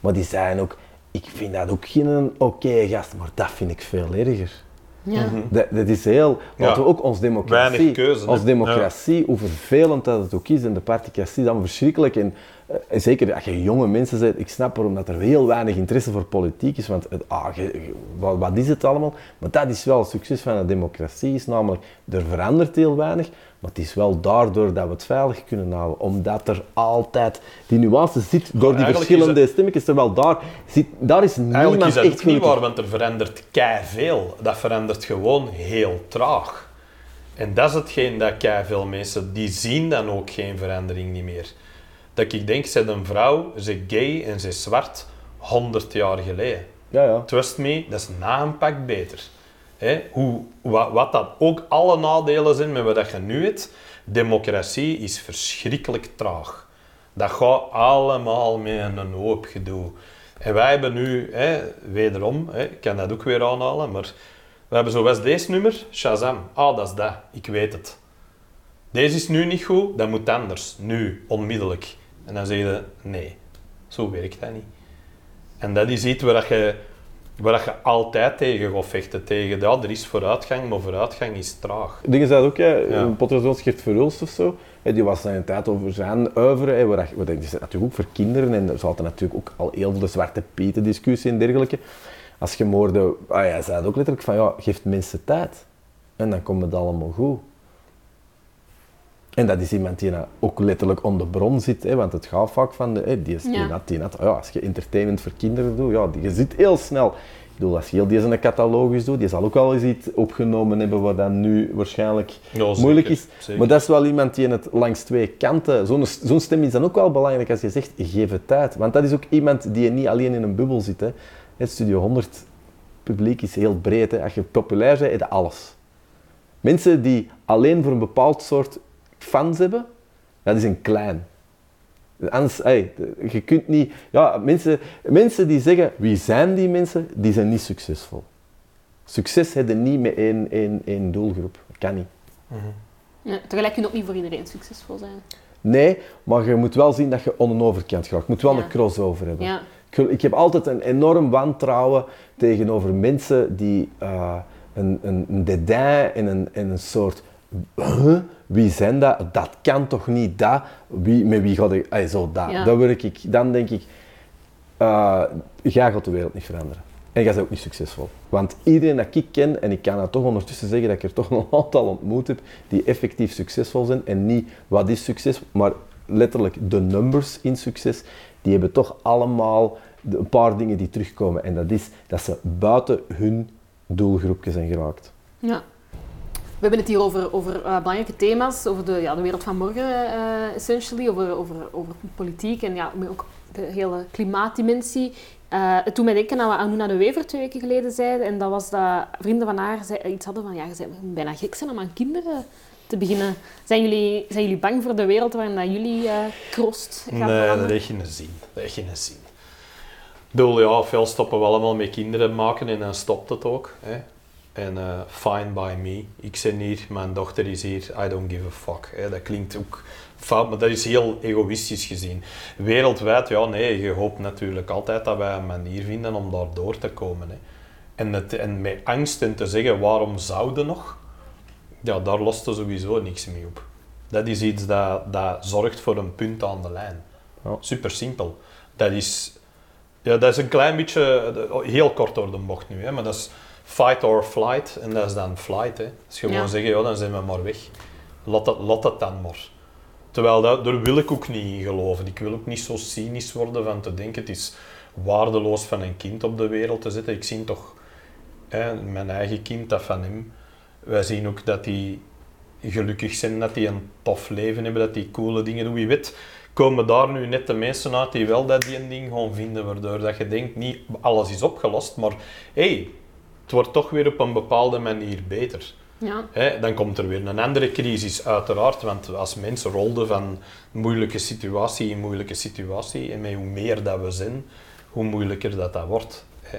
Maar die zeiden ook, ik vind dat ook geen oké gast, maar dat vind ik veel erger. Ja. Dat, dat is heel... Laten we ook ons democratie... Weinig keuze? Ons democratie, hoe vervelend dat het ook is, en de particratie is allemaal verschrikkelijk. En, eh, en zeker als je jonge mensen bent, ik snap waarom dat er heel weinig interesse voor politiek is, want het, ah, je- wat, wat is het allemaal? Maar dat is wel het succes van een democratie, is namelijk, er verandert heel weinig, maar het is wel daardoor dat we het veilig kunnen houden, omdat er altijd die nuance zit, door die eigenlijk verschillende is stemmetjes, terwijl daar, zit, daar is Eigenlijk niemand is dat echt niet waar, want er verandert kei veel. Dat verandert gewoon heel traag. En dat is hetgeen dat kei veel mensen, die zien dan ook geen verandering niet meer. Dat ik denk, ze een vrouw, ze is gay en ze is zwart, 100 jaar geleden. Ja, ja. Trust me, dat is na een pak beter. Hè? Hoe, wat, wat dat ook alle nadelen zijn met wat je nu hebt, democratie is verschrikkelijk traag. Dat gaat allemaal met een hoop gedoe. En wij hebben nu, hè, wederom, hè, ik kan dat ook weer aanhalen, maar we hebben zo eens deze nummer, Shazam. Ah, dat is dat, ik weet het. Deze is nu niet goed, dat moet anders, nu, onmiddellijk. En dan zeg je, nee, zo werkt dat niet. En dat is iets waar je, waar dat je altijd tegen gaat vechten. Tegen, ja, er is vooruitgang, maar vooruitgang is traag. Dingen zei ook, hè, Ja. Gert Verhulst of zo, die was een tijd over zijn uiveren, waar, dat- waar dat- die zit natuurlijk ook voor kinderen en er zat natuurlijk ook al heel veel de zwarte pieten discussie en dergelijke. Als je moorde, ah, hij zei ook letterlijk van ja, geef mensen tijd en dan komt het allemaal goed. En dat is iemand die nou ook letterlijk onder de bron zit, hè, want het gaat vaak van de, hè, die is die Ja. dat, die dat. Ja, als je entertainment voor kinderen doet, ja, die, je zit heel snel. Ik bedoel, als je heel deze een catalogus doet, die zal ook wel eens iets opgenomen hebben wat dan nu waarschijnlijk Ja, zeker, moeilijk is. zeker. Maar dat is wel iemand die het langs twee kanten... Zo'n zo'n stem is dan ook wel belangrijk als je zegt, geef het tijd. Want dat is ook iemand die niet alleen in een bubbel zit. Hè. Het Studio 100 publiek is heel breed. Hè. Als je populair bent, heb je alles. Mensen die alleen voor een bepaald soort fans hebben, dat is een klein. Anders, hey, je kunt niet... Ja, mensen, mensen die zeggen, wie zijn die mensen? Die zijn niet succesvol. Succes hebben niet met één, één, één doelgroep. Dat kan niet. Ja, tegelijk kun je ook niet voor iedereen succesvol zijn. Nee, maar je moet wel zien dat je on een overkant gaat. Je moet wel Ja. een crossover hebben. Ja. Ik, ik heb altijd een enorm wantrouwen tegenover mensen die eh, een, een, een dédain en een, en een soort... Wie zijn dat? Dat kan toch niet dat? Wie, met wie gaat ik... Zo, dat. Ja. Dat werk ik. Dan denk ik... eh jij gaat de wereld niet veranderen. En jij bent ook niet succesvol. Want iedereen dat ik ken, en ik kan dat toch ondertussen zeggen dat ik er toch een aantal ontmoet heb, die effectief succesvol zijn. En niet wat is succes, maar letterlijk de numbers in succes, die hebben toch allemaal een paar dingen die terugkomen. En dat is dat ze buiten hun doelgroepje zijn geraakt. Ja. We hebben het hier over, over eh, belangrijke thema's, over de, ja, de wereld van morgen, eh, essentially, over, over, over politiek en ja, ook de hele klimaatdimensie. Eh het doet mij denken aan wat Anuna de Wever twee weken geleden zei, en dat was dat vrienden van haar zei, iets hadden van, ja, je bent bijna gek zijn om aan kinderen te beginnen. Zijn jullie, zijn jullie bang voor de wereld waarin dat jullie krost gaat Nee, dat veranderen? heeft geen zin. Dat heeft geen zin. Ik bedoel, ja, veel stoppen we allemaal met kinderen maken en dan stopt het ook. Hè. En eh, fine by me. Ik ben hier, mijn dochter is hier, I don't give a fuck. Hè. Dat klinkt ook fout, maar dat is heel egoïstisch gezien. Wereldwijd, ja nee, je hoopt natuurlijk altijd dat wij een manier vinden om daar door te komen. Hè. En, het, en met angst en te zeggen, waarom zouden nog? Ja, daar lost er sowieso niks mee op. Dat is iets dat, dat zorgt voor een punt aan de lijn. Ja. Super simpel. Dat is, ja, dat is een klein beetje, heel kort door de bocht nu, hè, maar dat is fight or flight en dat is dan flight. Hè. Ja. gewoon zeggen, ja, dan zijn we maar weg. Laat dat, laat dat dan maar. Terwijl dat, daar wil ik ook niet in geloven. Ik wil ook niet zo cynisch worden van te denken het is waardeloos van een kind op de wereld te zetten. Ik zie toch hè, mijn eigen kind, dat van hem. Wij zien ook dat die gelukkig zijn, dat die een tof leven hebben, dat die coole dingen doen. Wie weet komen daar nu net de mensen uit die wel dat die een ding gaan vinden, waardoor dat je denkt, niet alles is opgelost, maar hey, het wordt toch weer op een bepaalde manier beter. Ja. Hè, dan komt er weer een andere crisis, uiteraard. Want als mensen rolden van moeilijke situatie in moeilijke situatie, en met hoe meer dat we zijn, hoe moeilijker dat, dat wordt. Hè.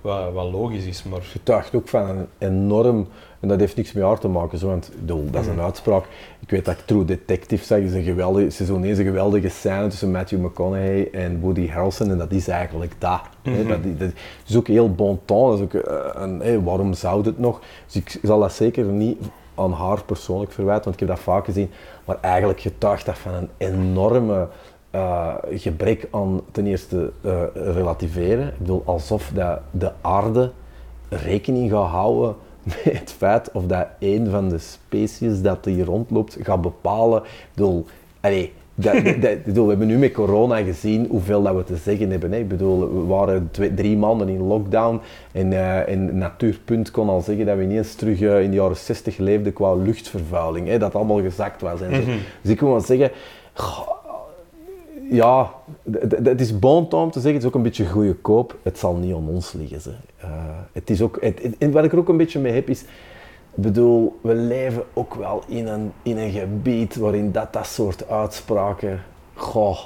wat, wat logisch is. Maar getuigt ook van een enorm, en dat heeft niks met haar te maken, zo, want ik dat is een uitspraak. Ik weet dat True Detective zeg, is een geweldige, seizoen 1 is een geweldige scène tussen Matthew McConaughey en Woody Harrelson en dat is eigenlijk dat. hè. dat, is- dat is ook heel bon ton, dat is ook eh, een, hé, waarom zou het nog? Dus ik zal dat zeker niet aan haar persoonlijk verwijten, want ik heb dat vaak gezien, maar eigenlijk getuigt dat van een enorme eh, gebrek aan ten eerste eh, relativeren. Ik bedoel, alsof dat de aarde rekening gaat houden het feit of dat een van de species dat hier rondloopt gaat bepalen. Ik bedoel, allee, dat, dat, bedoel, we hebben nu met corona gezien hoeveel dat we te zeggen hebben. Hè. Ik bedoel, we waren twee, drie maanden in lockdown en, en Natuurpunt kon al zeggen dat we ineens terug eh, in de jaren 60 leefden qua luchtvervuiling. Hè, dat allemaal gezakt was. En zo. Dus ik wil wel zeggen, goh, ja, het is bon om te zeggen, het is ook een beetje goede koop. Het zal niet aan ons liggen. Ze. Eh, het is ook, het, wat ik er ook een beetje mee heb is, ik bedoel, we leven ook wel in een, in een gebied waarin dat, dat soort uitspraken, goh,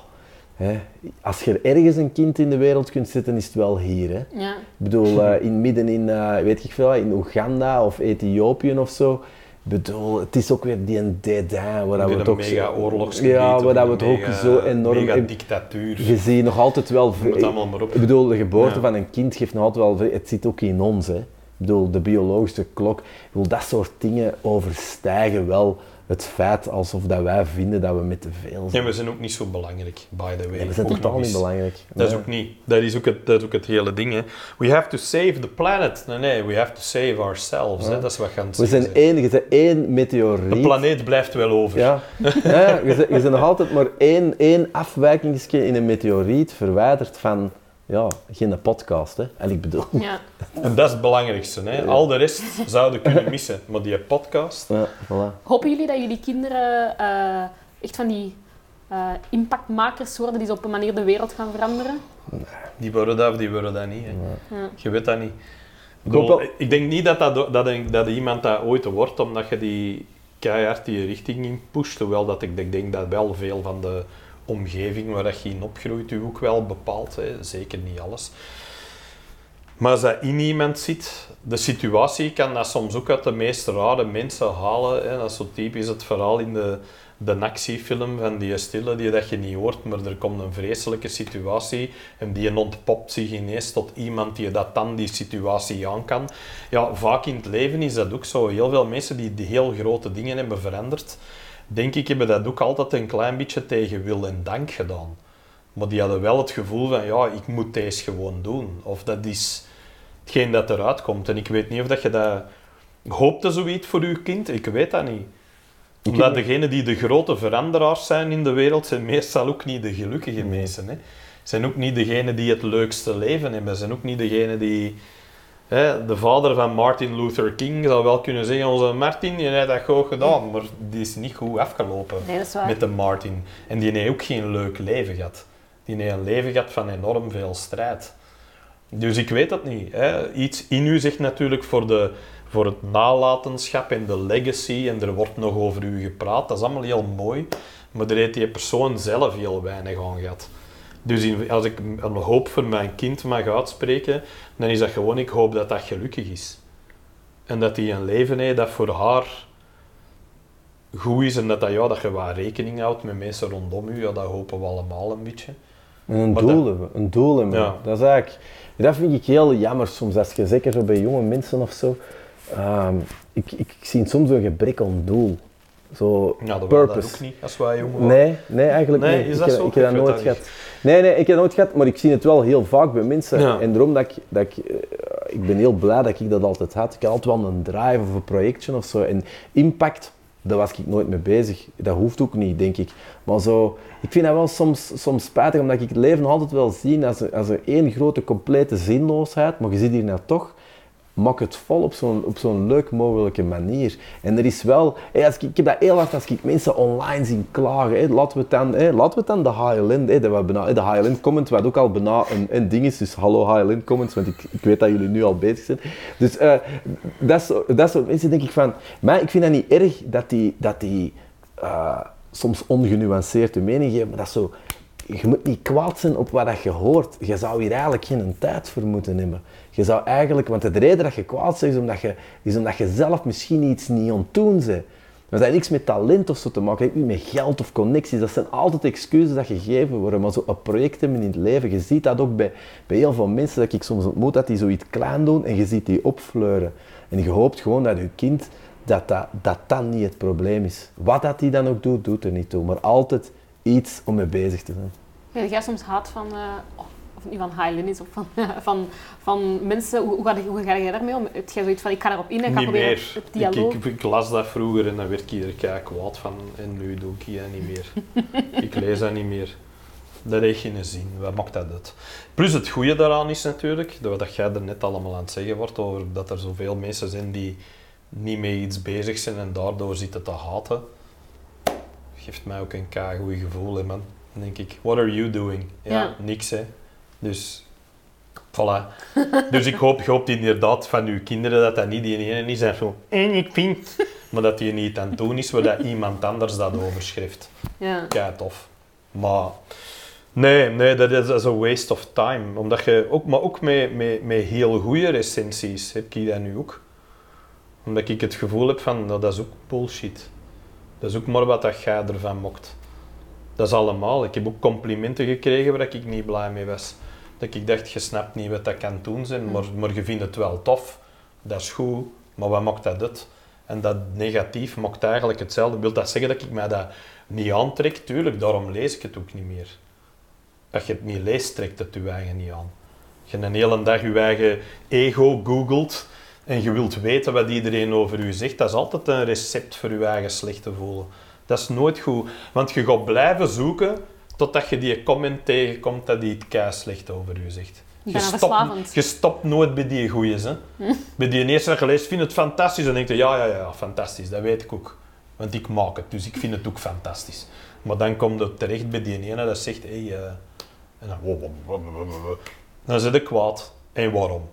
hè, als je ergens een kind in de wereld kunt zetten, is het wel hier. Hè. Ja. Ik bedoel, eh, in midden in, eh, weet ik veel, in Oeganda of Ethiopië of zo. Ik bedoel, het is ook weer die een dédain waar we het ook mega oorlogsgebied. Ja, waar we het ook zo enorm... Mega dictatuur. je ziet nog altijd wel... Het allemaal maar op. Ik bedoel, de geboorte Ja. van een kind geeft nog altijd wel... Het zit ook in ons, hè. Ik bedoel, de biologische klok. Ik bedoel, dat soort dingen overstijgen wel het feit alsof dat wij vinden dat we met te veel En zijn. we zijn ook niet zo belangrijk, by the way. Ja, we zijn Ook totaal niet belangrijk. Dat is Nee. ook niet. Dat is ook het, dat is ook het hele ding. Hè. We have to save the planet. Nee, nee, we have to save ourselves. Hè. Dat is wat je aan het We zijn één, je bent één meteoriet. De planeet blijft wel over. Ja, ja je bent nog altijd maar één, één afwijkingsje in een meteoriet verwijderd van... Ja, geen podcast, hè. En ik bedoel... Ja. En dat is het belangrijkste. Hè. Al de rest zouden kunnen missen. Maar die podcast... Ja, voilà. Hopen jullie dat jullie kinderen eh, echt van die eh, impactmakers worden die zo op een manier de wereld gaan veranderen? Die worden dat of die worden dat niet. Hè. Ja. Je weet dat niet. Ik, bedoel, denk niet dat, dat, dat, dat iemand dat ooit wordt, omdat je die keihard die richting in pusht. Hoewel dat ik, ik denk dat wel veel van de omgeving waar je in opgroeit u ook wel bepaalt. Hè. Zeker niet alles. Maar als dat in iemand zit, de situatie kan dat soms ook uit de meest rare mensen halen. Hè. Dat is zo typisch het verhaal in de, de actiefilm van die stille die dat je niet hoort, maar er komt een vreselijke situatie en die ontpopt zich ineens tot iemand die dat dan die situatie aan kan. Ja, vaak in het leven is dat ook zo. Heel veel mensen die, die heel grote dingen hebben veranderd, denk ik, hebben dat ook altijd een klein beetje tegen wil en dank gedaan. Maar die hadden wel het gevoel van, ja, ik moet deze gewoon doen. Of dat is hetgeen dat eruit komt. En ik weet niet of dat je dat... Hoopte zoiets voor uw kind? Ik weet dat niet. Omdat degenen die de grote veranderaars zijn in de wereld, zijn meestal ook niet de gelukkige mensen. Hè. Zijn ook niet degenen die het leukste leven hebben. Zijn ook niet degenen die... Hè, de vader van Martin Luther King zou wel kunnen zeggen, onze Martin, die heeft dat goed gedaan, maar die is niet goed afgelopen Nee, dat met de Martin. En die heeft ook geen leuk leven gehad. Die heeft een leven gehad van enorm veel strijd. Dus ik weet het niet. Hè. Iets in u zegt natuurlijk voor, de, voor het nalatenschap en de legacy, en er wordt nog over u gepraat, dat is allemaal heel mooi, maar er heeft die persoon zelf heel weinig aan gehad. Dus in- als ik een hoop voor mijn kind mag uitspreken, dan is dat gewoon, ik hoop dat dat gelukkig is. En dat hij een leven heeft dat voor haar goed is en dat, dat, ja, dat je wat rekening houdt met mensen rondom u. Ja, dat hopen we allemaal een beetje. En een Maar doel dat- hebben, een doel hebben. Ja. Dat is eigenlijk... Dat vind ik heel jammer soms, als je zeker zo bij jonge mensen of zo... ehm, ik, ik, ik zie soms een gebrek aan doel. Zo, Ja, dat was dat purpose. ook niet als wij jong waren. Nee, nee, eigenlijk Nee, niet. is ik, dat zo? ik heb dat Ik weet nooit dat gehad. Nee, nee, ik heb dat nooit gehad, maar ik zie het wel heel vaak bij mensen. Ja. En daarom dat ik, dat ik, eh, ik ben heel blij dat ik dat altijd had. Ik had altijd wel een drive of een projectje of zo. En impact, daar was ik nooit mee bezig. Dat hoeft ook niet, denk ik. Maar zo, ik vind dat wel soms, soms spijtig, omdat ik het leven altijd wel zie als, als één grote complete zinloosheid, maar je ziet hier nou toch, maak het vol op zo'n, op zo'n leuk mogelijke manier. En er is wel, als ik, ik heb dat heel hard als ik mensen online zie klagen. Hé, laten, we dan, hé, laten we dan de hé, de HLN comment, wat ook al bijna een, een ding is, dus hallo HLN comments, want ik, ik weet dat jullie nu al bezig zijn. Dus eh, dat, dat soort mensen denk ik van, maar ik vind dat niet erg dat die, dat die eh, soms ongenuanceerd hun mening geven, maar dat zo je moet niet kwaad zijn op wat je hoort. Je zou hier eigenlijk geen tijd voor moeten hebben. Je zou eigenlijk, want de reden dat je kwaad bent, is omdat je, is omdat je zelf misschien iets niet aan het bent. Dat heeft niks met talent of zo te maken, niet met geld of connecties. Dat zijn altijd excuses dat gegeven worden. Maar zo een project hebben in het leven, je ziet dat ook bij, bij heel veel mensen dat ik soms ontmoet, dat die zoiets klein doen en je ziet die opfleuren. En je hoopt gewoon dat je kind, dat dat, dat, dat niet het probleem is. Wat dat die dan ook doet, doet er niet toe. Maar altijd iets om mee bezig te zijn. Ja, jij soms haat van, uh, of niet van is, of van, van, van mensen. Hoe, hoe, ga, hoe ga jij daarmee om? Heb jij zoiets van, ik ga erop in en ga proberen het dialoog? Ik, ik, ik las dat vroeger en dan werd ik er kei kwaad van. En nu doe ik dat niet meer. ik lees dat niet meer. Dat heeft geen zin. Wat maakt dat uit? Plus het goede daaraan is natuurlijk, dat wat jij er net allemaal aan het zeggen wordt, over dat er zoveel mensen zijn die niet mee iets bezig zijn en daardoor zitten te haten. Geeft mij ook een kei goed gevoel, hè, man. Dan denk ik, what are you doing? Ja, Ja. niks hè. Dus, voilà. Dus ik hoop, hoop inderdaad van uw kinderen dat dat niet die ene is en zo, en ik vind, maar dat die niet aan het doen is, waar dat iemand anders dat overschrijft. Ja. Kei tof. Maar nee, nee, dat is, een waste of time. Omdat je ook, maar ook met, met, met heel goede recensies heb ik dat nu ook. Omdat ik het gevoel heb van, nou, dat is ook bullshit. Dat is ook maar wat dat jij ervan mocht. Dat is allemaal. Ik heb ook complimenten gekregen waar ik niet blij mee was. Dat ik dacht, je snapt niet wat dat kan doen zijn, maar, maar je vindt het wel tof. Dat is goed, maar wat maakt dat uit? En dat negatief maakt eigenlijk hetzelfde. Wil dat zeggen dat ik mij dat niet aantrek? Tuurlijk, daarom lees ik het ook niet meer. Als je het niet leest, trekt het je eigen niet aan. Als je een hele dag je eigen ego googelt en je wilt weten wat iedereen over u zegt, dat is altijd een recept voor je eigen slecht te voelen. Dat is nooit goed, want je gaat blijven zoeken totdat je die comment tegenkomt dat die het kei slecht over u zegt. Je stopt, je stopt nooit bij die goeie's. Hè? Bij die eerste dat je leest, vind het fantastisch. Dan denk je, ja, ja, ja, fantastisch, dat weet ik ook. Want ik maak het, dus ik vind het ook fantastisch. Maar dan komt het terecht bij die ene dat zegt, hé, hey, eh, en dan, dan zit ik kwaad. En waarom?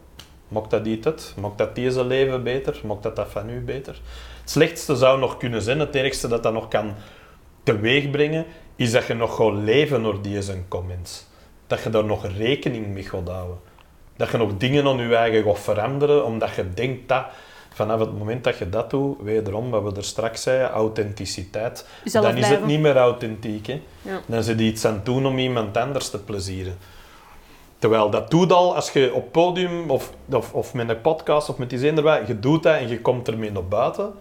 Maakt dat niet het? Maakt dat deze leven beter? Maakt dat dat van u beter? Het slechtste zou nog kunnen zijn, het ergste dat dat nog kan teweegbrengen, is dat je nog gaat leven door deze comments. Dat je daar nog rekening mee gaat houden. Dat je nog dingen aan je eigen gaat veranderen, omdat je denkt dat vanaf het moment dat je dat doet, wederom, wat we er straks zeiden, authenticiteit, dan is het niet meer authentiek. Hè? Ja. Dan zit je iets aan het doen om iemand anders te plezieren. Terwijl dat doet al als je op podium of, of, of met een podcast of met iets eender, je doet dat en je komt ermee naar buiten,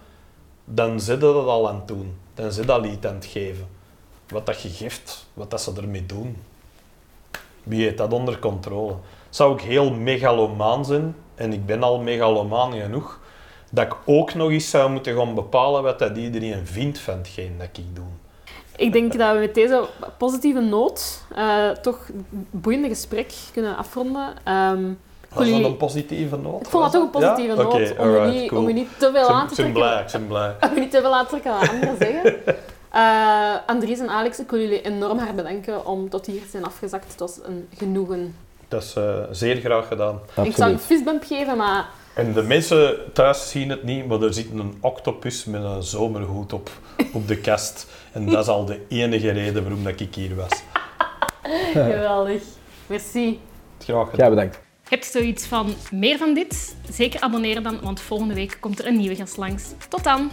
dan zit je dat al aan het doen. Dan zit je al iets aan het geven. Wat dat je geeft, wat dat ze ermee doen. Wie heeft dat onder controle? Zou ik heel megalomaan zijn, en ik ben al megalomaan genoeg, dat ik ook nog eens zou moeten gaan bepalen wat dat iedereen vindt van hetgeen dat ik doe. Ik denk dat we met deze positieve noot eh, toch een boeiende gesprek kunnen afronden. Ehm, Was dat een positieve noot? ik vond dat toch een positieve Ja? noot, Oké, om, niet, cool. om je niet te veel aan te ik ben trekken. blij, ik ben blij. Om je niet te veel aan te trekken wat anderen zeggen. Eh, Andries en Alex, ik wil jullie enorm hard bedanken om tot hier te zijn afgezakt. Het was een genoegen. Dat is eh, zeer graag gedaan. Ik zou een fistbump geven, maar En de mensen thuis zien het niet, maar er zit een octopus met een zomerhoed op, op de kast. En dat is al de enige reden waarom dat ik hier was. geweldig. Merci. Graag gedaan. Jij bedankt. Heb je zoiets van meer van dit? Zeker abonneren dan, want volgende week komt er een nieuwe gast langs. Tot dan!